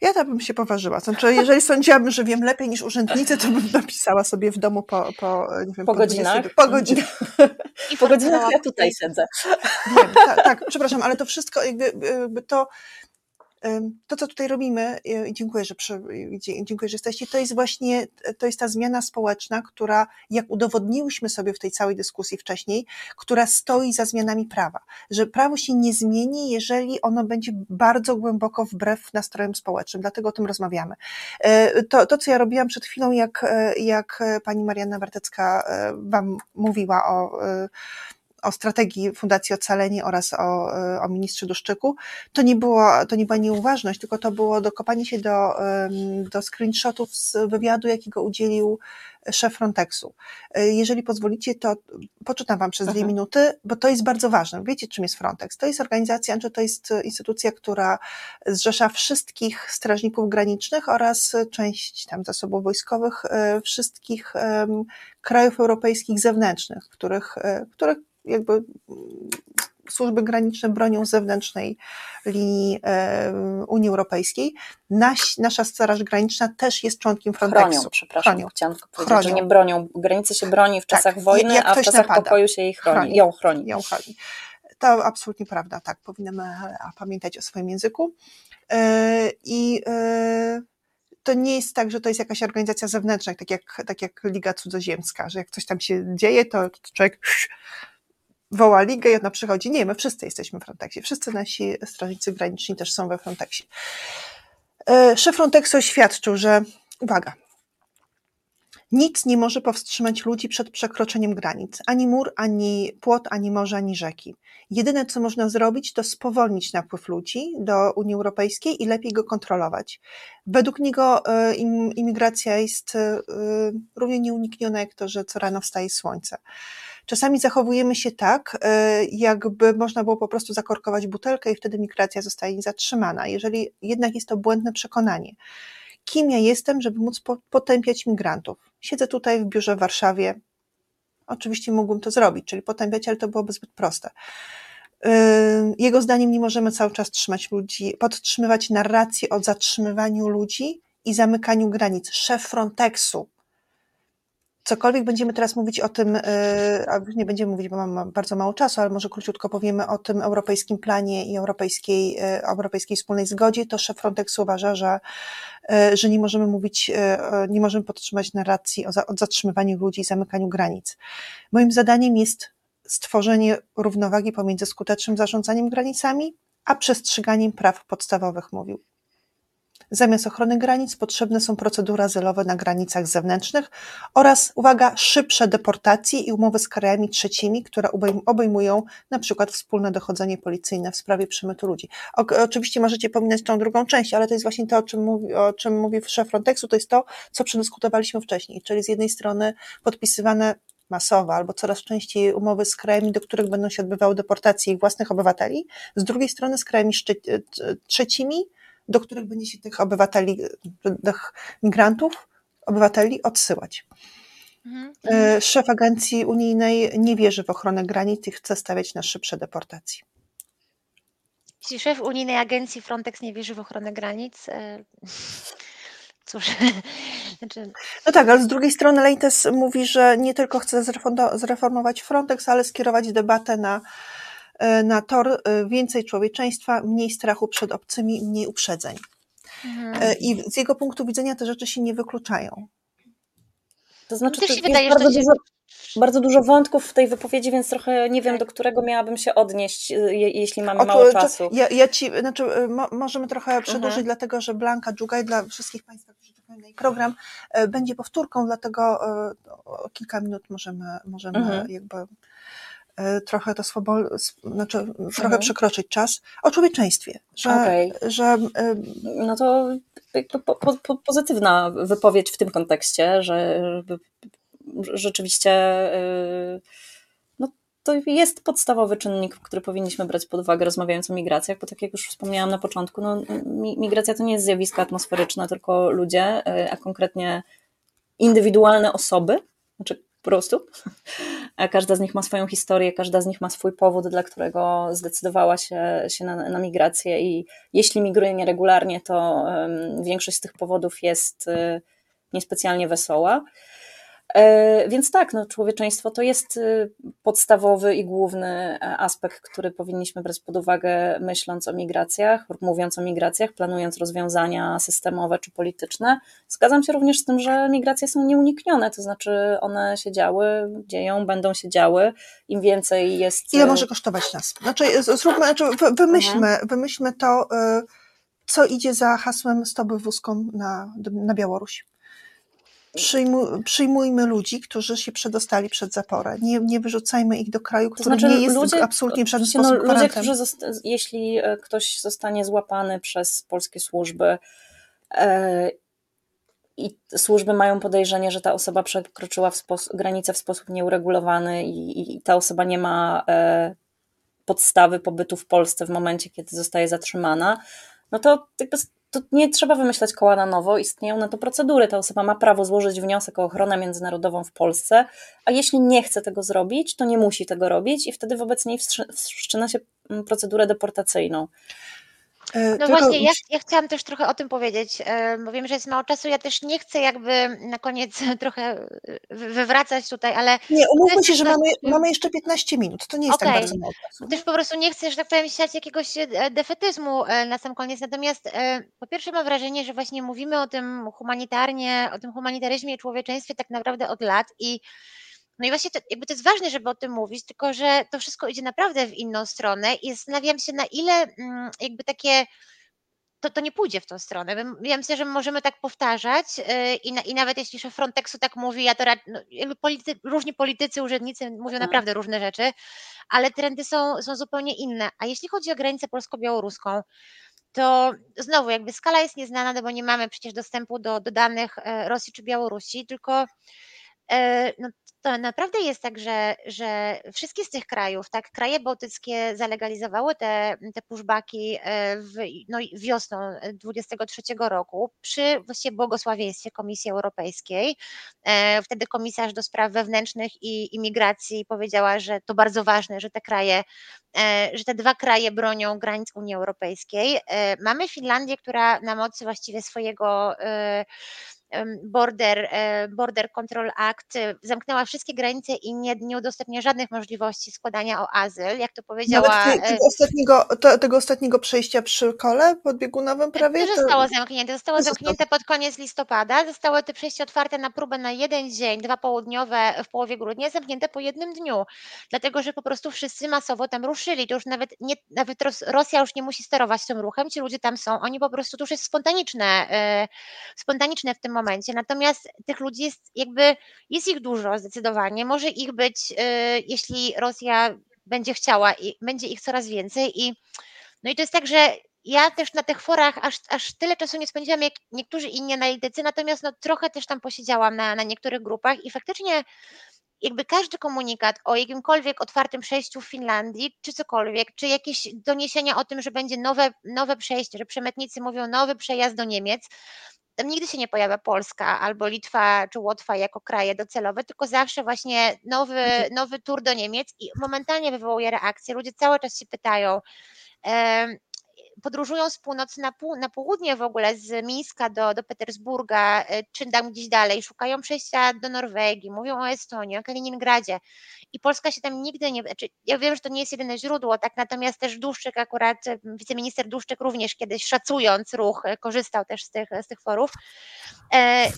Ja to bym się poważyła. Znaczy, jeżeli sądziłabym, że wiem lepiej niż urzędnicy, to bym napisała sobie w domu po, po, nie wiem, po, po godzinach. Po godzinach. I po godzinach ja tutaj siedzę. Wiem, tak, tak, przepraszam, ale to wszystko jakby, jakby to to, co tutaj robimy, i dziękuję, że, przy, dziękuję, że jesteście, to jest właśnie, to jest ta zmiana społeczna, która, jak udowodniłyśmy sobie w tej całej dyskusji wcześniej, która stoi za zmianami prawa. Że prawo się nie zmieni, jeżeli ono będzie bardzo głęboko wbrew nastrojom społecznym, dlatego o tym rozmawiamy. E, to, to co ja robiłam przed chwilą, jak, jak pani Marianna Wartecka e, Wam mówiła o o strategii Fundacji Ocalenie oraz o, o ministrze Duszczyku, to nie, było, to nie była nieuważność, tylko to było dokopanie się do, do screenshotów z wywiadu, jakiego udzielił szef Frontexu. Jeżeli pozwolicie, to poczytam Wam przez dwie mhm. minuty, bo to jest bardzo ważne. Wiecie, czym jest Frontex? To jest organizacja, czy to jest instytucja, która zrzesza wszystkich strażników granicznych oraz część tam zasobów wojskowych e, wszystkich krajów europejskich zewnętrznych, których, e, których jakby mm, służby graniczne bronią zewnętrznej linii Unii Europejskiej. Naś, nasza Straż Graniczna też jest członkiem Frontexu. Chronią, przepraszam, chronią. chciałam tylko powiedzieć, chronią. że nie bronią. Granicy się broni w tak, czasach tak, wojny, a w czasach napada. pokoju się jej chroni. chroni. Ją chroni. Ją chroni. To absolutnie prawda, tak. Powinnamy e, pamiętać o swoim języku. E, I e, to nie jest tak, że to jest jakaś organizacja zewnętrzna, tak jak, tak jak Liga Cudzoziemska, że jak coś tam się dzieje, to człowiek woła ligę i ona przychodzi. Nie, my wszyscy jesteśmy w Frontexie. Wszyscy nasi strażnicy graniczni też są we Frontexie. E, szef Frontexu oświadczył, że uwaga, nic nie może powstrzymać ludzi przed przekroczeniem granic. Ani mur, ani płot, ani morze, ani rzeki. Jedyne, co można zrobić, to spowolnić napływ ludzi do Unii Europejskiej i lepiej go kontrolować. Według niego e, im- imigracja jest e, równie nieunikniona jak to, że co rano wstaje słońce. Czasami zachowujemy się tak, e, jakby można było po prostu zakorkować butelkę i wtedy migracja zostaje zatrzymana. Jeżeli jednak jest to błędne przekonanie. Kim ja jestem, żeby móc po- potępiać migrantów? Siedzę tutaj w biurze w Warszawie. Oczywiście mógłbym to zrobić, czyli potępiać, ale to byłoby zbyt proste. Yy, Jego zdaniem nie możemy cały czas trzymać ludzi, podtrzymywać narrację o zatrzymywaniu ludzi i zamykaniu granic. Szef Frontexu, cokolwiek będziemy teraz mówić o tym, już nie będziemy mówić, bo mam bardzo mało czasu, ale może króciutko powiemy o tym europejskim planie i europejskiej, yy, europejskiej wspólnej zgodzie, to szef Frontexu uważa, że, yy, że nie możemy mówić, nie możemy podtrzymać narracji o, za, o zatrzymywaniu ludzi i zamykaniu granic. Moim zadaniem jest stworzenie równowagi pomiędzy skutecznym zarządzaniem granicami, a przestrzeganiem praw podstawowych, mówił. Zamiast ochrony granic potrzebne są procedury azylowe na granicach zewnętrznych oraz, uwaga, szybsze deportacje i umowy z krajami trzecimi, które obejmują na przykład wspólne dochodzenie policyjne w sprawie przemytu ludzi. O, oczywiście możecie pominąć tą drugą część, ale to jest właśnie to, o czym, mówi, o czym mówi szef Frontexu, to jest to, co przedyskutowaliśmy wcześniej, czyli z jednej strony podpisywane masowe albo coraz częściej umowy z krajami, do których będą się odbywały deportacje ich własnych obywateli, z drugiej strony z krajami trzecimi, do których będzie się tych obywateli, tych migrantów, obywateli odsyłać. Mhm. Szef agencji unijnej nie wierzy w ochronę granic i chce stawiać na szybsze deportacje. Jeśli szef unijnej agencji Frontex nie wierzy w ochronę granic, cóż. [laughs] Znaczy... No tak, ale z drugiej strony Leites mówi, że nie tylko chce zreformować Frontex, ale skierować debatę na E, na tor e, więcej człowieczeństwa, mniej strachu przed obcymi, mniej uprzedzeń. Mhm. E, I z jego punktu widzenia te rzeczy się nie wykluczają. To znaczy, to jest wydaje, bardzo, się... dużo, bardzo dużo wątków w tej wypowiedzi, więc trochę nie wiem, do którego miałabym się odnieść, je, jeśli mamy o, mało czasu. Ja, ja ci, znaczy, mo, możemy trochę przedłużyć, mhm. dlatego że Blanka Dżugaj dla wszystkich Państwa, którzy czekają na jej program, będzie powtórką, dlatego o kilka minut możemy, możemy mhm. jakby E, trochę to swobol, znaczy mhm. trochę przekroczyć czas o człowieczeństwie, że, okay. że e, no to po, po, po, pozytywna wypowiedź w tym kontekście, że rzeczywiście e, no, to jest podstawowy czynnik, który powinniśmy brać pod uwagę rozmawiając o migracjach, bo tak jak już wspomniałam na początku, no, migracja to nie jest zjawisko atmosferyczne, tylko ludzie, a konkretnie indywidualne osoby, znaczy po prostu. Każda z nich ma swoją historię, każda z nich ma swój powód, dla którego zdecydowała się, się na, na migrację i jeśli migruje nieregularnie, to um, większość z tych powodów jest y, niespecjalnie wesoła. E, więc tak, no, człowieczeństwo to jest y, podstawowy i główny e, aspekt, który powinniśmy brać pod uwagę, myśląc o migracjach, mówiąc o migracjach, planując rozwiązania systemowe czy polityczne. Zgadzam się również z tym, że migracje są nieuniknione, to znaczy one się działy, dzieją, będą się działy. Im więcej jest. Ile y, może kosztować nas? Znaczy, zróbmy, znaczy wymyślmy, mhm. wymyślmy to, y, co idzie za hasłem Stop wózką na, na Białoruś przyjmuj, przyjmujmy ludzi, którzy się przedostali przed zaporę. Nie, nie wyrzucajmy ich do kraju, który to znaczy, nie jest ludzie, absolutnie w żaden no, sposób no, Ludzie, którzy jeśli e, ktoś zostanie złapany przez polskie służby e, i służby mają podejrzenie, że ta osoba przekroczyła w granicę w sposób nieuregulowany i, i ta osoba nie ma e, podstawy pobytu w Polsce w momencie, kiedy zostaje zatrzymana, no to jakby to nie trzeba wymyślać koła na nowo, istnieją na to procedury. Ta osoba ma prawo złożyć wniosek o ochronę międzynarodową w Polsce, a jeśli nie chce tego zrobić, to nie musi tego robić i wtedy wobec niej wszczyna się mm, procedurę deportacyjną. E, no Tylko... właśnie, ja, ja chciałam też trochę o tym powiedzieć, e, bo wiem, że jest mało czasu. Ja też nie chcę jakby na koniec [laughs] trochę e, wywracać tutaj, ale. Nie, umówmy się, że mamy, mamy jeszcze 15 minut. To nie jest okay. tak bardzo mało czasu. Też po prostu nie chcę, że tak powiem, siać jakiegoś defetyzmu na sam koniec. Natomiast po pierwsze mam wrażenie, że właśnie mówimy o tym humanitarnie, o tym humanitaryzmie i człowieczeństwie tak naprawdę od lat i No i właśnie to, jakby to jest ważne, żeby o tym mówić, tylko że to wszystko idzie naprawdę w inną stronę i zastanawiam się, na ile mm, jakby takie to, to nie pójdzie w tą stronę. Ja myślę, że możemy tak powtarzać yy, i, na, i nawet jeśli szef Frontexu tak mówi, ja to no, jakby politycy, różni politycy, urzędnicy mówią Mhm. naprawdę różne rzeczy, ale trendy są, są zupełnie inne. A jeśli chodzi o granicę polsko-białoruską, to znowu jakby skala jest nieznana, no bo nie mamy przecież dostępu do, do danych e, Rosji czy Białorusi, tylko e, no, to naprawdę jest tak, że, że wszystkie z tych krajów, tak, kraje bałtyckie zalegalizowały te, te pushbacki e, w, no, wiosną 23 roku przy właściwie błogosławieństwie Komisji Europejskiej. E, Wtedy komisarz do spraw wewnętrznych i imigracji powiedziała, że to bardzo ważne, że te kraje, e, że te dwa kraje bronią granic Unii Europejskiej. Mamy Finlandię, która na mocy właściwie swojego Border, e, Border Control Act zamknęła wszystkie granice i nie, nie udostępnia żadnych możliwości składania o azyl, jak to powiedziała. Nawet e, tego, ostatniego, tego ostatniego przejścia przy kole podbiegunowym prawie? To zostało zamknięte. Zostało zamknięte pod koniec listopada. Zostały te przejścia otwarte na próbę na jeden dzień, dwa południowe w połowie grudnia, zamknięte po jednym dniu. Dlatego, że po prostu wszyscy masowo tam ruszyli. To już nawet, nie, nawet Ros- Rosja już nie musi sterować tym ruchem. Ci ludzie tam są. Oni po prostu, to już jest spontaniczne, e, spontaniczne w tym momencie. Natomiast tych ludzi jest jakby, jest ich dużo zdecydowanie. Może ich być, e, jeśli Rosja będzie chciała i będzie ich coraz więcej i no i to jest tak, że ja też na tych forach aż, aż tyle czasu nie spędziłam jak niektórzy inni analitycy, natomiast no trochę też tam posiedziałam na, na niektórych grupach i faktycznie jakby każdy komunikat o jakimkolwiek otwartym przejściu w Finlandii, czy cokolwiek, czy jakieś doniesienia o tym, że będzie nowe, nowe przejście, że przemytnicy mówią nowy przejazd do Niemiec, tam nigdy się nie pojawia Polska albo Litwa czy Łotwa jako kraje docelowe, tylko zawsze właśnie nowy, nowy tur do Niemiec i momentalnie wywołuje reakcję. Ludzie cały czas się pytają, podróżują z północy na, pół, na południe w ogóle, z Mińska do, do Petersburga, e, czy tam gdzieś dalej, szukają przejścia do Norwegii, mówią o Estonii, o Kaliningradzie i Polska się tam nigdy nie, znaczy ja wiem, że to nie jest jedyne źródło, tak, natomiast też Duszczyk akurat, e, wiceminister Duszczyk również kiedyś szacując ruch, e, korzystał też z tych, z tych forów,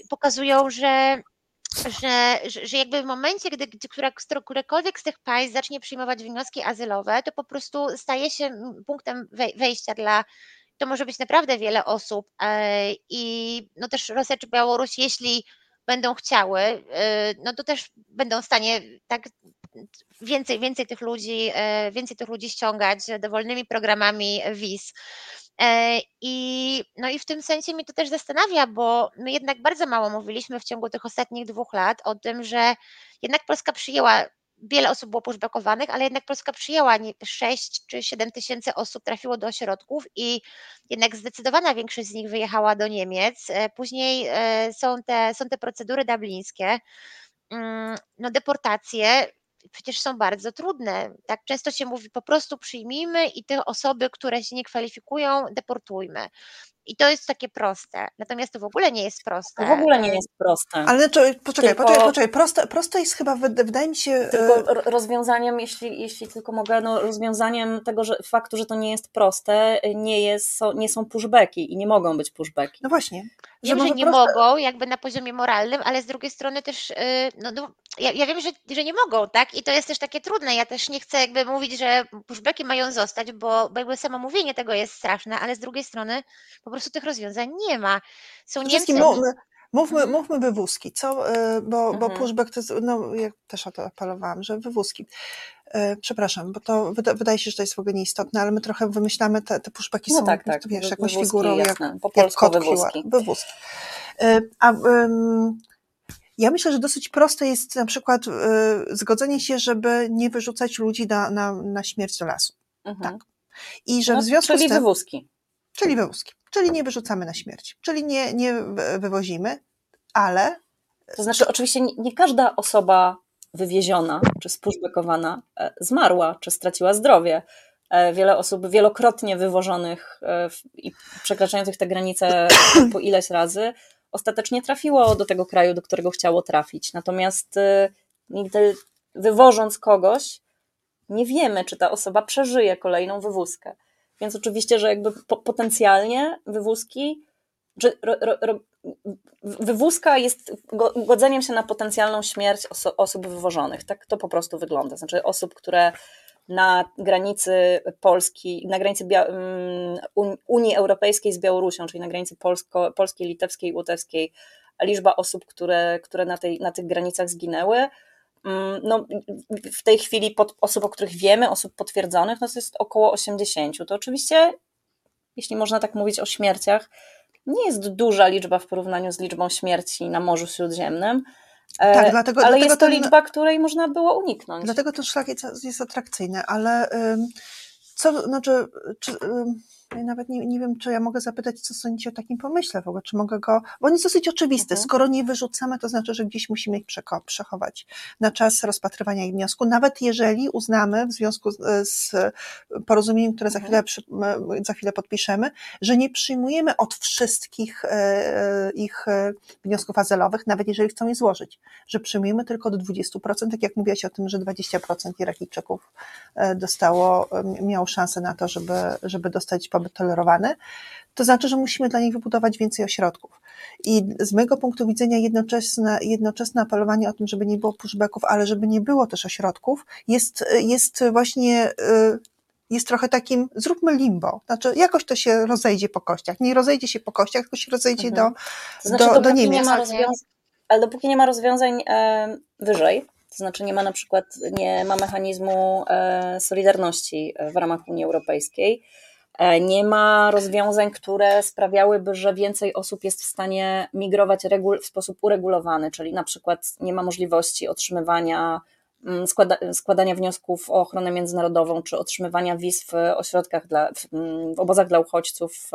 pokazują, że że, że, jakby w momencie, gdy, gdy która, którekolwiek z tych państw zacznie przyjmować wnioski azylowe, to po prostu staje się punktem wej- wejścia dla, to może być naprawdę wiele osób e, i no też Rosja czy Białoruś, jeśli będą chciały, e, no to też będą w stanie tak więcej, więcej tych ludzi, e, więcej tych ludzi ściągać dowolnymi programami wiz. E, I, no i w tym sensie mnie to też zastanawia, bo my jednak bardzo mało mówiliśmy w ciągu tych ostatnich dwóch lat o tym, że jednak Polska przyjęła, wiele osób było pushbackowanych, ale jednak Polska przyjęła nie- 6 czy 7 tysięcy osób, trafiło do ośrodków i jednak zdecydowana większość z nich wyjechała do Niemiec. E, Później e, są te, są te procedury dublińskie, Mm, no deportacje przecież są bardzo trudne. Tak często się mówi, po prostu przyjmijmy i te osoby, które się nie kwalifikują, deportujmy. I to jest takie proste. Natomiast to w ogóle nie jest proste. To w ogóle nie jest proste. Ale znaczy, poczekaj, Tylko- poczekaj, poczekaj. Proste, proste jest chyba, wyda- wydaje mi się... Tylko e, ro- rozwiązaniem, jeśli, jeśli tylko mogę, no rozwiązaniem tego że, faktu, że to nie jest proste, nie, jest, są- nie są pushbacki i nie mogą być pushbacki. No właśnie. Wiem, że może nie proste- mogą, jakby na poziomie moralnym, ale z drugiej strony też, y, no, no ja, ja wiem, że, że nie mogą, tak? I to jest też takie trudne. Ja też nie chcę jakby mówić, że pushbacki mają zostać, bo, bo jakby samo mówienie tego jest straszne, ale z drugiej strony po prostu tych rozwiązań nie ma. Są Niemcy. mówmy, mówmy, Mhm. mówmy wywózki, co? E, Bo, bo Mhm. pushback to jest, no ja też o to apelowałam, że wywózki. E, Przepraszam, bo to wyda, wydaje się, że to jest w ogóle nieistotne, ale my trochę wymyślamy, te, te pushbacki No są tak, po tak, wiesz, jakąś wywózki, figurą, jak, jasne, po jak polsku kot wywózki. E, A em, ja myślę, że dosyć proste jest na przykład e, zgodzenie się, żeby nie wyrzucać ludzi na, na, na śmierć do lasu. Mhm. I że No, w związku czyli z tym... wywózki. Czyli wywózki. Czyli nie wyrzucamy na śmierć. Czyli nie, nie wy- wywozimy, ale To znaczy, oczywiście nie, nie każda osoba wywieziona czy spushbackowana e, zmarła czy straciła zdrowie. E, Wiele osób wielokrotnie wywożonych e, i przekraczających te granice [coughs] po ileś razy ostatecznie trafiło do tego kraju, do którego chciało trafić. Natomiast nigdy wywożąc kogoś, nie wiemy, czy ta osoba przeżyje kolejną wywózkę. Więc oczywiście, że jakby po, potencjalnie wywózki, ro, ro, ro, wywózka jest godzeniem się na potencjalną śmierć oso osób wywożonych. Tak to po prostu wygląda. Znaczy osób, które na granicy Polski, na granicy Bia mm, Unii Europejskiej z Białorusią, czyli na granicy polsko, polskiej, litewskiej, łotewskiej, liczba osób, które, które na, tej, na tych granicach zginęły, mm, no, w tej chwili pod, osób, o których wiemy, osób potwierdzonych, no to jest około 80. To oczywiście, jeśli można tak mówić o śmierciach, nie jest duża liczba w porównaniu z liczbą śmierci na Morzu Śródziemnym, e, tak, dlatego, ale dlatego jest to ten, liczba, której można było uniknąć. Dlatego ten szlak jest, jest atrakcyjny, ale co, znaczy, czy, nawet nie, nie wiem, czy ja mogę zapytać, co sądzicie o takim pomyśle w ogóle, czy mogę go, bo on jest dosyć oczywisty. Mhm. Skoro nie wyrzucamy, to znaczy, że gdzieś musimy ich przechować na czas rozpatrywania ich wniosku, nawet jeżeli uznamy w związku z, z porozumieniem, które za mhm. chwilę, za chwilę podpiszemy, że nie przyjmujemy od wszystkich e, ich e, wniosków azylowych, nawet jeżeli chcą je złożyć, że przyjmujemy tylko do 20%, tak jak mówiłaś o tym, że 20% Irakijczyków e, dostało, miało szansę na to, żeby, żeby dostać pobyt tolerowany, to znaczy, że musimy dla nich wybudować więcej ośrodków. I z mojego punktu widzenia jednoczesne, jednoczesne apelowanie o tym, żeby nie było pushbacków, ale żeby nie było też ośrodków, jest, jest właśnie y, jest trochę takim, zróbmy limbo. Znaczy, jakoś to się rozejdzie po kościach. Nie rozejdzie się po kościach, tylko się rozejdzie mhm. do, to znaczy, do, do Niemiec. Nie ale dopóki nie ma rozwiązań e, wyżej, to znaczy nie ma na przykład, nie ma mechanizmu e, solidarności w ramach Unii Europejskiej, nie ma rozwiązań, które sprawiałyby, że więcej osób jest w stanie migrować w sposób uregulowany, czyli na przykład nie ma możliwości otrzymywania, mm, składa składania wniosków o ochronę międzynarodową, czy otrzymywania wiz w ośrodkach, dla, w, mm, w obozach dla uchodźców w,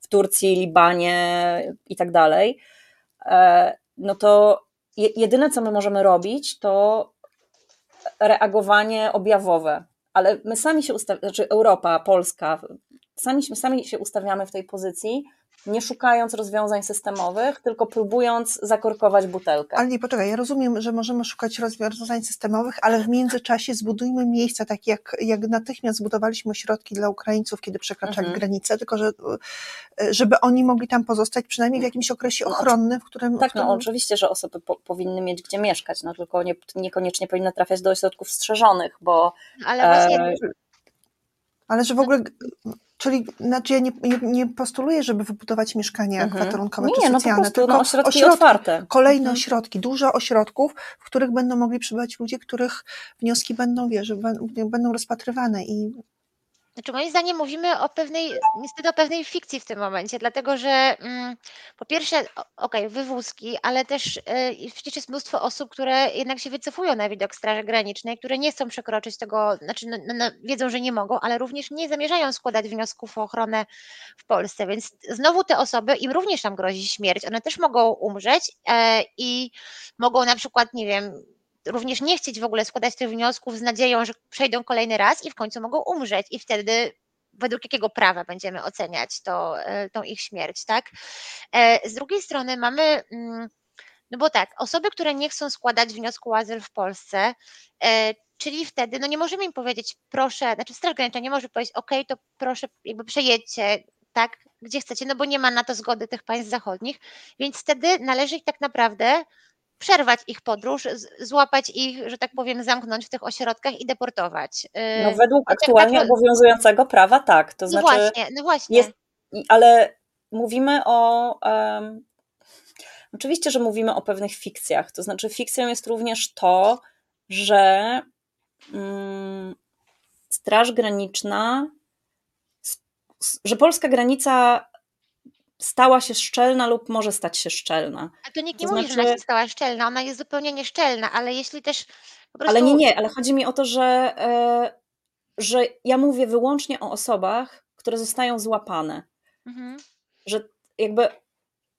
w Turcji, Libanie i tak dalej. E, no to jedyne, co my możemy robić, to reagowanie objawowe ale my sami się ustawiamy, znaczy Europa, Polska, sami, sami się ustawiamy w tej pozycji, nie szukając rozwiązań systemowych, tylko próbując zakorkować butelkę. Ale nie, poczekaj, ja rozumiem, że możemy szukać rozwiązań systemowych, ale w międzyczasie zbudujmy miejsca, takie jak, jak natychmiast zbudowaliśmy ośrodki dla Ukraińców, kiedy przekraczali mhm. granicę, tylko że, żeby oni mogli tam pozostać przynajmniej w jakimś okresie no, ochronnym, w którym... Tak, w którym... no oczywiście, że osoby po, powinny mieć gdzie mieszkać, no tylko nie, niekoniecznie powinny trafiać do ośrodków strzeżonych, bo... Ale właśnie... E... Ale że w ogóle Czyli znaczy ja nie, nie, nie postuluję, żeby wybudować mieszkania mhm. kwaterunkowe nie, czy no socjalne, prostu, no, tylko ośrodki, ośrodki otwarte. Kolejne mhm. ośrodki, dużo ośrodków, w których będą mogli przybywać ludzie, których wnioski będą, wiesz, będą rozpatrywane i znaczy moim zdaniem mówimy o pewnej, niestety o pewnej fikcji w tym momencie, dlatego że mm, po pierwsze, okej, okay, wywózki, ale też y, przecież jest mnóstwo osób, które jednak się wycofują na widok Straży Granicznej, które nie chcą przekroczyć tego, znaczy no, no, wiedzą, że nie mogą, ale również nie zamierzają składać wniosków o ochronę w Polsce, więc znowu te osoby, im również tam grozi śmierć, one też mogą umrzeć e, i mogą na przykład, nie wiem, również nie chcieć w ogóle składać tych wniosków z nadzieją, że przejdą kolejny raz i w końcu mogą umrzeć i wtedy według jakiego prawa będziemy oceniać to, e, tą ich śmierć, tak? E, z drugiej strony mamy, mm, no bo tak, osoby, które nie chcą składać wniosku o azyl w Polsce, e, czyli wtedy, no nie możemy im powiedzieć, proszę, znaczy Straż Graniczna nie może powiedzieć, ok, to proszę, jakby przejedźcie, tak, gdzie chcecie, no bo nie ma na to zgody tych państw zachodnich, więc wtedy należy ich tak naprawdę przerwać ich podróż, złapać ich, że tak powiem, zamknąć w tych ośrodkach i deportować. Y, no według tak, aktualnie tak, obowiązującego prawa tak, to no znaczy... Właśnie, no właśnie. Jest, ale mówimy o... Um, oczywiście, że mówimy o pewnych fikcjach, to znaczy fikcją jest również to, że um, Straż Graniczna, że polska granica stała się szczelna lub może stać się szczelna. A to nikt nie to mówi, znaczy... że ona się stała szczelna, ona jest zupełnie nieszczelna, ale jeśli też po prostu... Ale nie, nie, ale chodzi mi o to, że, e, że ja mówię wyłącznie o osobach, które zostają złapane. Mhm. Że jakby,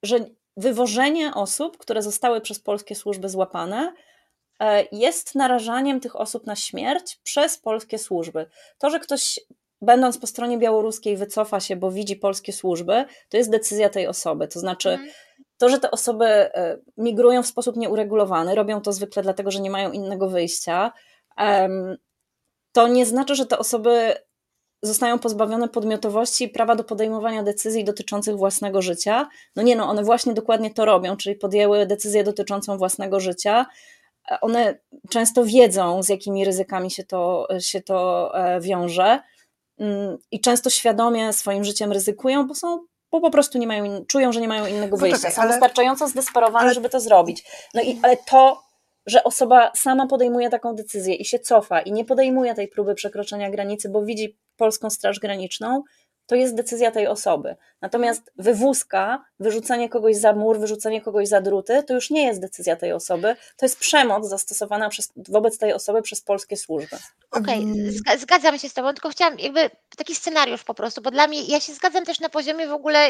że wywożenie osób, które zostały przez polskie służby złapane, e, jest narażaniem tych osób na śmierć przez polskie służby. To, że ktoś będąc po stronie białoruskiej, wycofa się, bo widzi polskie służby, to jest decyzja tej osoby. To znaczy, mhm. to, że te osoby e, migrują w sposób nieuregulowany, robią to zwykle dlatego, że nie mają innego wyjścia, to nie znaczy, że te osoby zostają pozbawione podmiotowości i prawa do podejmowania decyzji dotyczących własnego życia. No nie, no one właśnie dokładnie to robią, czyli podjęły decyzję dotyczącą własnego życia. One często wiedzą, z jakimi ryzykami się to, się to e, wiąże i często świadomie swoim życiem ryzykują, bo są bo po prostu nie mają, czują, że nie mają innego wyjścia. Są ale, wystarczająco zdesperowane, ale, żeby to zrobić. No i ale to że osoba sama podejmuje taką decyzję i się cofa i nie podejmuje tej próby przekroczenia granicy, bo widzi polską Straż Graniczną, to jest decyzja tej osoby. Natomiast wywózka, wyrzucenie kogoś za mur, wyrzucenie kogoś za druty, to już nie jest decyzja tej osoby, to jest przemoc zastosowana przez, wobec tej osoby przez polskie służby. Okej, okay, zgadzam się z Tobą, tylko chciałam jakby taki scenariusz po prostu, bo dla mnie, ja się zgadzam też na poziomie w ogóle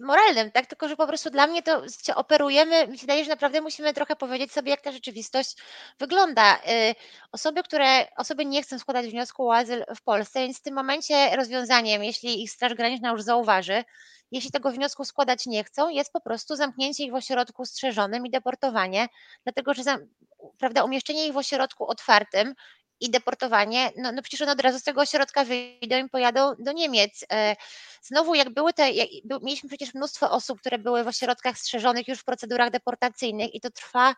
moralnym, tak, tylko że po prostu dla mnie to operujemy, mi się wydaje, że naprawdę musimy trochę powiedzieć sobie, jak ta rzeczywistość wygląda. Y, osoby, które, osoby nie chcą składać wniosku o azyl w Polsce, więc w tym momencie rozwiązaniem, jeśli ich Straż Graniczna już zauważy, jeśli tego wniosku składać nie chcą, jest po prostu zamknięcie ich w ośrodku strzeżonym i deportowanie, dlatego że prawda, umieszczenie ich w ośrodku otwartym i deportowanie, no, no przecież one od razu z tego ośrodka wyjdą i pojadą do Niemiec. E, znowu, jak były te, jak, mieliśmy przecież mnóstwo osób, które były w ośrodkach strzeżonych już w procedurach deportacyjnych i to trwa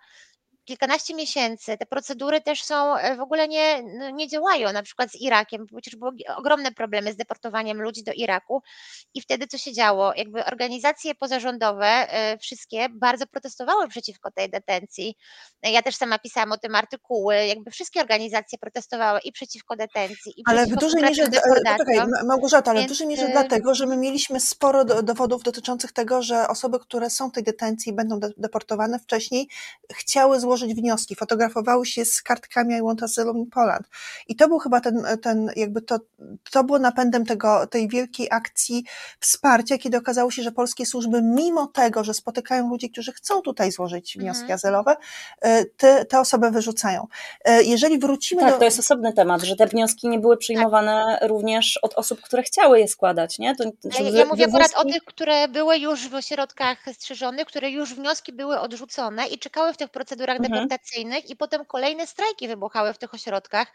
kilkanaście miesięcy. Te procedury też są e, w ogóle nie, no, nie działają, na przykład z Irakiem, przecież były ogromne problemy z deportowaniem ludzi do Iraku i wtedy co się działo? Jakby organizacje pozarządowe e, wszystkie bardzo protestowały przeciwko tej detencji. Ja też sama pisałam o tym artykuły, jakby wszystkie organizacje protestowały i przeciwko detencji, i ale przeciwko w dużej mierze, e, czekaj, Małgorzata, ale Więc... w dużej mierze dlatego, że my mieliśmy sporo dowodów dotyczących tego, że osoby, które są w tej detencji będą deportowane wcześniej, chciały złożyć złożyć wnioski, fotografowały się z kartkami I want asylum in Poland. I to był chyba ten, ten jakby to, to było napędem tego, tej wielkiej akcji wsparcia, kiedy okazało się, że polskie służby, mimo tego, że spotykają ludzi, którzy chcą tutaj złożyć wnioski mhm. azylowe, e, te, te osoby wyrzucają. E, jeżeli wrócimy tak, do... to jest osobny temat, że te wnioski nie były przyjmowane tak. również od osób, które chciały je składać, nie? To, ja, ja mówię akurat o tych, które były już w ośrodkach strzeżonych, które już wnioski były odrzucone i czekały w tych procedurach mhm. deportacyjnych i potem kolejne strajki wybuchały w tych ośrodkach,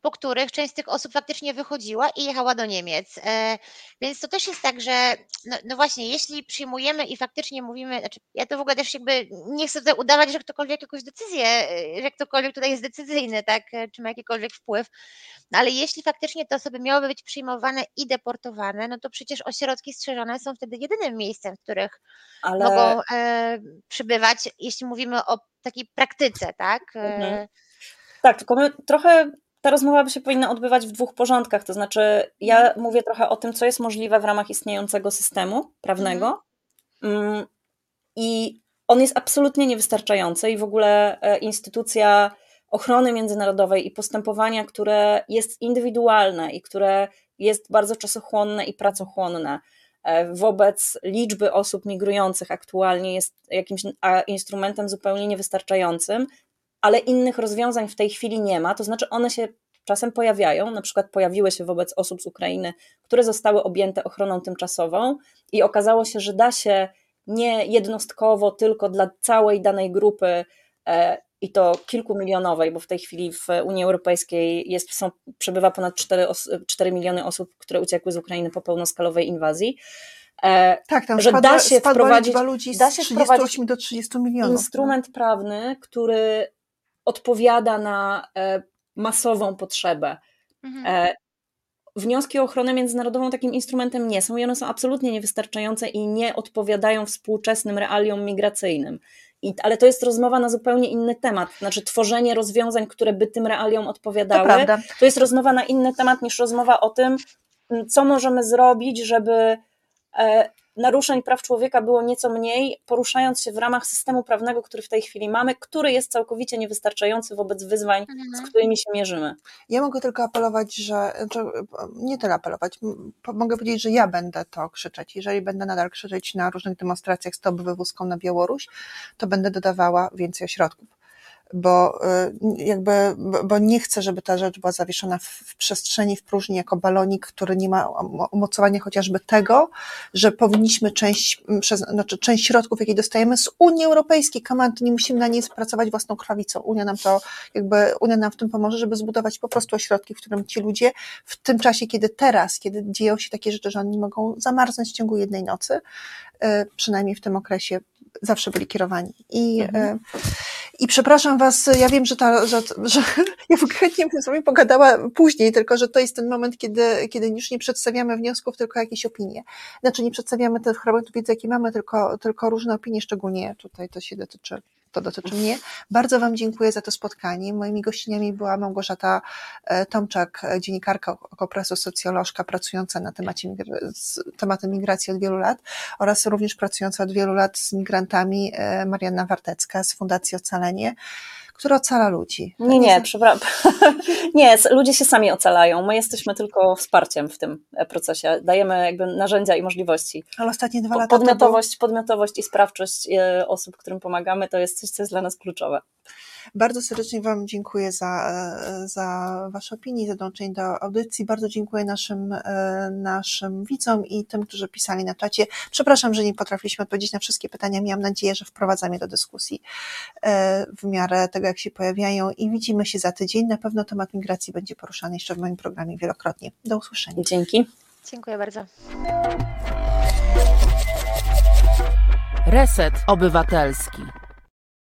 po których część z tych osób faktycznie wychodziła i jechała do Niemiec. E, więc to też jest tak, że no, no właśnie, jeśli przyjmujemy i faktycznie mówimy, znaczy ja to w ogóle też jakby nie chcę tutaj udawać, że ktokolwiek jakąś decyzję, że ktokolwiek tutaj jest decyzyjny, tak, czy ma jakikolwiek wpływ, no ale jeśli faktycznie te osoby miałyby być przyjmowane i deportowane, no to przecież ośrodki strzeżone są wtedy jedynym miejscem, w których ale... mogą e, przybywać, jeśli mówimy o takiej praktyce, tak? Mhm. E, tak, tylko my trochę ta rozmowa by się powinna odbywać w dwóch porządkach. To znaczy, ja mhm. mówię trochę o tym, co jest możliwe w ramach istniejącego systemu prawnego. Mhm. Mm, I on jest absolutnie niewystarczający, i w ogóle e, instytucja ochrony międzynarodowej i postępowania, które jest indywidualne i które jest bardzo czasochłonne i pracochłonne wobec liczby osób migrujących aktualnie jest jakimś instrumentem zupełnie niewystarczającym, ale innych rozwiązań w tej chwili nie ma, to znaczy one się czasem pojawiają, na przykład pojawiły się wobec osób z Ukrainy, które zostały objęte ochroną tymczasową i okazało się, że da się nie jednostkowo, tylko dla całej danej grupy e, i to kilkumilionowej, bo w tej chwili w Unii Europejskiej jest, są, przebywa ponad 4, 4 miliony osób, które uciekły z Ukrainy po pełnoskalowej inwazji. E, tak, tam że spadła, da się wprowadzić ludzi z da się 38 do 30 milionów. Instrument no. prawny, który odpowiada na e, masową potrzebę. Mhm. E, wnioski o ochronę międzynarodową takim instrumentem nie są i one są absolutnie niewystarczające i nie odpowiadają współczesnym realiom migracyjnym. I, ale to jest rozmowa na zupełnie inny temat. Znaczy, tworzenie rozwiązań, które by tym realiom odpowiadały, to, to jest rozmowa na inny temat niż rozmowa o tym, co możemy zrobić, żeby naruszeń praw człowieka było nieco mniej, poruszając się w ramach systemu prawnego, który w tej chwili mamy, który jest całkowicie niewystarczający wobec wyzwań, mhm. z którymi się mierzymy. Ja mogę tylko apelować, że, znaczy, nie tyle apelować, mogę powiedzieć, że ja będę to krzyczeć. Jeżeli będę nadal krzyczeć na różnych demonstracjach Stop Wywózką na Białoruś, to będę dodawała więcej ośrodków bo y, jakby, bo- nie chcę, żeby ta rzecz była zawieszona w, w przestrzeni, w próżni jako balonik, który nie ma um- umocowania chociażby tego, że powinniśmy część, przez, znaczy część środków, jakie dostajemy z Unii Europejskiej, to nie musimy na niej pracować własną krawicą. Unia nam to, jakby Unia nam w tym pomoże, żeby zbudować po prostu ośrodki, w którym ci ludzie w tym czasie, kiedy teraz, kiedy dzieją się takie rzeczy, że oni mogą zamarznąć w ciągu jednej nocy, e, przynajmniej w tym okresie zawsze byli kierowani. I, e, i przepraszam Was, ja wiem, że, ta, że, że [laughs] ja chętnie bym z Wami pogadała później, tylko że to jest ten moment, kiedy, kiedy już nie przedstawiamy wniosków, tylko jakieś opinie. Znaczy nie przedstawiamy tych fragmentów wiedzy, jakie mamy, tylko, tylko różne opinie, szczególnie tutaj to się dotyczy, to dotyczy mnie. Bardzo Wam dziękuję za to spotkanie. Moimi gościniami była Małgorzata e, Tomczak, e, dziennikarka Okopresu, socjolożka pracująca na temacie, tematem migracji od wielu lat oraz również pracująca od wielu lat z migrantami e, Marianna Wartecka z Fundacji Ocalenie, która ocala ludzi. Nie, nie, przepraszam. [laughs] Nie, ludzie się sami ocalają. My jesteśmy tylko wsparciem w tym e, procesie. Dajemy jakby narzędzia i możliwości. Ale ostatnie dwa lata Podmiotowość, podmiotowość i sprawczość e, osób, którym pomagamy, to jest coś, co jest dla nas kluczowe. Bardzo serdecznie Wam dziękuję za, e, za Wasze opinie, za dołączenie do audycji. Bardzo dziękuję naszym, e, naszym widzom i tym, którzy pisali na czacie. Przepraszam, że nie potrafiliśmy odpowiedzieć na wszystkie pytania. Miałam nadzieję, że wprowadzam je do dyskusji e, w miarę tego, jak się pojawiają i widzimy się za tydzień. Na pewno temat migracji będzie poruszany jeszcze w moim programie wielokrotnie. Do usłyszenia. Dzięki. Dziękuję bardzo. Reset Obywatelski.